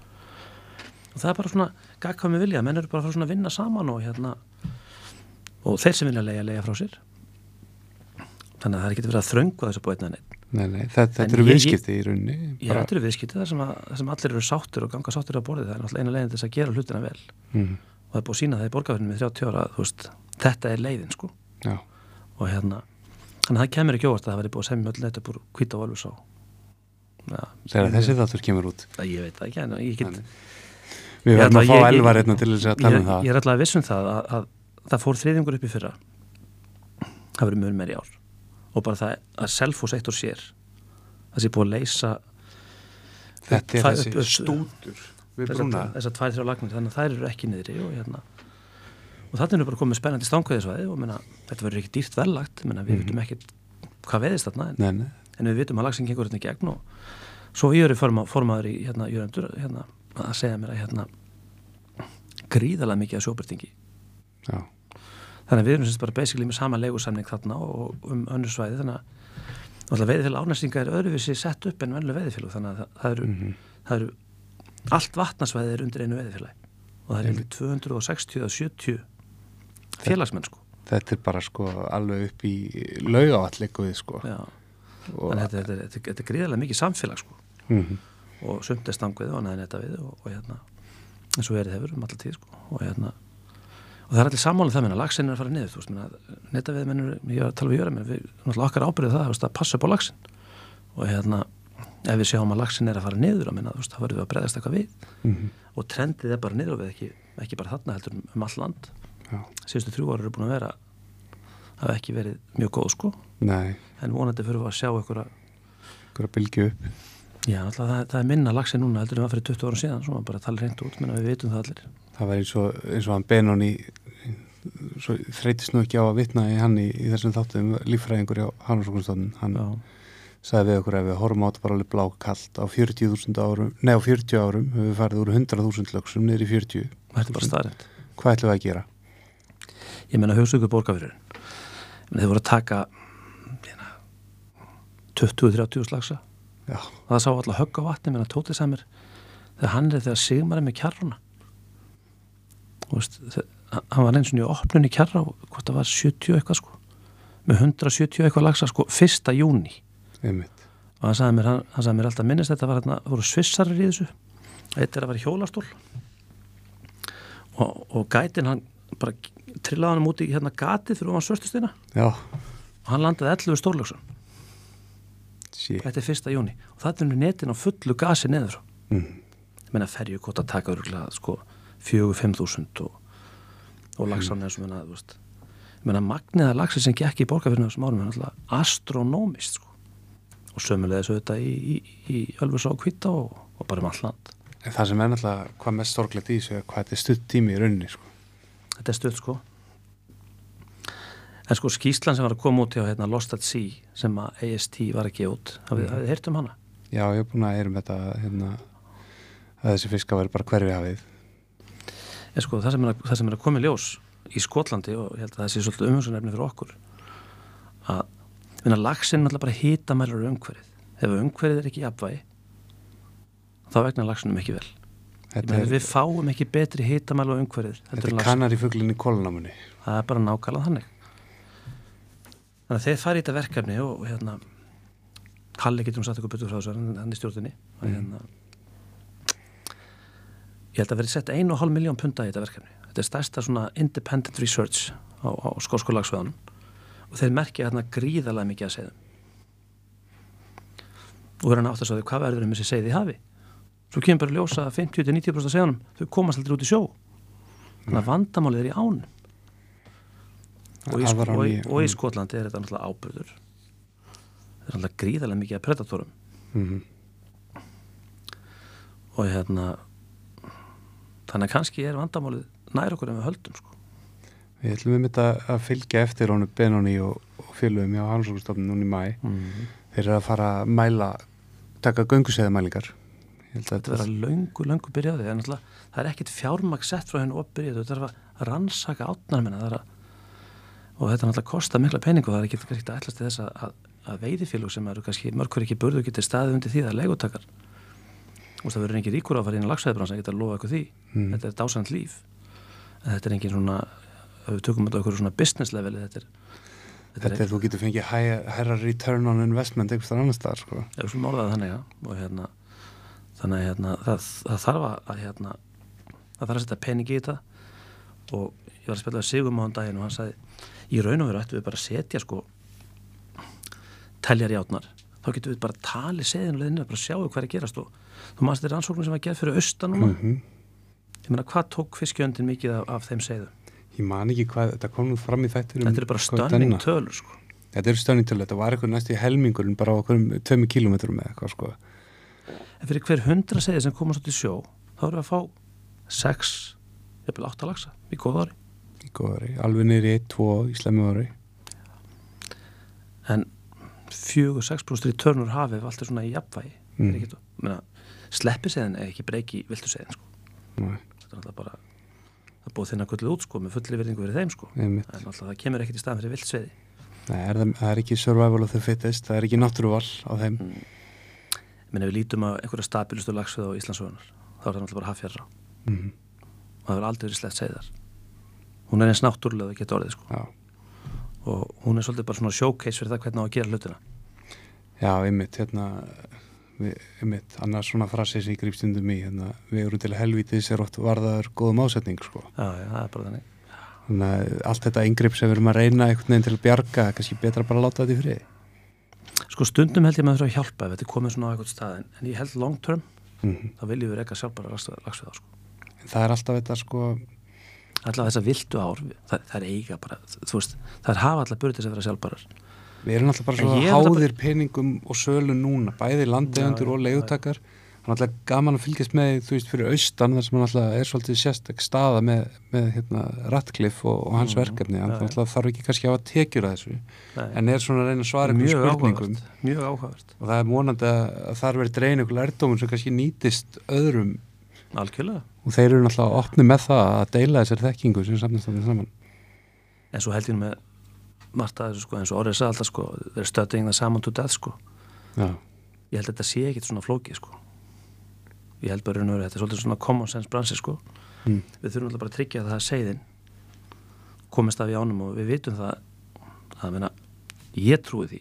Og það er bara svona gagkvæm með vilja, menn eru bara að svona að vinna saman og hérna og þeir sem vilja leiða, leiða frá sér. Þannig að það er ekki verið að þröngu þessu búið neitt nei, nei, þetta, En þetta eru viðskipti í rauninni Já, þetta eru viðskipti þar sem, að, sem allir eru sáttir og ganga sáttir á borðið, það er náttúrulega eina leiðin þess að gera hlutina vel. Mm, og það er búið sína það í borgarfinni með 30 ára þú veist, þetta er leiðin sko. Já, og hérna þannig að það kemur ekki óvart að það væri búið að semja öll neitt upp úr hvita og alveg sá þegar þessi þáttur kemur út. Ég veit það ekki en ég get við Ég verðum að fá elvar hérna til þess að tala ég, um það og bara það að Selfoss eitt og sér það sé búið að leysa þetta er það- þessi stútur við brúna. þessar tvær þrjá lagnir þannig að þær eru ekki niðri og hérna. Og þannig er bara komið spennandi stangveðisvæði og menna, þetta verður ekki dýrt verðlagt menna, við Mhm. vitum ekkert hvað veðist þarna en, nei, nei, en við vitum að lagsin gengur hérna í gegn og svo ég eru forma, formaður í hérna, jöröndur hérna, að segja mér að hérna gríðalega mikið af sjóbyrtingi já, þannig að við erum semst bara basically með sama leigusamning þarna og um önnur svæði þannig að alltaf veiðifélag ánæstinga er öðruvísi sett upp en venlu veiðifélag þannig að það, eru, Mhm. það eru allt vatnasvæði er undir einu veiðifélag og það er heldur 260 eða 70 félagsmenn sko. þetta er bara sko alveg upp í laugavall við sko. Já, að þetta, þetta, þetta, þetta er gríðalega mikið samfélag sko. Mm og sumt er stangvið og neða netta við og, og hérna eins og verið hefur um alltaf tíð sko. Og hérna og það er allir sammála um það minna, lagsin er að fara niður þú veist, minna, netta við mennur, ég var að tala við menn, við, náttúrulega okkar ábyrðið það, þú veist, að passa upp á lagsin og hérna ef við sjáum að lagsin er að fara niður, minna, þú veist, þá verðum við að breyðast eitthvað við. -hmm. og trendið er bara niður og við ekki, ekki bara þarna heldur um, um all land. Já, síðustu þrjú ára eru búin að vera hafa ekki verið mjög góð sko. Nei, en vonandi fyrir að sjá einhverja að Já, alltaf, það, það er minna lagsi núna heldur en það fyrir 20 ára síðan, svona bara tala reynd út menn við veitum það allir. Það var eins og, eins og hann Benoni svo þreytist nú ekki á að vitna í hann í, í þessum þáttum líffræðingur á Hannarsókunstofnun hann Já, sagði við okkur ef við horfum á þetta bara alveg blákallt á 40.000 árum, nei á 40 árum við farið úr 100.000 lögsum niður í 40 það er bara starrend. hvað ætlum við að gera? Ég menna hugsugur borgarfyrir. Þeir voru að taka hérna, 20-30 slagsa. Já, Það sá alltaf högg á vatni, menna Tóti Samir, þegar hann er þegar Sigmar er með kjarruna. Veist, hann var eins og nýju opnun í kjarra hvort það var 70 eitthvað sko. Með 170 eitthvað lagsa sko, fyrsta júni. einmitt. Og hann sagði mér, hann, hann sagði mér alltaf minnist þetta var hérna, voru svissarir í þessu. Eitt er að vera hjólastól. Og, og gætin hann bara trillaði hann út í hérna gatið fyrir ofan svörstustina og hann landaði 11 stórlöksun sí þetta er fyrsta júni og það er netin á fullu gasi neður. Mm. ég meina ferju kóta taka örgulega sko 4-5 þúsund og, og lagsan eins og menna þú veist. Ég meina magniða lagsi sem gekk í borgarfyrinu þessum árum er náttúrulega astronómist sko. Og sömulegis auðvitað í, í, í Ölfusá og Hvita og, og bara um all land. En það sem er náttúrulega hvað mest sorglegt í þessu er hvað þetta er stutt tími í rauninni sko. þetta er stöld sko. En sko skýslan sem var að koma út hjá hérna, Lost at Sea sem að AST var að gefa út hafið mm. hafið heyrt um hana? Já, ég er búin að heyra um þetta hérna, að þessi fiska verður bara hverfi hafið en sko það sem er að, það sem er að koma í ljós í Skotlandi og ég held að það sé svolítið umhengsunefni fyrir okkur að minna lagsin er alltaf bara hitamælur umhverfið. Ef umhverfið er ekki jafnvægi þá vegna lagsinum ekki vel. Er, við fáum ekki betri hitamælu á umhverfið þetta er kannar í fuglinni kólnámunni það er bara nákvæmlega þannig. Þannig að þeir fara í þetta verkefni og, hérna Halli getur um satt ykkur betur frá þessu hann í stjórninni. Og hérna ég held að verið sett 1,5 miljón punta í þetta verkefni. Þetta er stærsta svona independent research á, á skóskolagsveðanum og þeir merkja hérna gríðarlega mikið að segðum og verður hann átt að sagði hvað verður um þessi segði í hafi? Svo kemur bara að ljósa að 50-90% af segðunum þau komast aldrei út í sjó. Þannig að vandamálið er í ánum. Og í, sko, og, í, og í Skotlandi er þetta náttúrulega ábyrður það er náttúrulega gríðarlega mikið af predatorum. Mhm. og hérna þannig að kannski er vandamálið nær okkur en við höldum sko. Við ætlum við mitt að að fylgja eftir honum Benoni og, og félögum hjá Hansókustofnun núna í mæ. mm. Þeir eru að fara að mæla, taka að þetta verður að löngu, löngu byrjaði en náttúrulega það er ekkit fjármag sett frá hennu og byrjaði, þetta er að rannsaka er að og þetta náttúrulega kostar mikla pening og það er ekki að til þess að, að, að veiðifélug sem eru kannski mörgur ekki burðu getur staðið undir því það er leigutakar og það verður engin ríkur á að fara inn á lagsveðbrans að geta að lofa eitthvað því Mm. þetta er dásand líf en þetta er engin svona við tökum þetta okkur svona business leveli þetta er, þetta Þetta er þú getur fengið hæ- hærra return on investment einhverstað annar staðar sko. ef við orðaði þannig ja. og hérna þannig að hérna, það, það þarf að hérna, það þarf að setja pening í þetta og ég var að spila við Sigum á hann daginn og hann sagði í raun og veru ættum við bara að setja sko teljar í átnar þá getum við bara talið seðinu leðinu bara sjáu hvað er að gerast og þú maður þetta er rannsóknum sem var gerð fyrir austan núna Mm ég meina hvað tók fiskjöndin mikið af, af þeim seðum Ég man ekki hvað, þetta kom nú fram í þættir þetta er bara stönning tölur sko Þetta er stöðning til þetta var eitthvað næst í helmingurinn bara á okkur um tveimu kilómetrum eða eitthvað sko. en fyrir hver hundra seði sem komast út í sjó þá erum við að fá sex, jafnvel átta lagsa í góða ári Í góðari, alveg niður í 1, 2 í slemmu ári. en fjögur, sex brústur í törnur hafi ef allt er svona í jafnvægi Mm. Mm. Sleppi seðin er ekki breyki viltu seðin sko. Þetta er alltaf bara það búið þinn að gullu út sko með fulli verðingu fyrir þeim sko. Alltaf það kemur ekkert í staðan fyrir vilt sveði Nei, er það, það er ekki survival of the fittest, það er ekki náttúruval á þeim. menn ef við lítum að einhverja stabilustu lagsveð á Íslandsögunar þá er það alltaf bara hafjarra Mm. og það er aldrei verið slett seðar hún er eins náttúrulega það getur orðið sko. Og hún er svolítið bara svona showcase fyrir það hvernig á að gera hlutina. Já, einmitt, hérna, einmitt, annars svona frasi sem ég grýp stundum í, hérna, við erum til helvítis er oft varðaður góðum ásetning, sko. já, já, það er bara þannig Þannig að allt þetta yngripp sem við erum að reyna einhvern veginn til að bjarga, kannski betra bara að láta þetta í friði. sko stundum held ég maður að hjálpa ef þetta komið svona á eitthvað stað en, ég held long term Mm. þá viljum við reyka sjálfbara lagsveða sko Það er alltaf þetta, sko, allavega þessar viltu ár það, það er eiga bara, þú veist það er hafa allar burðið sem vera sjálfbarar við erum alltaf bara svo alltaf háðir peningum og sölu núna, bæði landegandur Já, og já, leigutakar. Það er alltaf gaman að fylgjast með, þú veist, fyrir austan þar sem hann alltaf er svolítið sérstak staða með, með hérna, Ratcliffe og, og hans Mm, verkefni. Já, já. alltaf þarf ekki kannski að hafa tekjur að þessu, Nei, en er svona að reyna að svara mjög spurningum. mjög áhugavert, Og það er vonandi að, að þar verið dreyin einhver lærdómur sem kannski nýtist öðrum algjörlega og þeir eru náttúrulega opni með það að deila þessar þekkingu sem samnast en svo held ég með margt að þessu sko, eins og orðið sagði alltaf sko þeir studying the salmon to death sko. Já, ég held að þetta sé ekkit svona flókið sko. Ég held bara raun og veru, þetta er svolítið svona common sense bransi sko. Mm. við þurfum alltaf bara að tryggja að það seiðin. Komist af í ánum og við vitum það að meina, ég trúi því.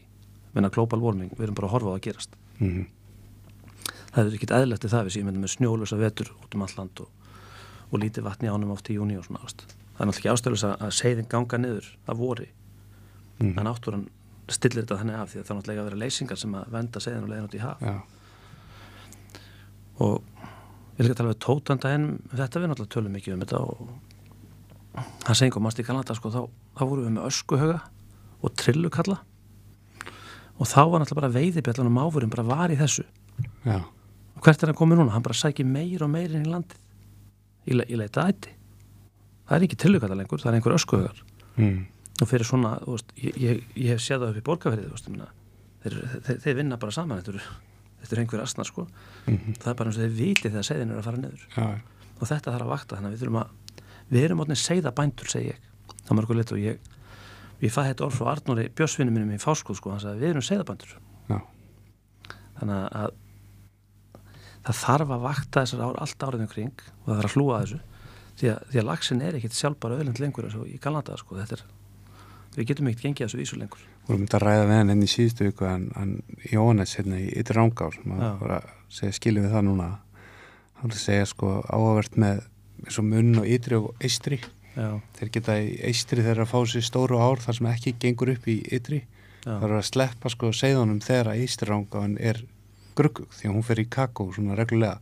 Meina global warming, við erum bara að horfa á að gerast. Mm. það er ekkit eðlert í það við séum hérna með snjólösa vetur út um allt land og, og lítið vatni ánum oft í júni og svona ást. það er náttúrulega ekki ástæðulis að, að seiðin ganga niður að vori Mm. en náttúran stillir þetta þannig af því að það náttúrulega að vera leysingar sem að venda seiðin og leiðin út í haf Já, og við erum ekki tala við tótanda en þetta við náttúrulega tölum mikið um þetta og hann segi komast í Kanada sko, þá, þá vorum við með öskuhauga og trillukalla og þá var náttúrulega bara veiðibjallan og máfurinn bara var í þessu já, og hvert er hann komið núna? Hann bara sækir meir og meir inn í landið í, le í leita ætti það er ekki trillukalla lengur, það er einhver öskuhaugar mm. Og fyrir svona, veist, ég, ég, ég hef séð það upp í borgarferðið, þeir, þeir, þeir vinna bara saman, þetta eru, þetta eru einhver asna, sko, Mhm. það er bara eins og þeir viti þegar seiðin er að fara niður. Já, og þetta þarf að vakta, þannig að við þurfum að við erum átnið seiða bændur, segi ég. Það er mörgur lit og ég ég fæði þetta orð frá Arnóri Björsvinni minnum í fáskóð, sko, hann sagði við erum seiðabændur. Já, þannig að það þarf að vakta þessar ár allt árið um kring og það þarf að hlúa þessu. Því að, því að við getum ekkert gengið þessu vísu lengur. Vorum þetta að ræða við hann enn í síðustu viku hann Jóhannes hérna í bara segja skilum við það núna. Hann segja sko áhugavert með eins og munn og ytri og eistri já, þeir geta í eistri þegar að fá sér stóru ár þar sem ekki gengur upp í ytri. Það er að sleppa sko segðunum þegar að eistri rángáin er gruggug því að hún fer í kakó svona reglulega.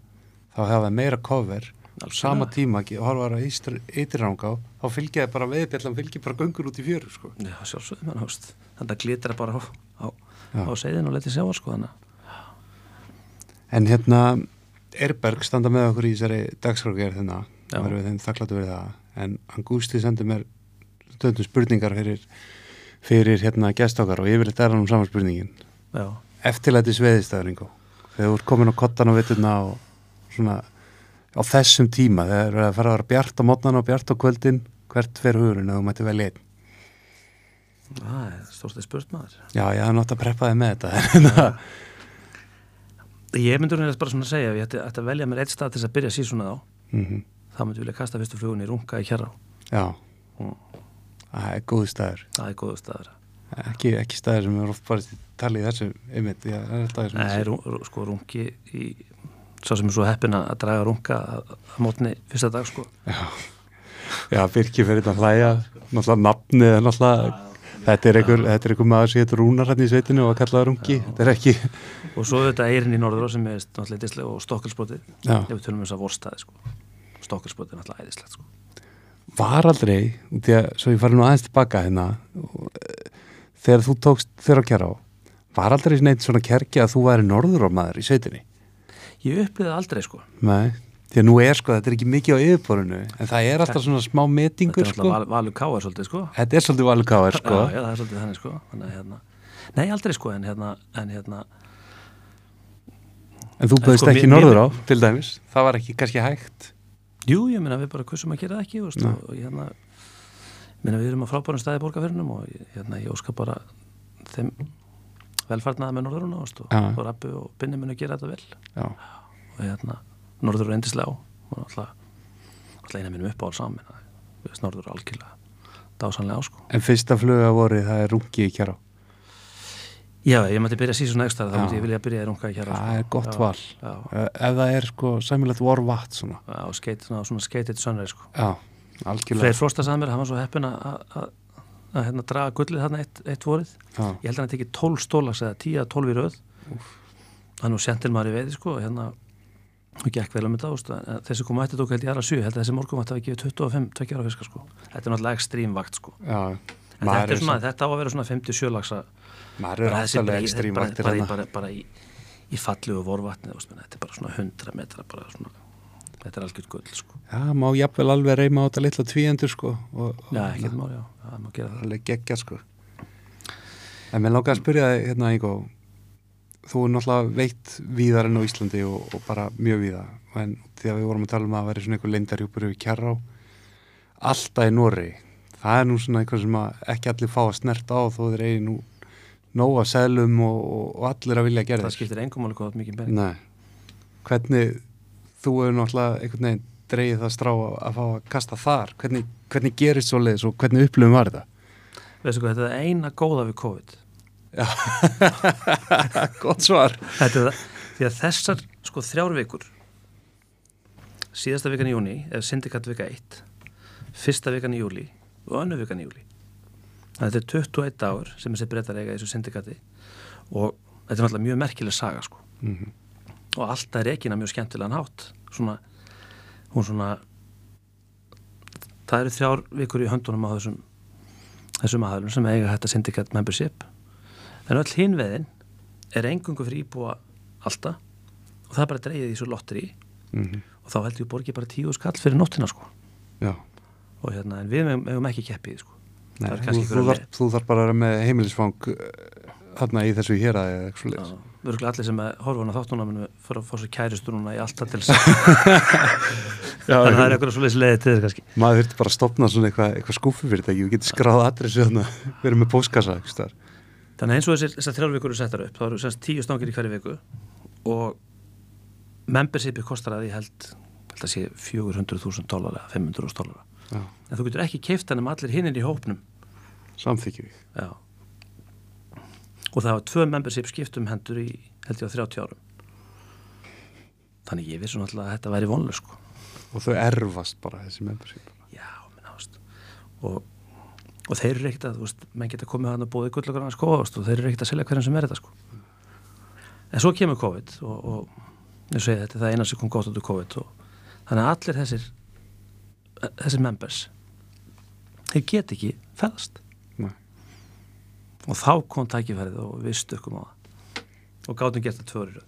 Þá hafa meira cover. á sama tíma og horfa að eitirranga á þá fylgjaði bara veðbjallan fylgjaði bara göngur út í fjöru sko. Já, sjálfsögum, menn, hóst. Þetta glitra bara á, á, á seiðin og letið sjá, sko, þannig. En hérna Erberg standa með okkur í þessari dagskrákjær verður þeim þakkláttu verið það, en Angusti sendi mér stundum spurningar fyrir, fyrir hérna gestákar og yfirleitt er hann um saman spurningin. Já. Eftirlæti sveiðistæður, Ingo. Þegar þú ert komin á kottan og vitturna og svona á þessum tíma, þegar það er að fara að vera bjart á mótnan og bjart á kvöldin, hvert fer hugurinn að þú mætti velja einn? Það er stórstið spurt maður. Já, ég hef nátt að preppa þig með þetta. Ég myndi hún bara svona að segja, ef ég ætti, ætti að velja mér eitt stað til þess að byrja sísuna á, mm þá myndi ég vilja kasta fyrstu flugunni í runga í kjara. Já, Mm. það er góð staður. Það er góðu staður. Ekki, ekki staður sem er oft bara talið í þessu einmitt, já, það er alltaf Nei, rú, rú, sko rungi í, svo sem er svo heppin að draga runga að, mótni fyrsta dag, sko. Já, já Birki fyrir þetta hlæja, náttúrulega nafnið er náttúrulega, þetta er einhver, þetta er einhver maður sem heitur Rúnar hann í sveitinu og að kallaða rungi, þetta er ekki, Og svo þetta eirin í norður sem er náttúrulega dislega og stokkalsbrotið. já, Ef við tölum um þess að vorstaði, sko. Stokkalsbrotið er náttúrulega æðislegt, sko. var aldrei, út í að, svo ég fari nú aðeins tilbaka hérna, þegar þú tókst þér á kjara á, var aldrei neitt svona kerkja að þú væri norður maður í sveitinni? Ég upplýði það aldrei, sko. Nei, því að nú er sko, þetta er ekki mikið á yfirborinu, en það er alltaf svona smá Þetta metingur er sko, náttúrulega val, valur káar svolítið, sko. þetta er svolítið valukáður sko, Já, já, það er svolítið þannig, sko. Þannig, hérna, nei, aldrei, sko, en hérna, en hérna, en þú En bauðst sko, ekki norður á, til dæmis, það var ekki kannski hægt. jú, ég meina við bara kursum að gera það ekki, veist, og, hérna, meina við erum á frábærum staði borgarfyrinum og hérna, ég óska bara þeim velfarnaði með norðuruna, veist, og, og Rappi og Binni munu gera þetta vel Já, og hérna, norður er endislega á og alltaf, eina minnum upp á alls saman, norður er algjörlega dásanlega á, sko. en fyrsta fluga vorið það er rungi í kjara. Já, ég mætti byrja síðan ekstra, þá myndi ég vilja byrja í runga í kjara, Það er gott já, val. Já, Ef það er sko sæmilegt vorvatt svona. já, skeit, svona, skeitið sönnreið, sko. Já, algjörlega. Freyr Frosta sagði mér, hann var svo heppin að- að að- að hérna, draga gullið þarna eitt, eitt vorið. Já, ég held að hann tekið 12 stólags eða 10 að 12 í röð. Hann var sentil maður í veiði sko hérna og gekk vel um þetta ást þessi komu ætti tók held ég aðra 7 ég held að þessi morgun var þetta að gefið 25 tvekja ára fiska sko. Þetta er náttúrulega ekstrím vakt sko. Já. en þetta, er svona, þetta á að vera svona 57 lagsa Maður er alltaf bara, ekstrím bara, vaktir bara, hérna. bara, bara í, í fallu og vorvatni þetta er bara svona 100 metra bara svona, þetta er algjört gull sko Já, má jafnvel alveg reyma á þetta litla tvíendur sko. Og, og já, ekkert mál, já, það má gera það alveg geggja sko. En mér langar að spyrja þig hérna, Ígó, þú er náttúrulega veitt víðar enn á Íslandi og, og bara mjög víða. En þegar við vorum að tala um að væri svona einhver leindarjúpur yfir kjarrá, alltaf í Norri, það er nú svona eitthvað sem að ekki allir fá að snerta á þó þeir eigi nú nóga selum og, og, allir að vilja gera það skiptir engum máli hvað mikið Nei. Hvernig, þú hefur náttúrulega einhvern veginn dreigið það strá að, fá að kasta þar. Hvernig, hvernig gerist svo leiðis og hvernig upplifum var þetta? veistu hvað, þetta er eina góða við COVID Gott svar. Þetta er það, því að þessar sko þrjár vikur síðasta vikan í júni er syndikat vika 1 fyrsta vikan í júli og önnu vikan í júli þetta er 21 dagur sem þessi breytar eiga í þessu syndikati og þetta er náttúrulega mjög merkileg saga sko Mm og alltaf er ekki mjög skemmtilegan hátt. Svona, hún svona það eru þrjár vikur í höndunum á þessum þessum aðalum sem eiga þetta syndikat membership. En öll hinveðin er engungu fyrir íbúa alltaf og það er bara dreigið í svo lottir í -hmm. og þá heldur við borgið bara tíu skall fyrir nóttina sko. Já. og hérna, en við megum ekki keppið sko. Nei, þú, þú, þarf, þú þarf bara að vera með heimilisfang þarna í þessu hér eða eitthvað svo erum allir sem að horfa hana þáttunum en við fyrir að fá svo kæristu núna í alltaf til þess. Þannig að það er eitthvað svo leiðis leiði til þess kannski. Maður þurfti bara að stopna svona eitthvað, eitthvað skúfufyrirtæki og getur skráð adressu þarna, verið með póskassa. Þannig að eins og þessar, vikur eru settar upp þá eru semst tíu stangir í hverju viku og membershipið kostar að ég held, held að sé 400.000 dólar eða 500.000 dólar en þú getur ekki keift hann um allir hinnir í hópnum. Samþykjum. Og það var tvö membership skipt um hendur í held ég á 30 árum þannig ég vissi náttúrulega að þetta væri vonlega sko Og þau erfast bara þessi membership. Já, minn ást og, og þeir eru ekkert að, þú veist, menn geta komið hann að bóði gullakar annars kóðast og þeir eru ekkert að selja hverjum sem er þetta sko en svo kemur COVID og, og ég segi þetta er það eina sem kom gott út úr COVID og þannig að allir þessir þessir members þeir get ekki ferðast Nei. Og þá kom tækifærið og við stökkum á það. Og gátum gert það tvöru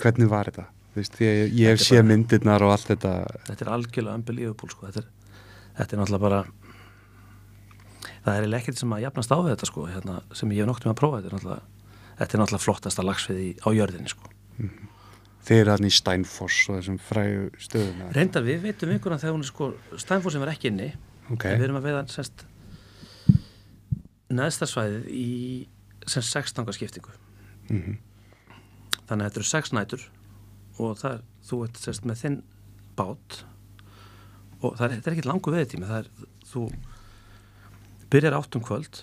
hvernig var þetta? Veist, ég, ég hef er séð myndirnar og allt þetta. Þetta er algjörlega unbelievable sko. þetta, er, þetta er náttúrulega bara það er ekkert sem að jafnast á þetta sko, hérna, sem ég hef nokt með að prófa þetta er þetta er náttúrulega flottasta lagsfið í, á jörðinni sko. þeir eru hann í Steinfoss og þessum frægu stöðum reyndar við veitum einhverjum þegar hún er sko Stænfórsum er ekki inni. Ok, en við erum að veiða semst neðsta svæðið í semst 16 skiptingu Mhm. þannig að þetta eru sex nætur og það er, þú ert semst með þinn bát og það er, þetta er ekki langu veðitími það er, þú byrjar átt um kvöld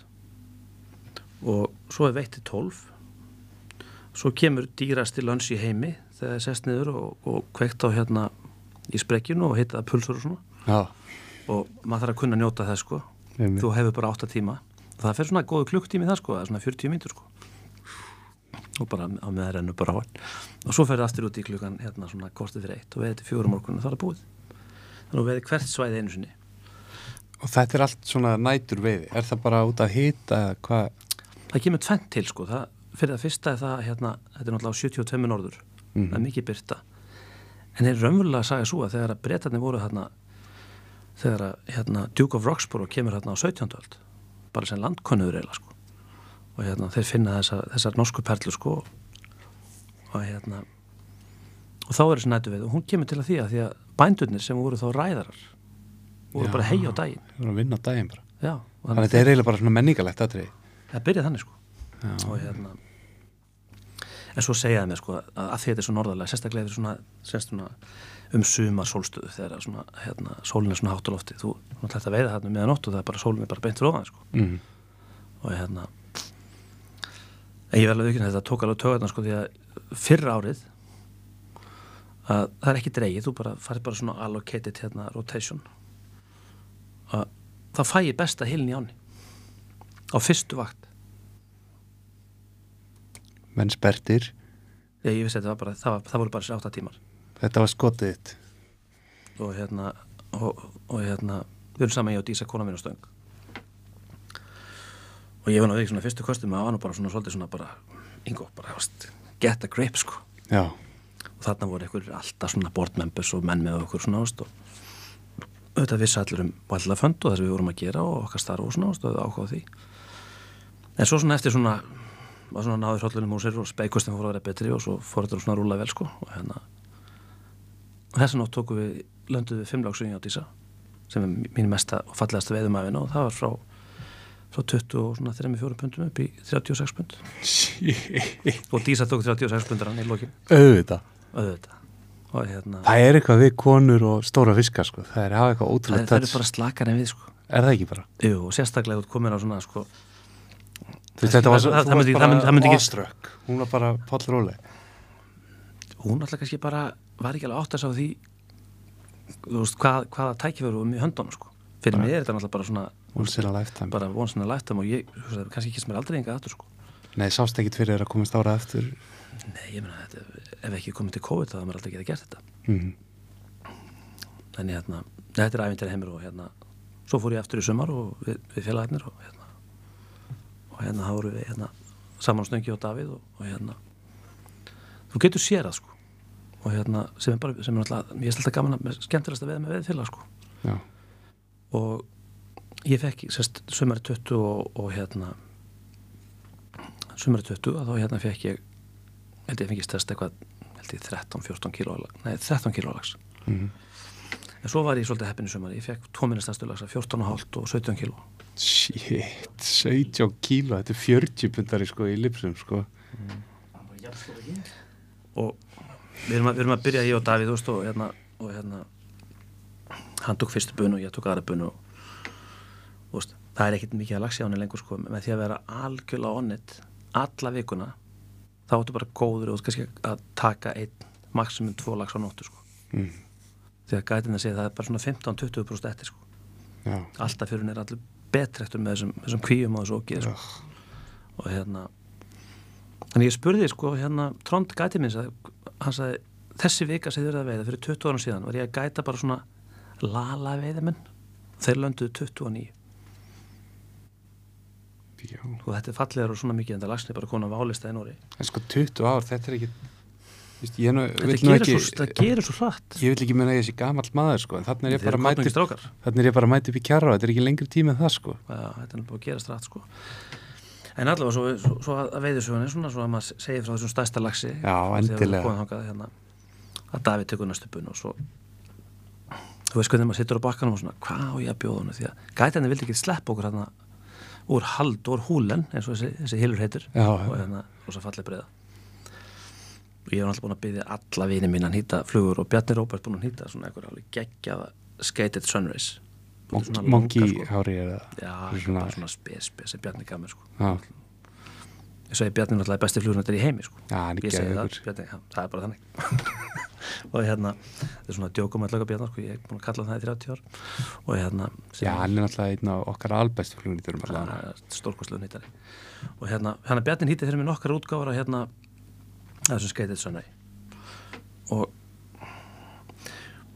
og svo er veitt til 12 svo kemur dýrasti lönns í heimi þegar það er sest niður og, og kveikt á hérna í sprekkjunu og hittað pulsur og svona. Já, og maður þarf að kunna njóta þess sko. Einmitt. þú hefur bara 8 tíma það fer svona góðu klukktími það sko svona 40 mínútur sko. Og bara á með það rennu bara á hann og svo fer það aftur út í klukkan hérna svona kortið fyrir eitt og veði til fjórum morgun og það er búið. Þannig að veði hvert svæði einu sinni. Og þetta er allt svona nætur veiði. Er það bara út að hita eða hvað? Það kemur tvent til sko. Það, fyrir það fyrsta er það hérna þetta er náttúrulega á 72 norður. Mhm. það er mikið byrta en það er raunverulega að sagja svo að þegar að breytarnir voru hérna þegar að hérna Duke of Roxborough kemur hérna á 17. bara sem landkonnuður eiginlega sko. Og hérna þeir finna þessar, þessar norsku perlu sko og hérna og þá er þessi nætu við. Og hún kemur til að því að því að bændurnir sem voru þá ræðarar voru Já. bara hegi á daginn. eru að vinna á daginn bara. Já, þannig að þetta er eiginlega bara svona menningalegt aðrið það byrjaði þannig sko. Já, og hérna en svo segjaði mér sko að, að þetta er svo norðarlega sérstaklega yfir svona, sérst svona um sumar sólstöðu þegar að svona hérna, sólin er svona hátt á lofti. Þú náttúrulega þetta veiða þarna meðan nótt og það er bara sólin er bara beint fyrir ofan sko. Mm. og hérna en ég verði alveg ekki þetta tók alveg tögarna sko því að fyrra árið að það er ekki dreigið þú bara farið bara svona allocated hérna rotation. Að það fæ ég besta hilin í áni á fyrstu vakt. Menn spertir Já, ég vissi að þetta var bara, það, var, það voru bara sér átta tímar þetta var skotið þitt. Og hérna, og, og hérna við erum saman ég og Dísa kona mín á stöng. Og ég var náðu ekki svona fyrstu kostum að hann bara svona svolítið svona bara, yngo, bara, veist, get a grip sko. Já, og þarna voru einhver alltaf svona board members og menn með okkur svona veist, og auðvitað vissi allir um vallafönd og það sem við vorum að gera og okkar starf og svona veist, og ákváða því. En svo svona eftir svona var svona náður hrollunum úr sér og speikustin fór að vera betri og svo fór þetta svona rúla vel sko og hérna og þess að nótt tóku við lönduðu við fimmláksunni á Dísa sem er mín mesta og fallegasta veiðumæfina og það var frá frá 20 og svona 3-4 pundum upp í 36 pund. Og Dísa tók 36 pundarann í lokin. Auðvitað. Auðvitað. Og hérna það er eitthvað við konur og stóra fiskar sko. það er að hafa eitthvað það, ótrúlega það er touch. bara slakar en við sko. Er það ekki bara? Jú, og sérstaklega út komin á svona sko Þú veist, þetta var svo, það- það myndi- það það ekki- hún var bara Páll Róli hún alltaf kannski bara var ekki alveg átt að sá því þú veist, hvað, hvaða tækifæru um í höndunum sko. Fyrir mig er þetta náttúrulega bara svona once in a lifetime. bara in a lifetime og ég hugsa, kannski ekki sem er aldrei enga aftur sko. Nei, sást ekkit fyrir þér að komast ára eftir nei, ég þetta, ef ekki komið til COVID þá er maður aldrei geta gert þetta. Mm. en hérna, þetta er æfintir heimur og hérna, svo fór ég aftur í sumar og við, við félagarnir og hérna og hérna þá voru við hérna saman á Snöngi og Davíð og, og hérna. Þú getur sér það sko og hérna, sem er bara, sem er alltaf ég er alltaf gaman að, skemmtilegast að veða með veðfélag sko. Já, og ég fekk sérst sumari 20 og, og hérna sumari 20 að þá hérna fekk ég held ég fengist testa eitthvað held ég 13-14 kíló nei 13 kíló lags. Mm. en svo var ég svolítið heppin í sumari ég fekk 2 minnistæðstu lagsa 14,5 og 17 kíló. Shit 17 kíló, þetta er 40 pundari sko í lipsum sko. Og við erum að, við erum að byrja ég og Davíð veist, og hérna, og hérna hann tók fyrstu bunu og ég tók aðra bunu og þú veist, það er ekkit mikið að lagsa á henni lengur sko, með því að vera algjörlega onnit alla vikuna þá áttu bara góður og kannski að taka einn, maximum tvo lags á nóttu sko. mm. því að gætin að segja það er bara svona 15-20% eftir sko. já, alltaf fyrir hún er allir betrektur með þessum, þessum kvíum og þessu okkið sko. og hérna Þannig ég spurði sko hérna Trond gæti minn sagði, hann sagði þessi vika sem þið verið að veiða fyrir 20 árum síðan var ég að gæta bara svona lala veiðamenn þeir lönduðu 29 Já. og þetta er fallegar og svona mikið en það lagsni bara konar válista í Nóri En sko 20 ár, þetta er ekki Vist, nú, þetta gerir ekki, svo, það gerir svo hratt. Ég vil ekki meina að ég sé gamall maður sko, en þannig er bara er ég bara mæti upp í kjarra og þetta er ekki lengri tími en það sko. Já, þetta er búin að gerast rætt sko en allavega svo, svo, svo að veiðisögunni svona svo að maður segir frá þessum stærsta lagsi Já, endilega. þangað, hérna, að Davíð tekur næstu bun og svo þú veist hvernig maður sittur á bakkanum og svona hvað á ég að bjóða hann því að gætinni vildi ekki sleppa okkur hérna úr Halldór Húlen eins og þessi, þessi hilur heitur. Já, og hérna rosa fallið breiða. Og ég hef alltaf búin að byggja alla vini mín að nýta flugur og Bjarni Róbert búin að nýta svona eitthvað alveg geggjaða skated sunrays Svona langa, Monkey sko. hári er það Já, Svona- spes, spes sem Bjarni gaf mér sko. Já, Ég segi Bjarni er náttúrulega besti flugnættir í heimi sko. Já, hann er Ég segi það. Bjarni, já, það er bara þannig Og hérna, þetta er svona djókum að lögum Bjarni, sko, ég er búin að kalla það í 30 ár Og hérna Já, hann er náttúrulega einn af okkar albestu flugnýturum er stórkostlega nýttari Og hérna, hann að Bjarni hýtti fyrir mig nokkar útgáfur að hérna þessum skeitið og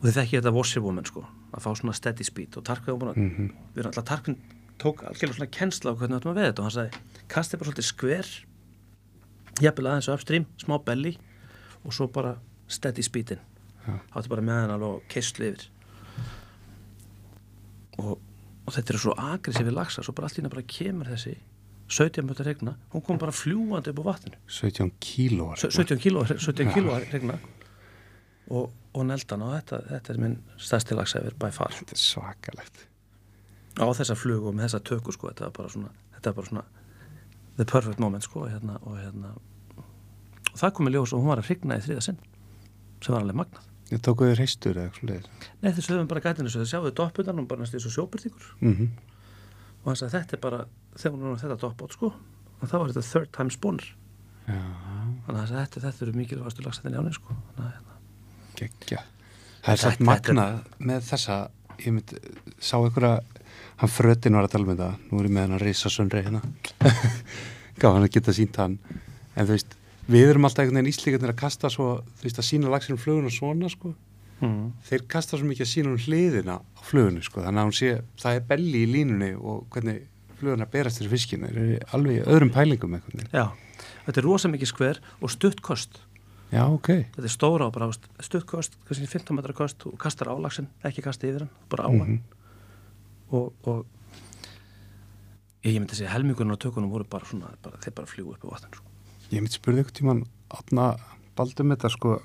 og þið þekki þetta Washerwoman sko að fá svona steady speed og Tarkvið var búin að Mhm. við erum alltaf Tarkvið tók algjörlega svona kennsla á hvernig við ættum að veða þetta og hann sagði kastið bara svolítið skver jafnvel aðeins á upstream, smá belly og svo bara steady speedin. Já. hátti bara með hann alveg keistlu yfir. Og, og þetta eru svo agressífi lagsa svo bara allt í hérna bara kemur þessi 17 mjöta regna, hún kom bara fljúandi upp á vatninu. 17 kíló 17 kíló, 17 kíló regna og, og neldan og þetta, þetta er minn stærsti lagsæfir by far. Þetta er svakalegt. Á þessa flug og með þessa tökur sko, þetta var bara svona, þetta var bara svona the perfect moment sko hérna, og hérna og það kom í ljós og hún var að hrigna í þriða sinn sem var alveg magnað. Ég tók auðvitað reistur eða eitthvað leið Nei þessu höfum bara gætinu þessu, sjáu dopputan og bara næstu þessu sjóbyrtingur mm og hann sagði þetta er bara, þegar hún er þetta doppbót sko. Og þá var þetta third time spawner. Þannig að þetta, þetta eru mikilvægastu lagsættin í áni sko. Þannig að geggja Það er Þetta- magna með þessa ég mynd, sá að hann frötin var að tala um þetta nú er ég með hann að reysa sönri hérna. Gaf hann að geta sínt hann. En þú veist, við erum alltaf einhvern veginn íslíkarnir að kasta svo, þú veist, að sína lagsinu fluguna svona, sko. Mm. þeir kasta svo mikið að sína hún hliðina á flugunni, sko, þannig að hún sé það er belli í línunni og hvernig fluguna berast þessu fiskinu, þeir eru alveg öðrum pælingum veginn. Já, þetta er rosa mikið skver og stutt kost Já, ok. þetta er stóra og bara veist, stutt kost, kannski 15 metra kost og kastar á lagsin, ekki kasta yfir hann bara á hann Mhm. og, og ég myndi að segja helmingunum og tökunum voru bara svona, bara, þeir bara fljú upp á vatn sko. Ég myndi spurði ykkur tíman átna baldum þetta sko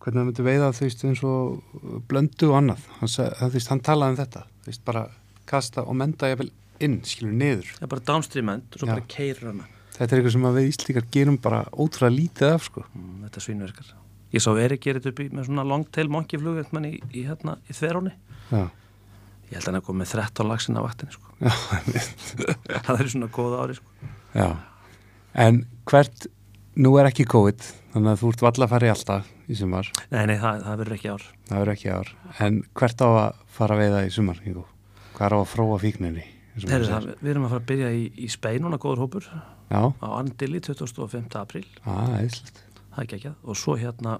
hvernig það myndi veiða þú veist eins og blöndu og annað hann, hann, veist, hann talaði um þetta veist bara kasta og menda ég vel inn skilur niður er bara downstream end og svo Já. bara keirur hana þetta er eitthvað sem við íslíkar gerum bara ótrúlega lítið af sko. Mm, þetta svínverkar ég sá gera þetta upp í með svona long tail monkey flug í, í, hérna, í þveróni já, ég held að hann er komið með 13 lagsin á vatni sko. já, það er svona góða ári sko. já. En hvert nú er ekki COVID þannig að þú ert valla að fara í alltaf í sumar. Nei, nei, það, það verður ekki ár. Það verður ekki ár. En hvert á að fara að veiða í sumar hvað er á að fróa fíkninni maður það, við erum að fara að byrja í, í Speinuna góður hópur já, á Andili 25. apríl að, eðslegt það er ekki og svo hérna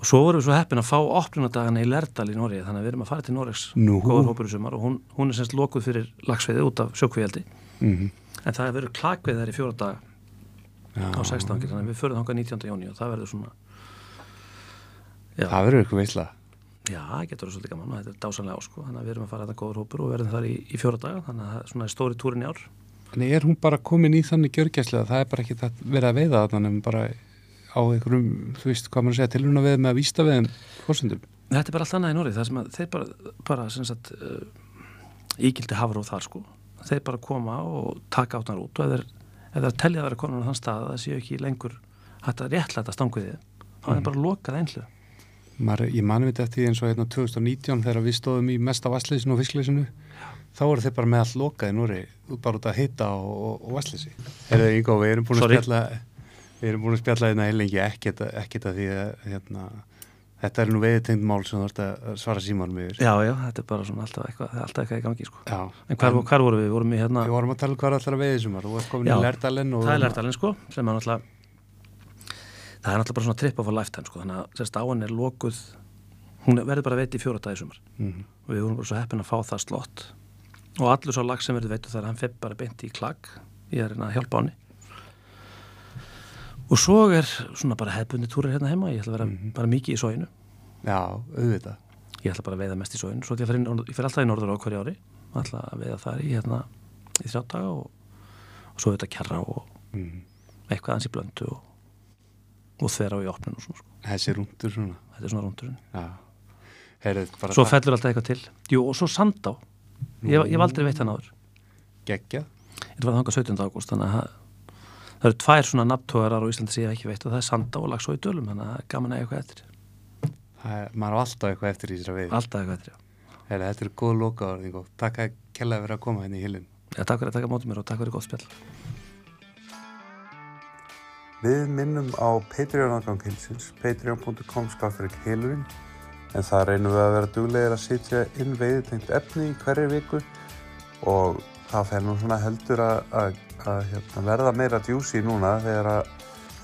og svo vorum við svo heppin að fá opnunadagana í Lerdal í Nóri þannig að við erum að fara til Nóriks Nú. góður hópur í sumar og hún, hún er semst lokuð fyrir lagsveiði út af sjókvíjaldi mm en það er verið klakveið þær í fjóra daga Já. á 16. þannig að við förum þangað 19. jóni og það verður svona já, Það verður eitthvað veisla. Já, það getur verið svolítið gaman og þetta er dásanlega á sko. Þannig að við erum að fara þetta góður hópur og verðum þar í, í fjóra daga. Þannig að það er svona stóri túrin í ár. En er hún bara komin í þannig gjörgæslega að það er bara ekki það verið að veiða þannig bara á einhverjum, þú veist hvað maður segja, tilhörna veið með að vísta veðum fórsendum. Þetta er bara allt annað í Nóri það sem að þeir bara, bara sem sagt, uh, ígildi hafur og þar sko. Þeir bara koma og taka áttan út og ef þeir, telja að vera konar á þann stað Maður, ég við þetta eins og hérna 2019 þegar við stóðum í mesta vassleysinu og fiskleysinu þá voru þeir bara með allt lokað í Núri bara út að hita og, og, og vassleysi. Herðu, Ingo, við erum búin að Sorry. spjalla við erum búin að spjalla hérna heilengi ekkert, ekkert að því að hérna, Þetta er nú veiðtengt mál sem þú ert að svara símanum yfir. Já, já, þetta er bara svona alltaf eitthvað, alltaf eitthvað í gangi sko. Já. En hvar, hvar vorum við? Við vorum í hérna, Við vorum að tala um hvað er alltaf að veiði sumar. Þú ert komin Já, í Lerdalinn og... það er náttúrulega, bara svona trip of a lifetime sko, þannig að sérst áan er lokuð, hún verður bara veit í fjóra dagi sumar. Mhm. og við vorum bara svo heppin að fá það slott. Og allur svo lag sem verður veitu þar, hann fepp bara beint í klag, ég er hérna að hjálpa áni og svo er svona bara hefbundi túrir hérna heima, ég ætla að vera Mhm. bara mikið í sóinu Já, auðvitað. ég ætla bara að veiða mest í sóinu svo að fer inn, ég fer alltaf í norður á hverju ári. Ætla að veiða þar í hérna í þrjá daga og, og svo þetta kjarra og Mm. eitthvað hans í blöndu og, og þverja á í opninu og svona sko. Þessi rúndur svona. þetta er svona rúndurinn bara svo fellur alltaf eitthvað til Jú, og svo Sandá ég, ég hef aldrei veitt hann áður geggja. ég var þangað 17. ágúst þannig að það, eru tvær svona nafntógarar á Íslandi sem ég hef ekki veitt og það er Sandá og Lagsó í Dölum þannig að gaman að eitthvað eftir Það er, maður á alltaf eitthvað eftir í þessari veiði. alltaf eitthvað eftir, já. Heyrðu, þetta er góð og takk að kella fyrir að koma henni í hilin. já takk fyrir að taka mótið mér og takk fyrir gott spjall Við minnum á Patreon-aðgang hilsins, patreon.com ekki hilurinn, en það reynum við að vera duglegir að sitja inn veiðitengt efni í hverju viku. Og það fer nú svona heldur að, að, að hérna, verða meira djúsi núna þegar að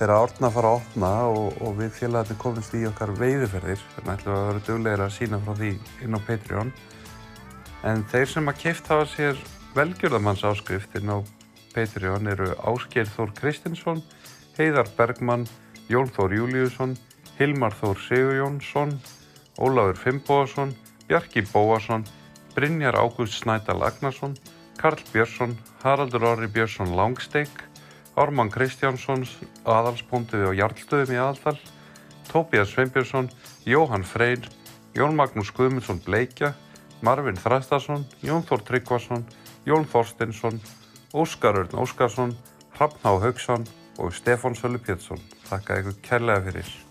þegar að orðna fara að opna og, og við félagarnir komumst í okkar veiðuferðir þannig ætlum við að vera duglegir að sína frá því inn á Patreon. En þeir sem að keift hafa sér velgjörðamanns áskrift inn á Patreon eru Ásgeir Þór Kristinsson Heiðar Bergmann, Jón Þór Júliusson, Hilmar Þór Sigurjónsson, Ólafur Fimboðarsson, Bjarki Bóasson, Brynjar Ágúst Snædal Agnarsson, Karl Björnsson, Haraldur Orri Björnsson Langsteik, Ármann Kristjánsson, aðalspóndið og Jarlstöðum í aðaldal, Tóbías Sveinbjörnsson, Jóhann Freyr, Jón Magnús Guðmundsson Bleikja, Marvin Þrastason, Jón Þór Tryggvason, Jón Þorstinsson, Óskar Örn Óskarsson, Hrafn Há Haugsson og Stefán Sölu Pétursson. Þakka ykkur kærlega fyrir.